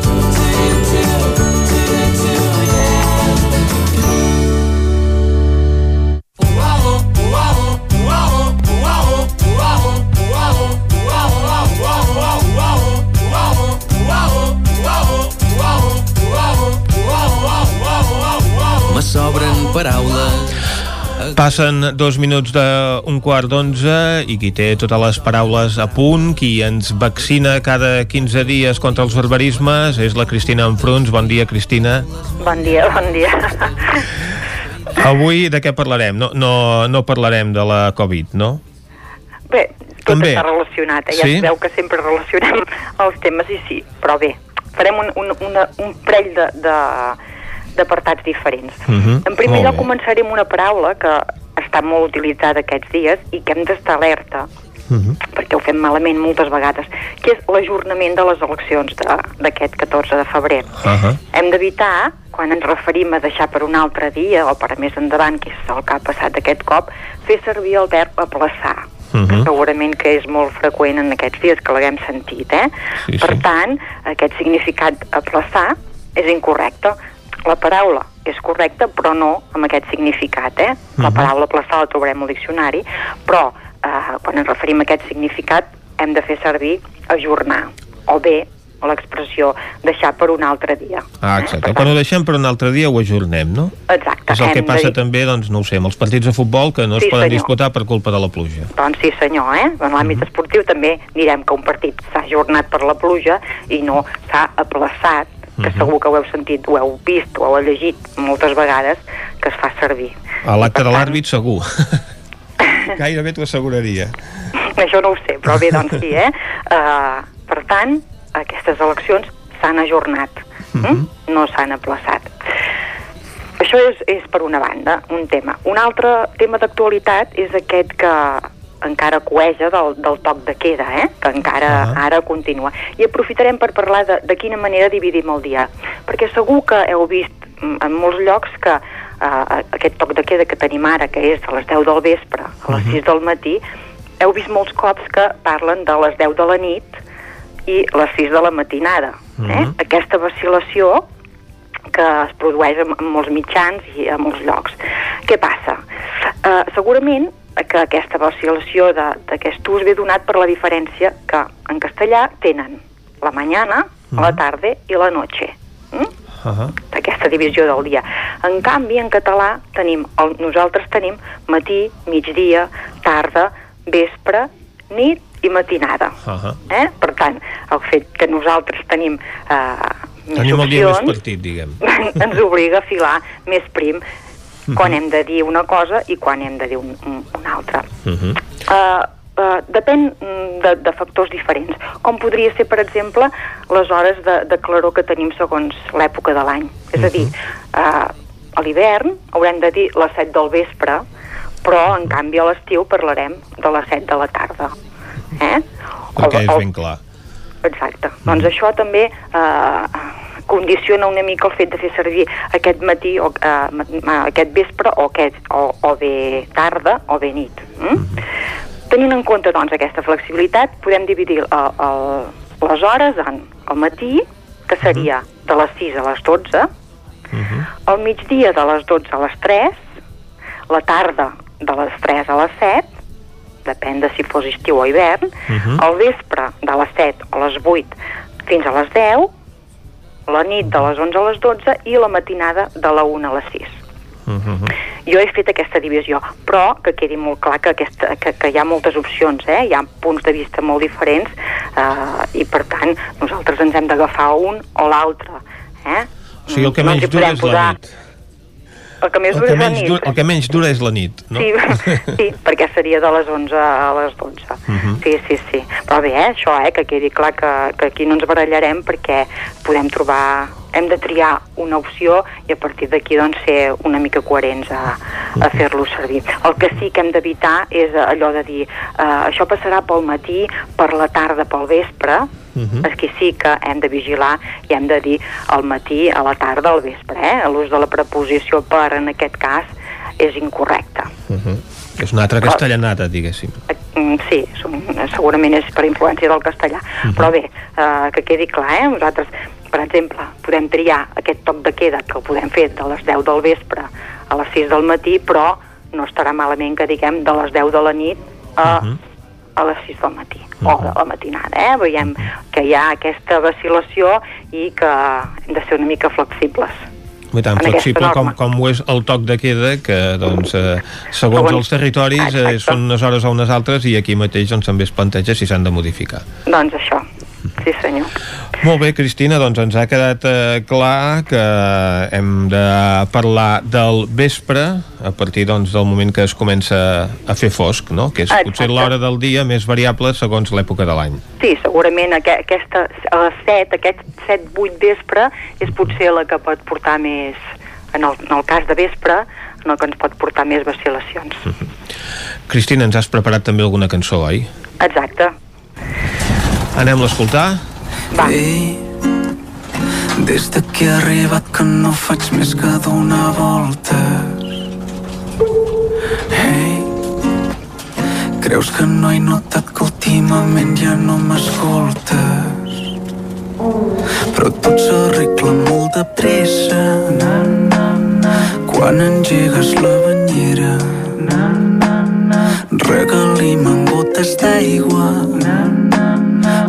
Sobren paraules Passen dos minuts d'un quart d'onze i qui té totes les paraules a punt, qui ens vaccina cada 15 dies contra els barbarismes, és la Cristina Enfruns. Bon dia, Cristina. Bon dia, bon dia. Avui de què parlarem? No, no, no parlarem de la Covid, no? Bé, tot També. està relacionat, eh? ja Sí? es veu que sempre relacionem els temes i sí, però bé, farem un, un, una, un parell de, de, d'apartats diferents. Mhm, En primer lloc començaré amb una paraula que està molt utilitzada aquests dies i que hem d'estar alerta Mhm. perquè ho fem malament moltes vegades, que és l'ajornament de les eleccions d'aquest 14 de febrer. Uh Hem d'evitar, quan ens referim a deixar per un altre dia o per a més endavant, que és el que ha passat aquest cop, fer servir el verb aplaçar. Mhm. Segurament que és molt freqüent en aquests dies que l'haguem sentit, eh? Sí, per sí. tant, aquest significat aplaçar és incorrecte. La paraula és correcta, però no amb aquest significat, eh? La Mhm. paraula aplaçar la trobarem al diccionari, però eh, quan ens referim a aquest significat hem de fer servir ajornar, o bé l'expressió deixar per un altre dia. Ah, exacte. Quan ho deixem per un altre dia ho ajornem, no? Exacte. És el que passa dir- també, doncs, no ho sé, amb els partits de futbol que no es Sí, poden senyor. disputar per culpa de la pluja. Doncs sí, senyor, eh? En l'àmbit esportiu també direm que un partit s'ha ajornat per la pluja i no s'ha aplaçat, que Mhm. segur que ho heu sentit, ho heu vist o ho heu llegit moltes vegades, que es fa servir. A l'acte de l'àrbit segur. Gairebé t'ho asseguraria. Això no ho sé, però bé, doncs sí, eh? Uh, per tant, aquestes eleccions s'han ajornat, mm? no s'han aplaçat. Això és, és per una banda, un tema. Un altre tema d'actualitat és aquest que encara coeja del, del toc de queda, eh? que encara Ah. ara continua. I aprofitarem per parlar de, de quina manera dividim el dia, perquè segur que heu vist mm, en molts llocs que uh, aquest toc de queda que tenim ara, que és a les 10 del vespre, a les 6 del matí, heu vist molts cops que parlen de les 10 de la nit i les 6 de la matinada. Eh? Mhm. Aquesta vacil·lació que es produeix en, en molts mitjans i a molts llocs. Què passa? Uh, segurament que aquesta vacil·lació de- d'aquest ús ve donat per la diferència que en castellà tenen la mañana, la tarda i la noche. Mm? Uh -huh. aquesta divisió del dia. En canvi, en català tenim, el, nosaltres tenim matí, migdia, tarda, vespre, nit i matinada. Uh -huh. Eh? Per tant, el fet que nosaltres tenim eh, més Tenim el dia més opcions partit, diguem. ens obliga a filar més prim quan hem de dir una cosa i quan hem de dir un, un, una altra. Uh -huh. Uh, uh, depèn mm, de, de factors diferents, com podria ser, per exemple, les hores de, de claror que tenim segons l'època de l'any. És a dir, uh, a l'hivern haurem de dir les 7 del vespre, però, en canvi, a l'estiu parlarem de les 7 de la tarda. Eh? Perquè és o- ben clar. Exacte. Doncs això també eh, condiciona una mica el fet de fer servir aquest matí o eh, aquest vespre o, aquest, o, o bé tarda o bé nit. Mm? Tenint en compte doncs, aquesta flexibilitat, podem dividir el, el, les hores en el matí, que seria de les 6 a les 12, al migdia de les 12 a les 3, la tarda de les 3 a les 7, depèn de si fos estiu o hivern, Mhm. al vespre de les 7 a les 8 fins a les 10, la nit de les 11 a les 12 i la matinada de la 1 a les 6. Uh -huh. Jo he fet aquesta divisió, però que quedi molt clar que, aquesta, que, que hi ha moltes opcions, eh? hi ha punts de vista molt diferents eh, i per tant nosaltres ens hem d'agafar un o l'altre. Eh? O sigui, el que No menys podem és la nit. El que més El que és la menys nit. dura, el que menys dura és la nit, no? Sí, sí, perquè seria de les 11 a les 12. Mhm. Sí, sí, sí. Però bé, eh, això, eh, que quedi clar que, que aquí no ens barallarem perquè podem trobar... Hem de triar una opció i a partir d'aquí doncs, ser una mica coherents a, a fer-lo servir. El que sí que hem d'evitar és allò de dir eh, això passarà pel matí, per la tarda, pel vespre, Mhm. Aquí sí que hem de vigilar i hem de dir al matí, a la tarda, al vespre. Eh? L'ús de la preposició per, en aquest cas, és incorrecte. Uh -huh. És una altra castellanata, diguéssim. Mm, Sí, és un, segurament és per influència del castellà. Mhm. Però bé, eh, que quedi clar, eh? Nosaltres, per exemple, podem triar aquest toc de queda que el podem fer de les 10 del vespre a les 6 del matí, però no estarà malament que diguem de les 10 de la nit a, a les 6 del matí o de la matinada, eh? Veiem que hi ha aquesta vacil·lació i que hem de ser una mica flexibles. I tant flexible com, com ho és el toc de queda, que doncs, eh, segons, Segons- els territoris eh, són unes hores o unes altres i aquí mateix doncs, també es planteja si s'han de modificar. Doncs això, sí senyor. Molt bé, Cristina, doncs ens ha quedat eh, clar que hem de parlar del vespre a partir doncs, del moment que es comença a fer fosc, no? que és Exacte. potser l'hora del dia més variable segons l'època de l'any. Sí, segurament aqu aquesta, a les 7, aquest 7-8 vespre és potser la que pot portar més, en el, en el cas de vespre, en el que ens pot portar més vacil·lacions. Cristina, ens has preparat també alguna cançó, oi? Exacte. Anem-la a escoltar? Va. Des de que he arribat que no faig més que donar voltes. Hey Creus que no he notat que últimament ja no m'escoltes? Però tot s'arregla molt de pressa. Quan engegues la banyera Regalim en gotes d'aigua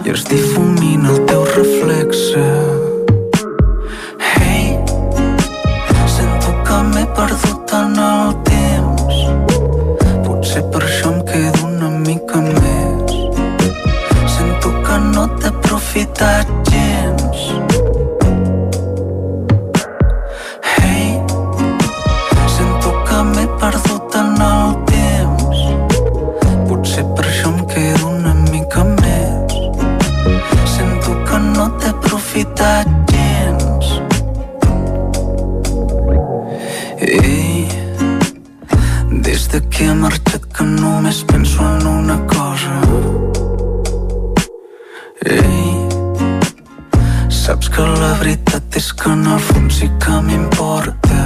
i es difumina el teu reflexe. Hey, sento que m'he perdut en el temps. Potser per això em quedo una mica més. Sento que no t'he aprofitat que la veritat és que en el fons sí que m'importa.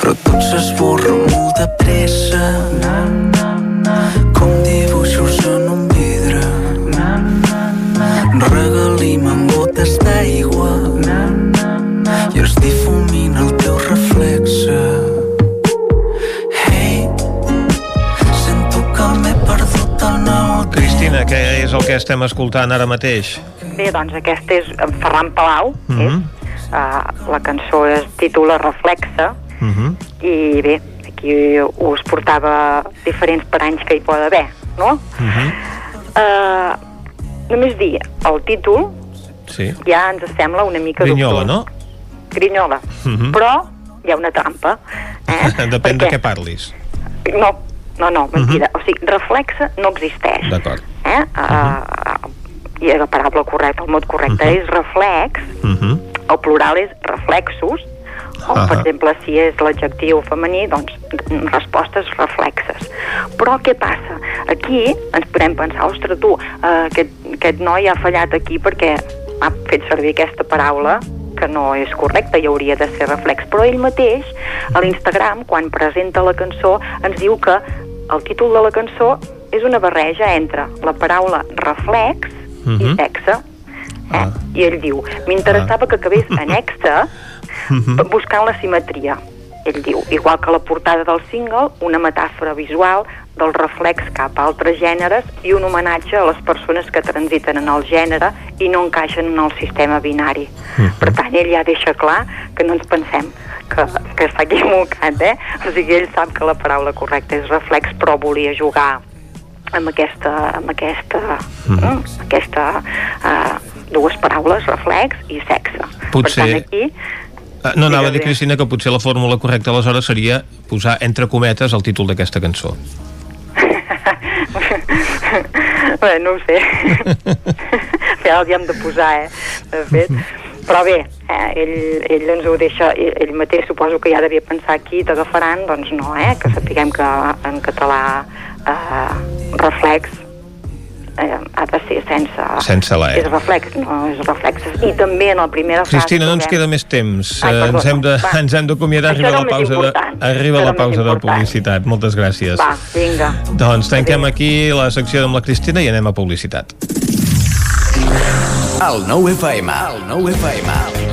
Però tot s'esborra molt de pressa. Com dibuixos en un vidre. Regalim en gotes d'aigua. I es difumina el teu reflexe. Cristina, què és el que estem escoltant ara mateix? Bé, doncs aquesta és en Ferran Palau, Mm -hmm. uh, la cançó es titula Reflexa, Mm -hmm. i bé, aquí us portava diferents paranys que hi pot haver, no? Mm -hmm. Uh, només dir el títol Sí. ja ens sembla una mica Grinyola, dubtós. no? Grinyola. Mm -hmm. Però hi ha una trampa. Eh? Depèn de Perquè- què parlis. No, no, no, mentida. O sigui, reflexa no existeix. D'acord. Eh? Uh, I la paraula correcta, el mot correcte és reflex, Mm -hmm. el plural és reflexos, o, per Ahà. exemple, si és l'adjectiu femení, doncs respostes reflexes. Però què passa? Aquí ens podem pensar, ostres, tu, eh, aquest, aquest noi ha fallat aquí perquè ha fet servir aquesta paraula que no és correcta i hauria de ser reflex. Però ell mateix, a l'Instagram, quan presenta la cançó, ens diu que el títol de la cançó és una barreja entre la paraula reflex i Mhm. sexe. Eh? I ell diu, m'interessava que acabés en exe buscant la simetria. Ell diu, igual que la portada del single, una metàfora visual del reflex cap a altres gèneres i un homenatge a les persones que transiten en el gènere i no encaixen en el sistema binari. Per tant, ell ja deixa clar que no ens pensem que, que s'ha equivocat, eh? O sigui, ell sap que la paraula correcta és reflex, però volia jugar amb aquesta, amb aquesta, mm. aquesta uh, dues paraules, reflex i sexe. Potser- Per tant, aquí Ah, No, anava a dir. Cristina, que potser la fórmula correcta aleshores seria posar entre cometes el títol d'aquesta cançó. Bé, no ho sé. ja els hi hem de posar, eh? De fet. Però bé, eh, ell, ell ens ho deixa, ell, ell mateix suposo que ja devia pensar aquí, t'agafaran, doncs no, eh? Que sapiguem que en català eh, reflex eh, ha de ser sense... Sense la E. És reflex, no és reflexes. I també en la primera frase... Cristina, no ens queda més temps. Ai, Eh, perdona. ens hem de, Va. ens hem d'acomiadar. Això Arriba la el més pausa de, important. arriba la el pausa de publicitat. Moltes gràcies. Va, vinga. Doncs tanquem aquí la secció amb la Cristina i anem a publicitat. El 9 FM. El 9 FM.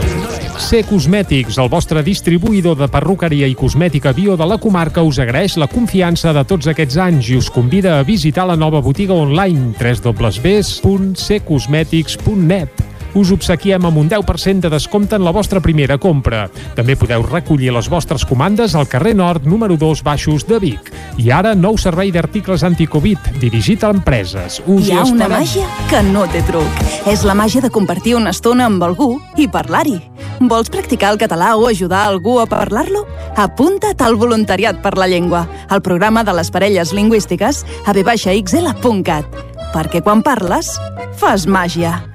C Cosmètics, el vostre distribuïdor de perruqueria i cosmètica bio de la comarca, us agraeix la confiança de tots aquests anys i us convida a visitar la nova botiga online www.ccosmetics.net. Us obsequiem amb un 10% de descompte en la vostra primera compra. També podeu recollir les vostres comandes al carrer Nord, número 2, Baixos de Vic. I ara, nou servei d'articles anticovid, dirigit a empreses. Us Hi ha hi una màgia que no té truc. És la màgia de compartir una estona amb algú i parlar-hi. Vols practicar el català o ajudar algú a parlar-lo? Apunta't al Voluntariat per la Llengua, el programa de les parelles lingüístiques a vxl.cat. Perquè quan parles, fas màgia.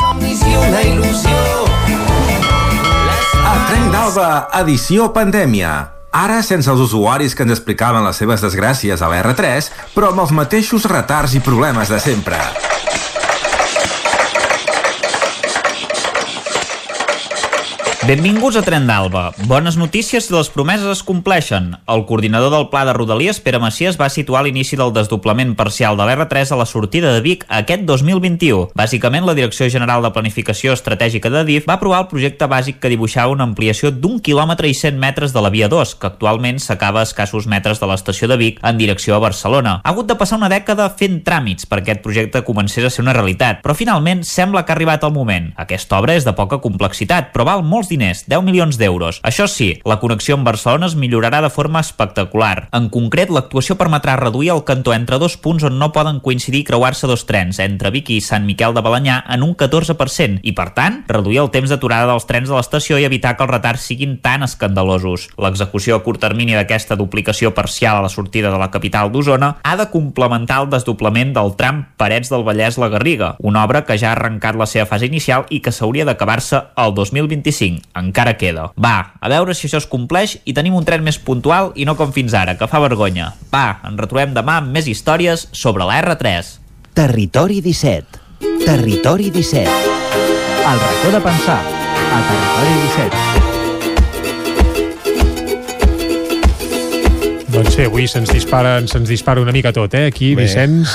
somnis i una il·lusió. A Trenc d'Alba, edició pandèmia. Ara sense els usuaris que ens explicaven les seves desgràcies a la R3, però amb els mateixos retards i problemes de sempre. Benvinguts a Tren d'Alba. Bones notícies si les promeses es compleixen. El coordinador del Pla de Rodalies, Pere Macias, va situar l'inici del desdoblament parcial de l'R3 a la sortida de Vic aquest 2021. Bàsicament, la Direcció General de Planificació Estratègica de DIF va aprovar el projecte bàsic que dibuixava una ampliació d'un quilòmetre i 100 metres de la via 2, que actualment s'acaba a escassos metres de l'estació de Vic en direcció a Barcelona. Ha hagut de passar una dècada fent tràmits perquè aquest projecte comencés a ser una realitat, però finalment sembla que ha arribat el moment. Aquesta obra és de poca complexitat, però val molts diners, 10 milions d'euros. Això sí, la connexió amb Barcelona es millorarà de forma espectacular. En concret, l'actuació permetrà reduir el cantó entre dos punts on no poden coincidir creuar-se dos trens, entre Vic i Sant Miquel de Balanyà, en un 14%, i per tant, reduir el temps d'aturada dels trens de l'estació i evitar que els retards siguin tan escandalosos. L'execució a curt termini d'aquesta duplicació parcial a la sortida de la capital d'Osona ha de complementar el desdoblament del tram Parets del Vallès-La Garriga, una obra que ja ha arrencat la seva fase inicial i que s'hauria d'acabar-se el 2025. Encara queda. Va, a veure si això es compleix i tenim un tren més puntual i no com fins ara, que fa vergonya. Va, ens retrobem demà amb més històries sobre la R3. Territori 17. Territori 17. El racó de pensar. A Territori 17. Doncs sí, avui se'ns dispara, se'ns dispara una mica tot, eh, aquí, Bé. Vicenç.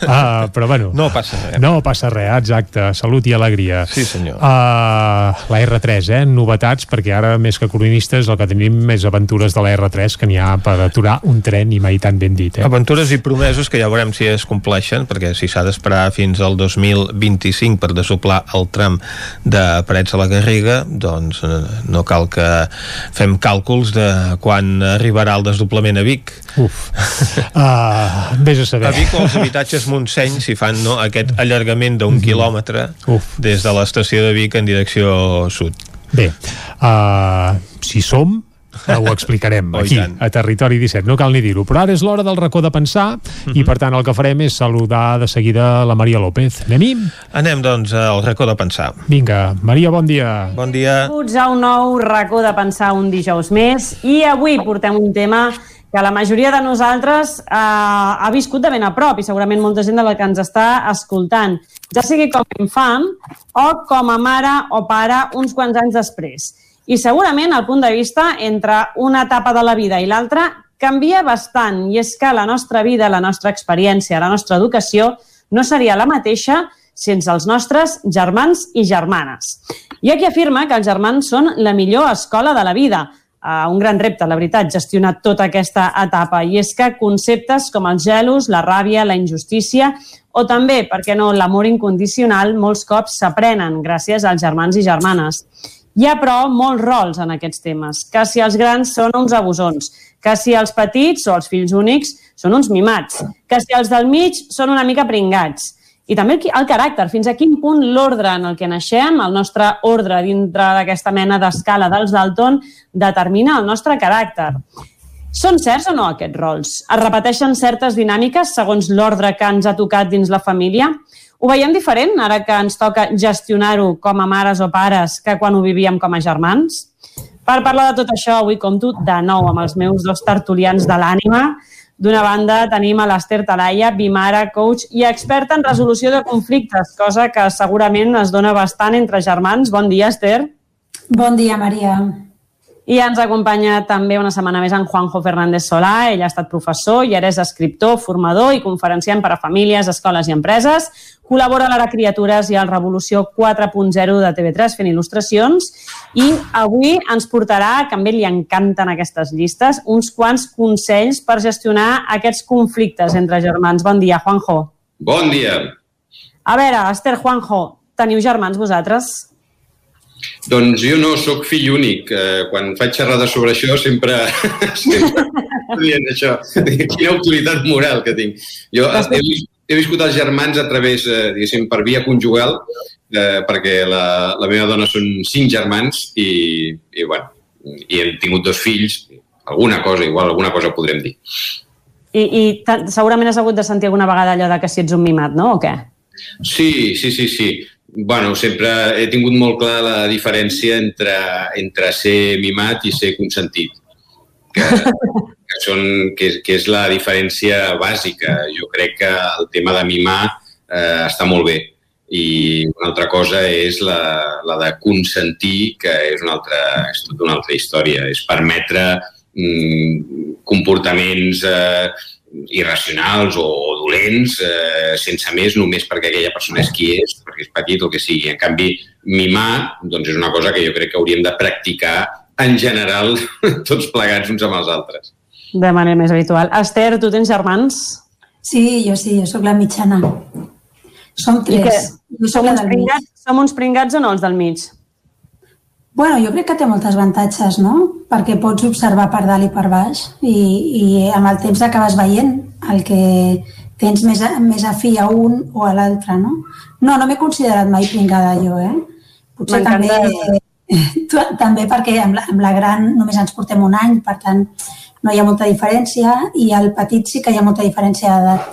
Uh, però bueno. No passa res. No passa res, exacte. Salut i alegria. Sí, senyor. Uh, la R3, eh? Novetats, perquè ara, més que cronistes, el que tenim més aventures de la R3 que n'hi ha per aturar un tren i mai tan ben dit, eh? Aventures i promesos que ja veurem si es compleixen, perquè si s'ha d'esperar fins al 2025 per desoplar el tram de Parets a la Garriga, doncs eh, no cal que fem càlculs de quan arribarà el desdoblament a Vic. Uf. Uh, vés a saber. A Vic o els habitatges Montseny si fan no, aquest allargament d'un quilòmetre des de l'estació de Vic en direcció sud. Bé, uh, si som, uh, ho explicarem Oh, aquí, a Territori 17, no cal ni dir-ho. Però ara és l'hora del racó de pensar i, per tant, el que farem és saludar de seguida la Maria López. Anem-hi? Anem, doncs, al racó de pensar. Vinga, Maria, bon dia. Bon dia. Benvinguts a un nou racó de pensar un dijous més i avui portem un tema que la majoria de nosaltres eh, ha viscut de ben a prop i segurament molta gent de la que ens està escoltant, ja sigui com a infant o com a mare o pare uns quants anys després. I segurament el punt de vista entre una etapa de la vida i l'altra canvia bastant i és que la nostra vida, la nostra experiència, la nostra educació no seria la mateixa sense els nostres germans i germanes. Hi ha qui afirma que els germans són la millor escola de la vida, uh, un gran repte, la veritat, gestionar tota aquesta etapa. I és que conceptes com els gelos, la ràbia, la injustícia o també, per què no, l'amor incondicional, molts cops s'aprenen gràcies als germans i germanes. Hi ha, però, molts rols en aquests temes, que si els grans són uns abusons, que si els petits o els fills únics són uns mimats, que si els del mig són una mica pringats, i també el, el caràcter, fins a quin punt l'ordre en el que naixem, el nostre ordre dintre d'aquesta mena d'escala dels Dalton, determina el nostre caràcter. Són certs o no aquests rols? Es repeteixen certes dinàmiques segons l'ordre que ens ha tocat dins la família? Ho veiem diferent ara que ens toca gestionar-ho com a mares o pares que quan ho vivíem com a germans? Per parlar de tot això, avui compto de nou amb els meus dos tertulians de l'ànima, D'una banda, tenim a l'Ester Talaia, bimara, coach i experta en resolució de conflictes, cosa que segurament es dona bastant entre germans. Bon dia, Ester. Bon dia, Maria. I ens acompanya també una setmana més en Juanjo Fernández Solà. Ell ha estat professor i ara és escriptor, formador i conferenciant per a famílies, escoles i empreses. Col·labora a l'Ara Criatures i al Revolució 4.0 de TV3 fent il·lustracions. I avui ens portarà, que a ell li encanten aquestes llistes, uns quants consells per gestionar aquests conflictes entre germans. Bon dia, Juanjo. Bon dia. A veure, Esther, Juanjo, teniu germans vosaltres? Doncs jo no, sóc fill únic. Eh, quan faig xerrades sobre això sempre, sempre dient això. Quina autoritat moral que tinc. Jo he, he viscut els germans a través, eh, diguéssim, per via conjugal, eh, perquè la, la meva dona són cinc germans i, i, bueno, i hem tingut dos fills. Alguna cosa, igual, alguna cosa podrem dir. I, i segurament has hagut de sentir alguna vegada allò de que si ets un mimat, no? O què? Sí, sí, sí, sí bueno, sempre he tingut molt clar la diferència entre, entre ser mimat i ser consentit. Que, que, són, que, és, que és la diferència bàsica. Jo crec que el tema de mimar eh, està molt bé i una altra cosa és la, la de consentir, que és una altra, és tota una altra història. És permetre mm, comportaments eh, irracionals o dolents eh, sense més, només perquè aquella persona és qui és, perquè és petit o que sigui. En canvi, mimar doncs és una cosa que jo crec que hauríem de practicar en general tots plegats uns amb els altres. De manera més habitual. Esther, tu tens germans? Sí, jo sí, jo sóc la mitjana. Som tres. Jo som, uns pringats, som uns pringats o no, els del mig? Bueno, jo crec que té moltes avantatges, no? Perquè pots observar per dalt i per baix i, i amb el temps acabes veient el que tens més, a, més afí a un o a l'altre, no? No, no m'he considerat mai pringada jo, eh? Potser també, tu, també perquè amb la, amb la gran només ens portem un any, per tant no hi ha molta diferència i al petit sí que hi ha molta diferència d'edat.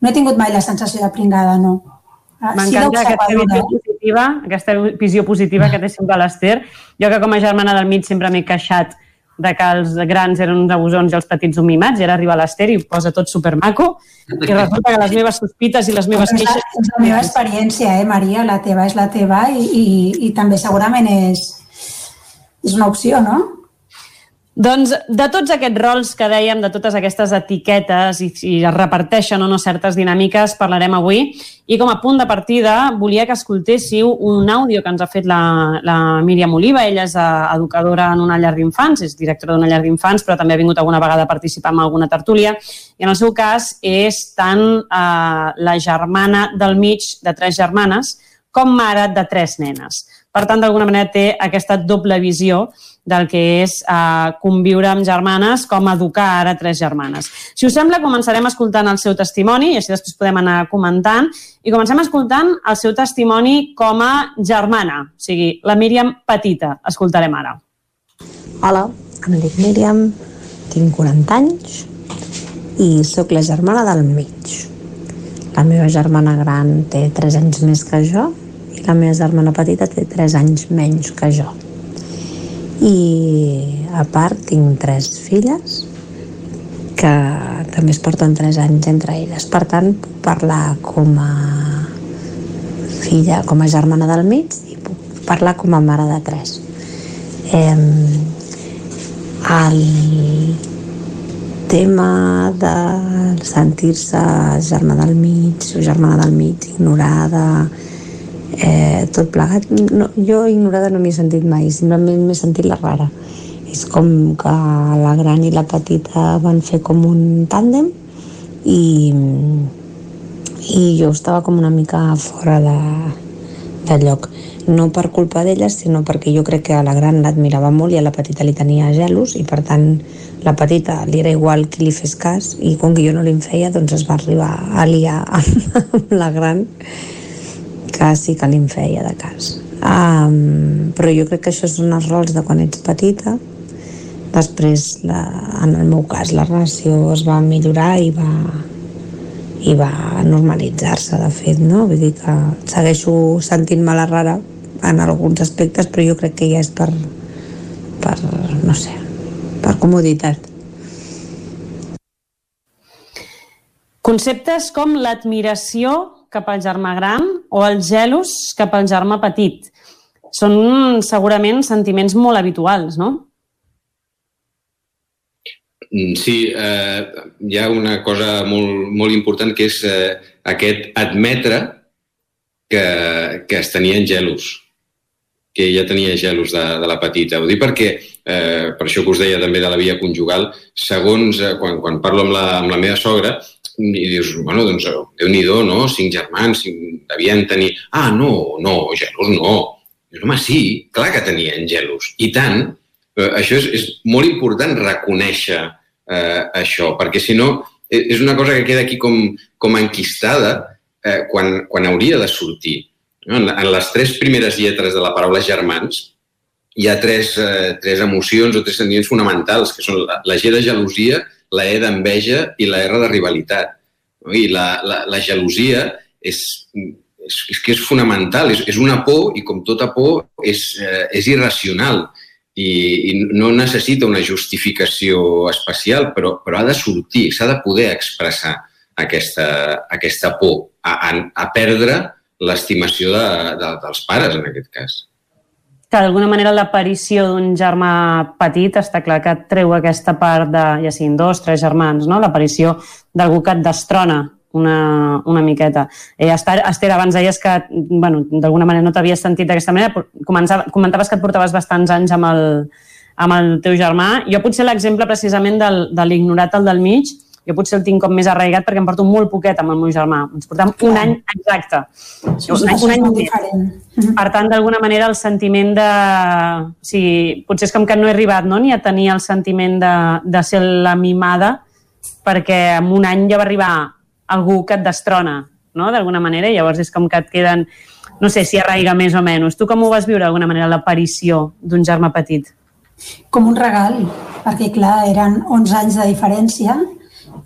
No he tingut mai la sensació de pringada, no. Ah, M'encanta sí, aquesta visió positiva, aquesta visió positiva que té sempre l'Ester. Jo que com a germana del mig sempre m'he queixat de que els grans eren uns abusons i els petits un mimats, i ara arriba l'Ester i ho posa tot supermaco, i resulta que les meves sospites i les meves queixes... És la meva experiència, eh, Maria? La teva és la teva i, i, i també segurament és, és una opció, no? Doncs de tots aquests rols que dèiem, de totes aquestes etiquetes i si es reparteixen o no certes dinàmiques, parlarem avui. I com a punt de partida, volia que escoltéssiu un àudio que ens ha fet la, la Míriam Oliva. Ella és eh, educadora en una llar d'infants, és directora d'una llar d'infants, però també ha vingut alguna vegada a participar en alguna tertúlia. I en el seu cas és tant eh, la germana del mig de tres germanes com mare de tres nenes. Per tant, d'alguna manera té aquesta doble visió del que és eh, conviure amb germanes, com educar ara tres germanes. Si us sembla, començarem escoltant el seu testimoni i així després podem anar comentant. I comencem escoltant el seu testimoni com a germana, o sigui, la Míriam petita. Escoltarem ara. Hola, em dic Míriam, tinc 40 anys i sóc la germana del mig. La meva germana gran té 3 anys més que jo i la meva germana petita té 3 anys menys que jo i a part tinc tres filles que també es porten tres anys entre elles. Per tant, puc parlar com a filla, com a germana del mig i puc parlar com a mare de tres. Eh, el tema de sentir-se germà del mig o germana del mig, ignorada, eh, tot plegat. No, jo ignorada no m'he sentit mai, simplement m'he sentit la rara. És com que la gran i la petita van fer com un tàndem i, i jo estava com una mica fora de, de lloc. No per culpa d'elles, sinó perquè jo crec que a la gran l'admirava molt i a la petita li tenia gelos i per tant la petita li era igual qui li fes cas i com que jo no li en feia doncs es va arribar a liar amb la gran que sí que li en feia de cas. Um, però jo crec que això són els rols de quan ets petita després la, en el meu cas la relació es va millorar i va, i va normalitzar-se de fet no? vull dir que segueixo sentint-me la rara en alguns aspectes però jo crec que ja és per, per no sé per comoditat Conceptes com l'admiració cap al germà gran o el gelos cap al germà petit són segurament sentiments molt habituals, no? Mm, sí, eh, hi ha una cosa molt, molt important que és eh, aquest admetre que, que es tenien gelos, que ella tenia gelos de, de la petita. Ho dic perquè, eh, per això que us deia també de la via conjugal, segons eh, quan, quan parlo amb la, amb la meva sogra, i dius, bueno, doncs, déu-n'hi-do, no? Cinc germans, cinc... devien tenir... Ah, no, no, gelos no. Dius, home, sí, clar que tenien gelos. I tant, eh, això és, és molt important reconèixer eh, això, perquè si no e, és una cosa que queda aquí com, com enquistada eh, quan, quan hauria de sortir. No? En, en les tres primeres lletres de la paraula germans hi ha tres, eh, tres emocions o tres sentiments fonamentals, que són la, la G de gelosia, la E d'enveja i la R de rivalitat. I la, la, la gelosia és, és, és que és fonamental, és, és una por i com tota por és, eh, és irracional i, i no necessita una justificació especial, però, però ha de sortir, s'ha de poder expressar aquesta, aquesta por a, a, a perdre l'estimació de, de, dels pares, en aquest cas. Que d'alguna manera l'aparició d'un germà petit està clar que treu aquesta part de, ja siguin dos, tres germans, no? l'aparició d'algú que et destrona una, una miqueta. Eh, Esther, Esther, abans deies que bueno, d'alguna manera no t'havies sentit d'aquesta manera, comentaves que et portaves bastants anys amb el, amb el teu germà. Jo potser l'exemple precisament del, de l'ignorat al del mig, jo potser el tinc com més arraigat perquè em porto molt poquet amb el meu germà. Ens portem un any exacte. Això un, any, un any diferent. Per tant, d'alguna manera, el sentiment de... O sigui, potser és com que no he arribat no? ni a tenir el sentiment de, de ser la mimada, perquè en un any ja va arribar algú que et destrona, no?, d'alguna manera, i llavors és com que et queden... No sé si arraiga més o menys. Tu com ho vas viure, d'alguna manera, l'aparició d'un germà petit? Com un regal, perquè, clar, eren 11 anys de diferència,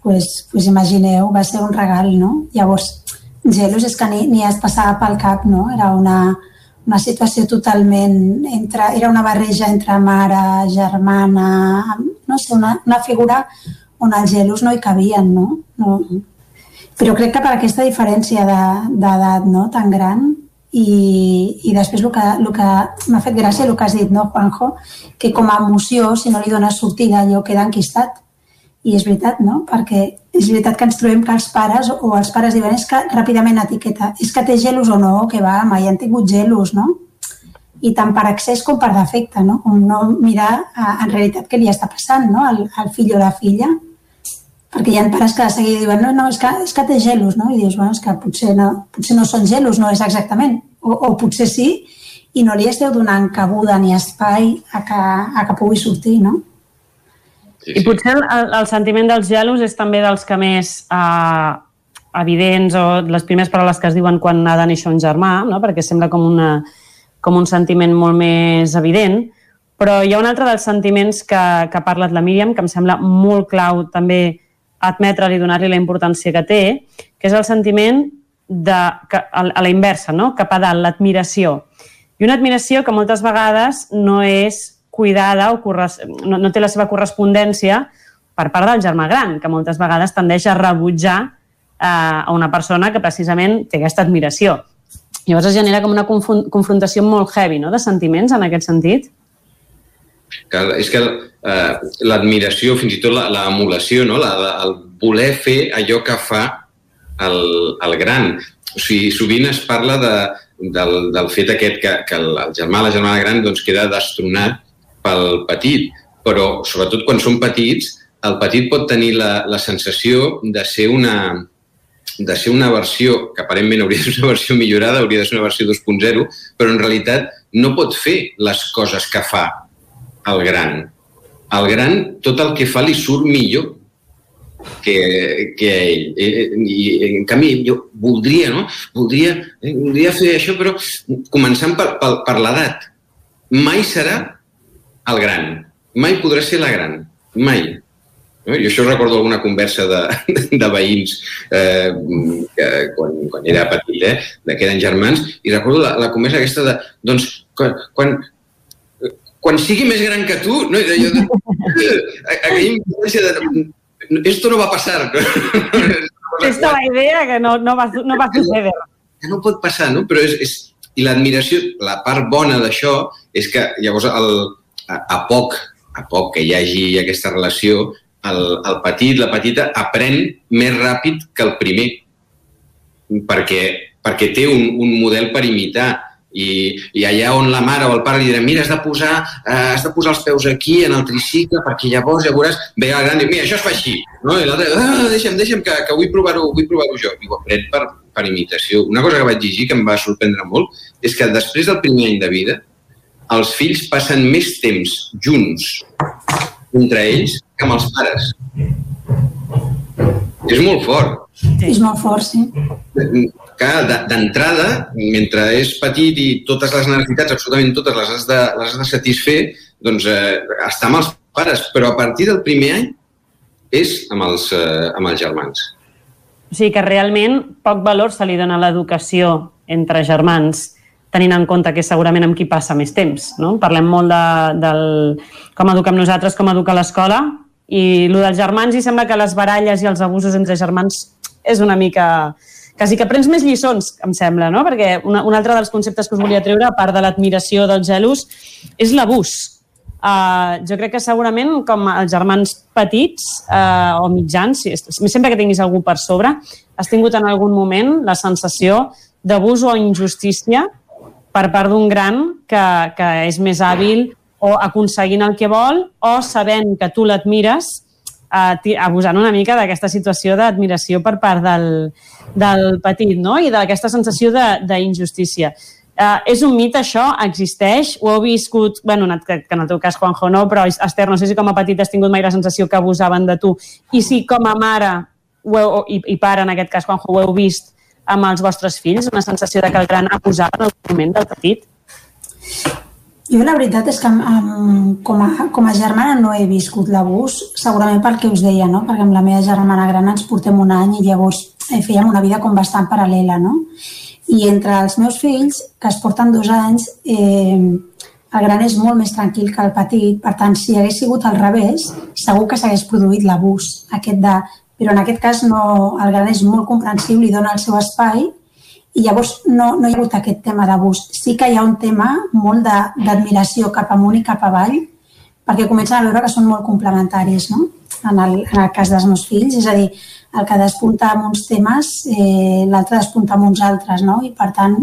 pues, pues imagineu, va ser un regal, no? Llavors, gelos és que ni, ni es passava pel cap, no? Era una, una situació totalment entre, era una barreja entre mare, germana, no sé, una, una figura on els gelos no hi cabien, no? no però crec que per aquesta diferència d'edat no, tan gran i, i després el que, el que m'ha fet gràcia el que has dit, no, Juanjo, que com a emoció, si no li dones sortida, allò queda enquistat. I és veritat, no? Perquè és veritat que ens trobem que els pares o els pares diuen és que ràpidament etiqueta, és que té gelos o no, que va, mai han tingut gelos, no? I tant per accés com per defecte, no? Com no mirar en realitat què li està passant, no? Al, al fill o la filla perquè hi ha pares que de seguida diuen no, no, és que, és que té gelos, no? I dius, bueno, és que potser no, potser no són gelos, no és exactament, o, o potser sí, i no li esteu donant cabuda ni espai a que, a que pugui sortir, no? Sí, sí. I potser el, el sentiment dels gelos és també dels que més eh, evidents o les primeres paraules que es diuen quan ha de néixer un germà, no? perquè sembla com, una, com un sentiment molt més evident, però hi ha un altre dels sentiments que, que ha parlat la Míriam, que em sembla molt clau també admetre-li, donar-li la importància que té, que és el sentiment de, que, a, a la inversa, no? cap a dalt, l'admiració. I una admiració que moltes vegades no és cuidada o corres... no, no té la seva correspondència per part del germà gran, que moltes vegades tendeix a rebutjar eh, a una persona que precisament té aquesta admiració. Llavors es genera com una confrontació molt heavy no? de sentiments en aquest sentit. Que, és que eh, l'admiració, fins i tot l'emulació, no? la, el voler fer allò que fa el, el gran. O sigui, sovint es parla de, del, del fet aquest que, que el, el germà, la germana gran, doncs queda destronat pel petit. Però, sobretot quan són petits, el petit pot tenir la, la sensació de ser una, de ser una versió, que aparentment hauria de ser una versió millorada, hauria de ser una versió 2.0, però en realitat no pot fer les coses que fa el gran. Al gran, tot el que fa li surt millor que, que ell. Eh, eh, I, en canvi, jo voldria, no? Voldria, eh, voldria fer això, però començant per, per, per l'edat. Mai serà el gran. Mai podrà ser la gran. Mai. No? Jo això recordo alguna conversa de, de veïns eh, que, quan, quan era petit, eh, de que eren germans, i recordo la, la conversa aquesta de, doncs, quan, quan, quan sigui més gran que tu, no? I de, aquella importància de, esto no va a pasar. Esta la idea que no, no, va, no va suceder. Que no pot passar, no? Però és, és, i l'admiració, la part bona d'això és que llavors el, a, a poc a poc que hi hagi aquesta relació, el, el petit, la petita, aprèn més ràpid que el primer, perquè, perquè té un, un model per imitar. I, I allà on la mare o el pare li dirà mira, has de posar, eh, has de posar els peus aquí en el tricicle perquè llavors ja veuràs, ve el gran i mira, això es fa així. No? I l'altre, ah, deixa'm, deixa'm, que, que vull provar-ho vull provar jo. I ho aprèn per, per imitació. Una cosa que vaig llegir que em va sorprendre molt és que després del primer any de vida els fills passen més temps junts entre ells que amb els pares. És molt fort. És molt fort, sí. Que d'entrada, mentre és petit i totes les necessitats, absolutament totes, les has de, les has de satisfer, doncs eh, està amb els pares, però a partir del primer any és amb els, eh, amb els germans. O sigui que realment poc valor se li dona a l'educació entre germans tenint en compte que és segurament amb qui passa més temps. No? Parlem molt de, del com eduquem nosaltres, com educa l'escola, i el dels germans i sembla que les baralles i els abusos entre germans és una mica... Quasi que prens més lliçons, em sembla, no? Perquè una, un altre dels conceptes que us volia treure, a part de l'admiració dels gelos, és l'abús. Uh, jo crec que segurament com els germans petits uh, o mitjans, sempre que tinguis algú per sobre, has tingut en algun moment la sensació d'abús o injustícia per part d'un gran que, que és més hàbil o aconseguint el que vol o sabent que tu l'admires eh, abusant una mica d'aquesta situació d'admiració per part del, del petit no? i d'aquesta sensació d'injustícia. Uh, és un mit, això? Existeix? Ho heu viscut? bueno, que, que en el teu cas, Juanjo, no, però Esther, no sé si com a petit has tingut mai la sensació que abusaven de tu. I si com a mare heu, i, i pare, en aquest cas, Juanjo, ho heu vist amb els vostres fills? Una sensació de que el gran abusava en el moment del petit? Jo la veritat és que um, com, a, com a germana no he viscut l'abús, segurament pel que us deia, no? perquè amb la meva germana gran ens portem un any i llavors eh, fèiem una vida com bastant paral·lela. No? I entre els meus fills, que es porten dos anys, eh, el gran és molt més tranquil que el petit, per tant, si hagués sigut al revés, segur que s'hagués produït l'abús, aquest de però en aquest cas no, el gran és molt comprensiu, li dona el seu espai i llavors no, no hi ha hagut aquest tema d'abús. Sí que hi ha un tema molt d'admiració cap amunt i cap avall perquè comencen a veure que són molt complementaris no? en, el, en el cas dels meus fills, és a dir, el que despunta amb uns temes, eh, l'altre despunta amb uns altres, no? I per tant,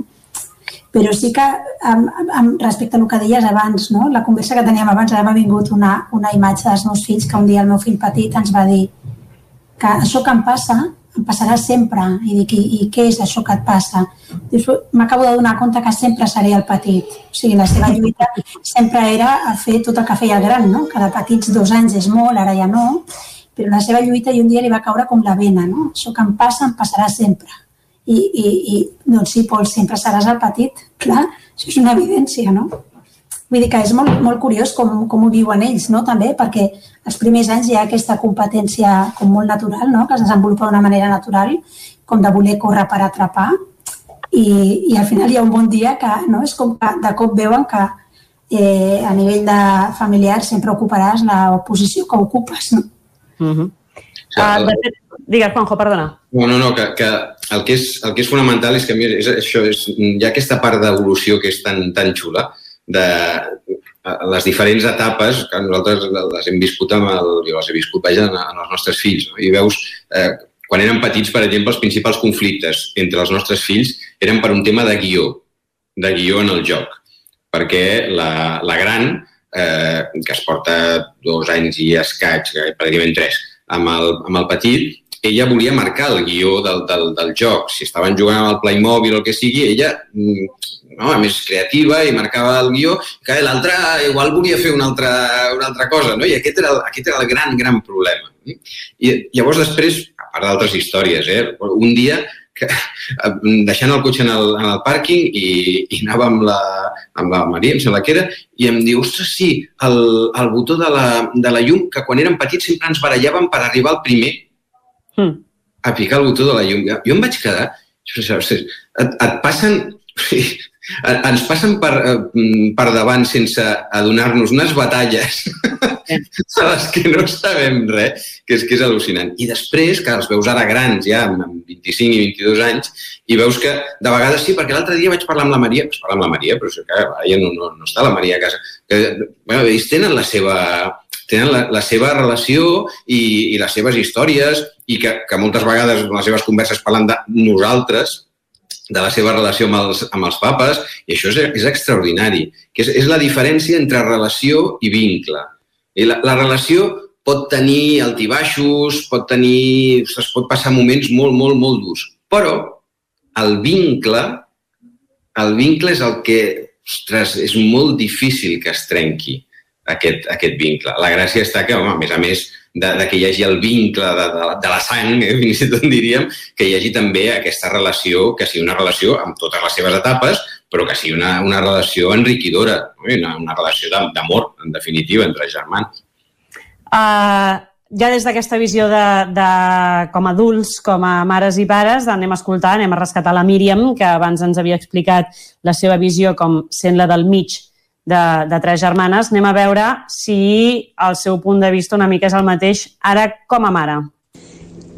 però sí que amb, amb, respecte a el que deies abans, no? la conversa que teníem abans, ara m'ha vingut una, una imatge dels meus fills que un dia el meu fill petit ens va dir que això que em passa em passarà sempre. I dic, i, i què és això que et passa? M'acabo de donar compte que sempre seré el petit. O sigui, la seva lluita sempre era a fer tot el que feia el gran, no? Que de petits dos anys és molt, ara ja no, però la seva lluita i un dia li va caure com la vena, no? Això que em passa em passarà sempre. I, i, i doncs sí, Pol, sempre seràs el petit. Clar, això és una evidència, no? Vull dir que és molt, molt curiós com, com ho viuen ells, no? també, perquè els primers anys hi ha aquesta competència com molt natural, no? que es desenvolupa d'una manera natural, com de voler córrer per atrapar, i, i al final hi ha un bon dia que no? és com que de cop veuen que eh, a nivell de familiar sempre ocuparàs la posició que ocupes. No? Uh -huh. Uh, de fet, digues, Juanjo, perdona. No, no, no, que, que el, que és, el que és fonamental és que és, això, és, hi ha aquesta part d'evolució que és tan, tan xula, de les diferents etapes que nosaltres les hem viscut amb el, jo les he viscut vaja, en, els nostres fills. No? I veus, eh, quan eren petits, per exemple, els principals conflictes entre els nostres fills eren per un tema de guió, de guió en el joc. Perquè la, la gran, eh, que es porta dos anys i escaig, pràcticament tres, amb el, amb el petit, ella volia marcar el guió del, del, del joc. Si estaven jugant amb el Playmobil o el que sigui, ella, mm, no, a més creativa i marcava el guió, que l'altre igual volia fer una altra, una altra cosa, no? I aquest era, el, aquest era el gran, gran problema. I llavors després, a part d'altres històries, eh? un dia que, deixant el cotxe en el, en el pàrquing i, i anava amb la, amb la Maria, em sembla que era, i em diu, ostres, sí, el, el botó de la, de la llum, que quan érem petits sempre ens barallàvem per arribar al primer, mm. a picar el botó de la llum. Jo em vaig quedar... Et, et passen... Ens passen per, eh, per davant sense adonar-nos unes batalles a les que no sabem res, que és que és al·lucinant. I després, que els veus ara grans, ja amb 25 i 22 anys, i veus que de vegades sí, perquè l'altre dia vaig parlar amb la Maria, vaig parlar amb la Maria, però és que ja no, no, no està la Maria a casa, que bueno, ells tenen la seva, tenen la, la seva relació i, i les seves històries i que, que moltes vegades en les seves converses parlen de nosaltres, de la seva relació amb els, amb els papes, i això és, és extraordinari, que és, és la diferència entre relació i vincle. I la, la relació pot tenir altibaixos, pot tenir... Es pot passar moments molt, molt, molt durs. Però el vincle, el vincle és el que, ostres, és molt difícil que es trenqui aquest, aquest vincle. La gràcia està que, home, a més a més de, de que hi hagi el vincle de, de, de la sang, eh, fins i tot diríem, que hi hagi també aquesta relació, que sigui una relació amb totes les seves etapes, però que sigui una, una relació enriquidora, una, una relació d'amor, en definitiva, entre germans. Uh, ja des d'aquesta visió de, de, com a adults, com a mares i pares, anem a escoltar, anem a rescatar la Míriam, que abans ens havia explicat la seva visió com sent la del mig de, de tres germanes, anem a veure si el seu punt de vista una mica és el mateix ara com a mare.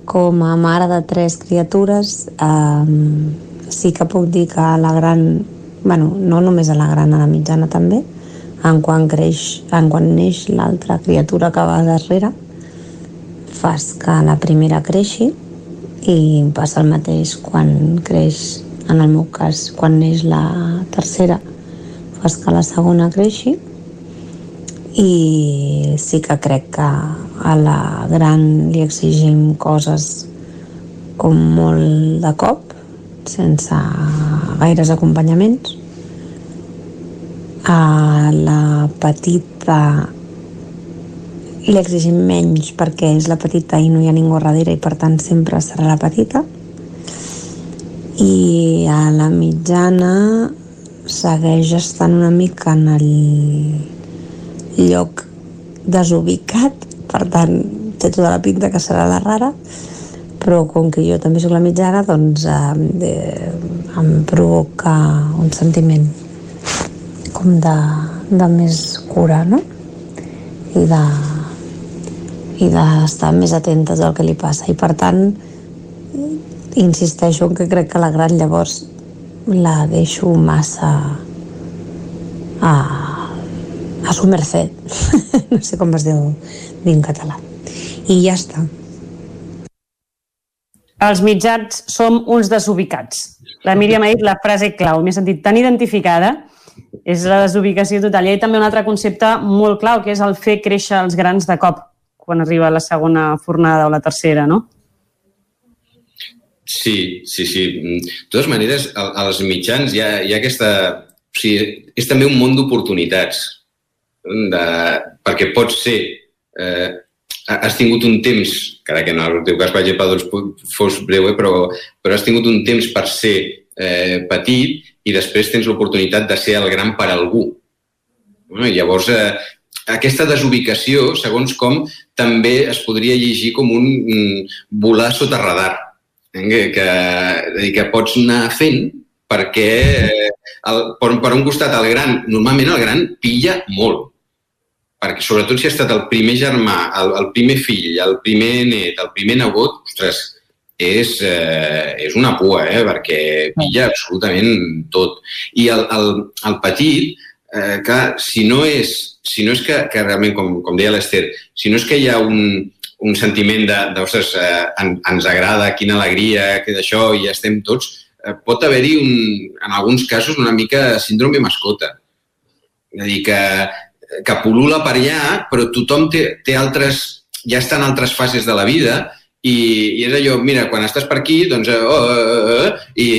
Com a mare de tres criatures, eh, sí que puc dir que la gran, bueno, no només a la gran, a la mitjana també, en quan creix, en quan neix l'altra criatura que va darrere, fas que la primera creixi i passa el mateix quan creix, en el meu cas, quan neix la tercera, fas que la segona creixi i sí que crec que a la gran li exigim coses com molt de cop, sense gaires acompanyaments. A la petita li exigim menys perquè és la petita i no hi ha ningú darrere i per tant sempre serà la petita. I a la mitjana segueix estant una mica en el lloc desubicat, per tant té tota la pinta que serà la rara, però com que jo també sóc la mitjana, doncs eh, eh, em provoca un sentiment com de, de més cura, no? I de i d'estar més atentes al que li passa. I per tant, insisteixo en que crec que la gran llavors la deixo massa a, a su merced. no sé com es diu en català. I ja està. Els mitjans som uns desubicats. La Míriam ha dit la frase clau, m'he sentit tan identificada, és la desubicació total. I hi ha també un altre concepte molt clau, que és el fer créixer els grans de cop, quan arriba la segona fornada o la tercera, no? Sí, sí, sí. De totes maneres, als mitjans hi ha, hi ha aquesta... O sigui, és també un món d'oportunitats. De... Perquè pot ser... Eh, has tingut un temps, encara que en el teu cas, per exemple, doncs, fos breu, eh, però, però has tingut un temps per ser eh, petit i després tens l'oportunitat de ser el gran per algú. No? Llavors, eh, aquesta desubicació, segons com, també es podria llegir com un mm, volar sota radar que, que, que pots anar fent perquè el, per, per un costat el gran, normalment el gran pilla molt, perquè sobretot si ha estat el primer germà, el, el primer fill, el primer net, el primer nebot, ostres, és, eh, és una pua, eh, perquè pilla absolutament tot. I el, el, el petit, eh, clar, si no és, si no és que, que realment, com, com deia l'Ester, si no és que hi ha un, un sentiment de, de ostres, eh, en, ens agrada, quina alegria, que d'això, i ja estem tots, eh, pot haver-hi, en alguns casos, una mica síndrome mascota. És a dir, que, que pol·lula per allà, però tothom té, té altres, ja està en altres fases de la vida i, i és allò, mira, quan estàs per aquí, doncs, oh, oh, oh, oh, i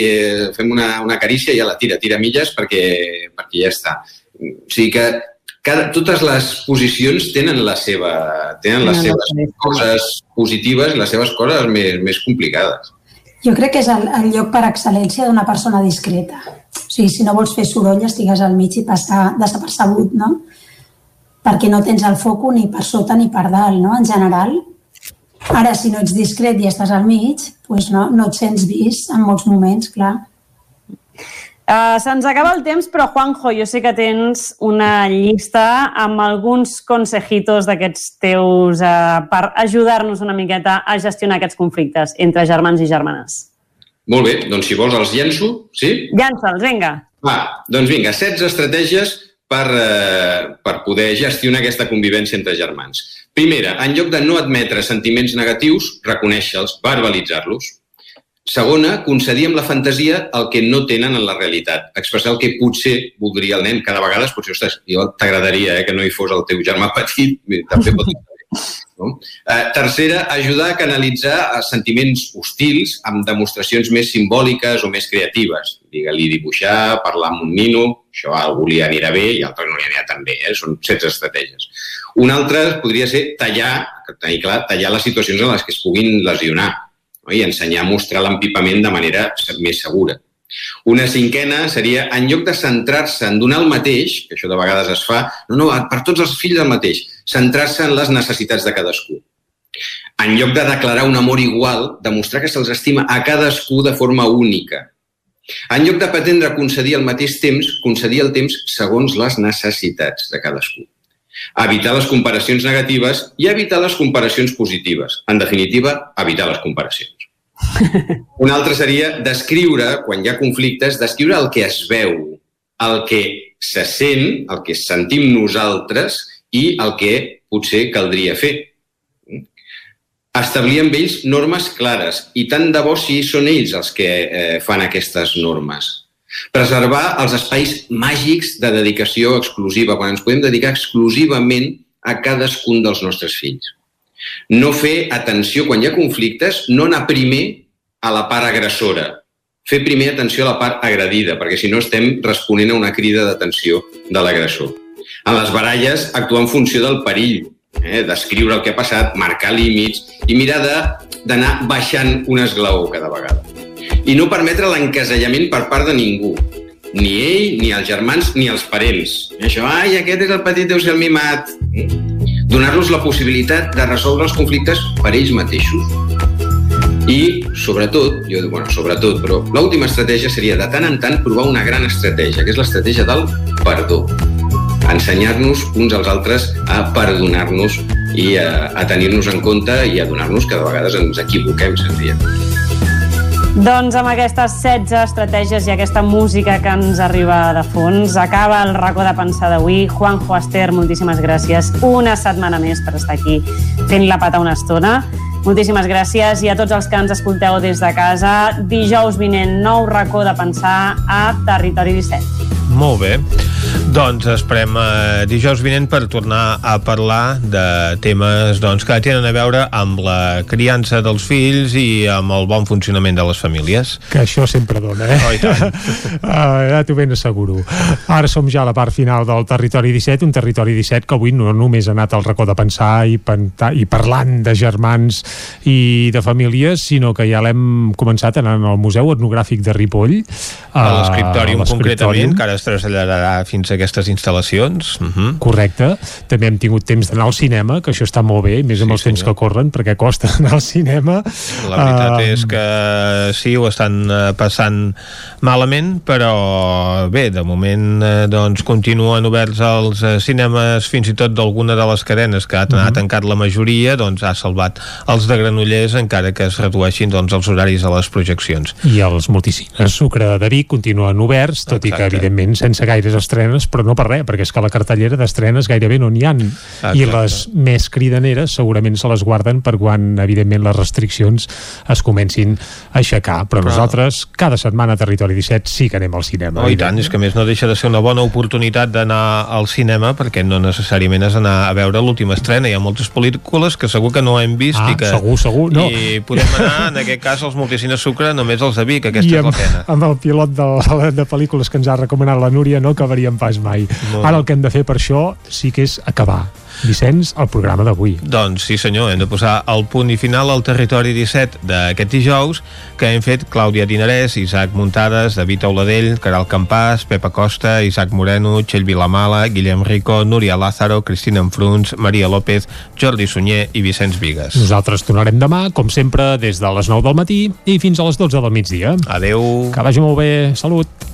fem una, una carícia i ja la tira, tira milles perquè, perquè ja està. O sigui que cada, totes les posicions tenen, la seva, tenen les seves coses positives i les seves coses més, més complicades. Jo crec que és el, el lloc per excel·lència d'una persona discreta. O sigui, si no vols fer soroll, estigues al mig i passar desapercebut, no? Perquè no tens el foc ni per sota ni per dalt, no? En general, Ara, si no ets discret i estàs al mig, doncs no, no et sents vist en molts moments, clar. Uh, Se'ns acaba el temps, però Juanjo, jo sé que tens una llista amb alguns consejitos d'aquests teus uh, per ajudar-nos una miqueta a gestionar aquests conflictes entre germans i germanes. Molt bé, doncs si vols els llenço, sí? Llança'ls, vinga. Va, doncs vinga, 16 estratègies per, eh, per poder gestionar aquesta convivència entre germans. Primera, en lloc de no admetre sentiments negatius, reconèixer-los, verbalitzar-los. Segona, concedir amb la fantasia el que no tenen en la realitat. Expressar el que potser voldria el nen. Cada vegada potser, ostres, jo t'agradaria eh, que no hi fos el teu germà petit. També pot no? Eh, tercera, ajudar a canalitzar sentiments hostils amb demostracions més simbòliques o més creatives. Digue-li dibuixar, parlar amb un nino, això a algú li anirà bé i a altre no li anirà tan bé. Eh? Són 16 estratègies. Una altra podria ser tallar, tenir clar, tallar les situacions en les que es puguin lesionar? I ensenyar a mostrar l'empipament de manera més segura. Una cinquena seria, en lloc de centrar-se en donar el mateix, que això de vegades es fa, no, no, per tots els fills el mateix, centrar-se en les necessitats de cadascú. En lloc de declarar un amor igual, demostrar que se'ls estima a cadascú de forma única. En lloc de pretendre concedir al mateix temps, concedir el temps segons les necessitats de cadascú. Evitar les comparacions negatives i evitar les comparacions positives. En definitiva, evitar les comparacions. Un altre seria descriure, quan hi ha conflictes, descriure el que es veu, el que se sent, el que sentim nosaltres i el que potser caldria fer. Establir amb ells normes clares i tant de bo si són ells els que eh, fan aquestes normes. Preservar els espais màgics de dedicació exclusiva, quan ens podem dedicar exclusivament a cadascun dels nostres fills. No fer atenció quan hi ha conflictes, no anar primer a la part agressora. Fer primer atenció a la part agredida, perquè si no estem responent a una crida d'atenció de l'agressor. En les baralles, actuar en funció del perill, eh? descriure el que ha passat, marcar límits i mirar d'anar baixant un esglaó cada vegada. I no permetre l'encasellament per part de ningú, ni ell, ni els germans, ni els parents. Això, ai, aquest és el petit deu ser el mimat. Donar-los la possibilitat de resoldre els conflictes per ells mateixos i, sobretot, jo dic, bueno, sobretot, però l'última estratègia seria de tant en tant provar una gran estratègia, que és l'estratègia del perdó. Ensenyar-nos uns als altres a perdonar-nos i a, a tenir-nos en compte i a donar-nos que de vegades ens equivoquem, senzillament. Doncs amb aquestes 16 estratègies i aquesta música que ens arriba de fons, acaba el racó de pensar d'avui. Juanjo Aster, moltíssimes gràcies una setmana més per estar aquí fent la pata una estona. Moltíssimes gràcies i a tots els que ens escolteu des de casa. Dijous vinent, nou racó de pensar a Territori 17. Molt bé. Doncs esperem eh, dijous vinent per tornar a parlar de temes doncs, que tenen a veure amb la criança dels fills i amb el bon funcionament de les famílies. Que això sempre dona, eh? Oh, tant. uh, ja t'ho ben asseguro. Ara som ja a la part final del Territori 17, un Territori 17 que avui no només ha anat al racó de pensar i, penta, i parlant de germans i de famílies, sinó que ja l'hem començat anant al Museu Etnogràfic de Ripoll. A l'escriptòrium, concretament, que ara es traslladarà fins a aquestes instal·lacions. Uh -huh. Correcte. També hem tingut temps d'anar al cinema, que això està molt bé, més amb els temps que corren, perquè costa anar al cinema. La veritat uh, és que sí, ho estan eh, passant malament, però bé, de moment eh, doncs continuen oberts els eh, cinemes, fins i tot d'alguna de les cadenes que ha, uh -huh. ha tancat la majoria, doncs ha salvat els de Granollers, encara que es redueixin doncs, els horaris a les projeccions. I els multicines Sucre de Vic continuen oberts, tot Exacte. i que, evidentment, sense gaires estrenes, però no per res, perquè és que la cartellera d'estrenes gairebé no n'hi han. Exacte. I les més cridaneres segurament se les guarden per quan, evidentment, les restriccions es comencin a aixecar. Però, Però- nosaltres, cada setmana a Territori 17 sí que anem al cinema. Oh, i tant, és que més no deixa de ser una bona oportunitat d'anar al cinema perquè no necessàriament has d'anar a veure l'última estrena. Hi ha moltes pel·lícules que segur que no hem vist Ah, i que... segur, segur, no. I podem anar, en aquest cas, als multicines Sucre, només els de Vic, aquesta I és amb, la pena. amb el pilot de, de pel·lícules que ens ha recomanat la Núria no acabaríem pas mai. Molt Ara el que hem de fer per això sí que és acabar. Vicenç, el programa d'avui. Doncs sí senyor, hem de posar el punt i final al territori 17 d'aquest dijous que hem fet Clàudia Dinarès, Isaac Muntades, David Auladell, Caral Campàs, Pepa Costa, Isaac Moreno, Txell Vilamala, Guillem Rico, Núria Lázaro, Cristina Enfruns, Maria López, Jordi Sunyer i Vicenç Vigues. Nosaltres tornarem demà, com sempre, des de les 9 del matí i fins a les 12 del migdia. Adeu. Que vagi molt bé. Salut.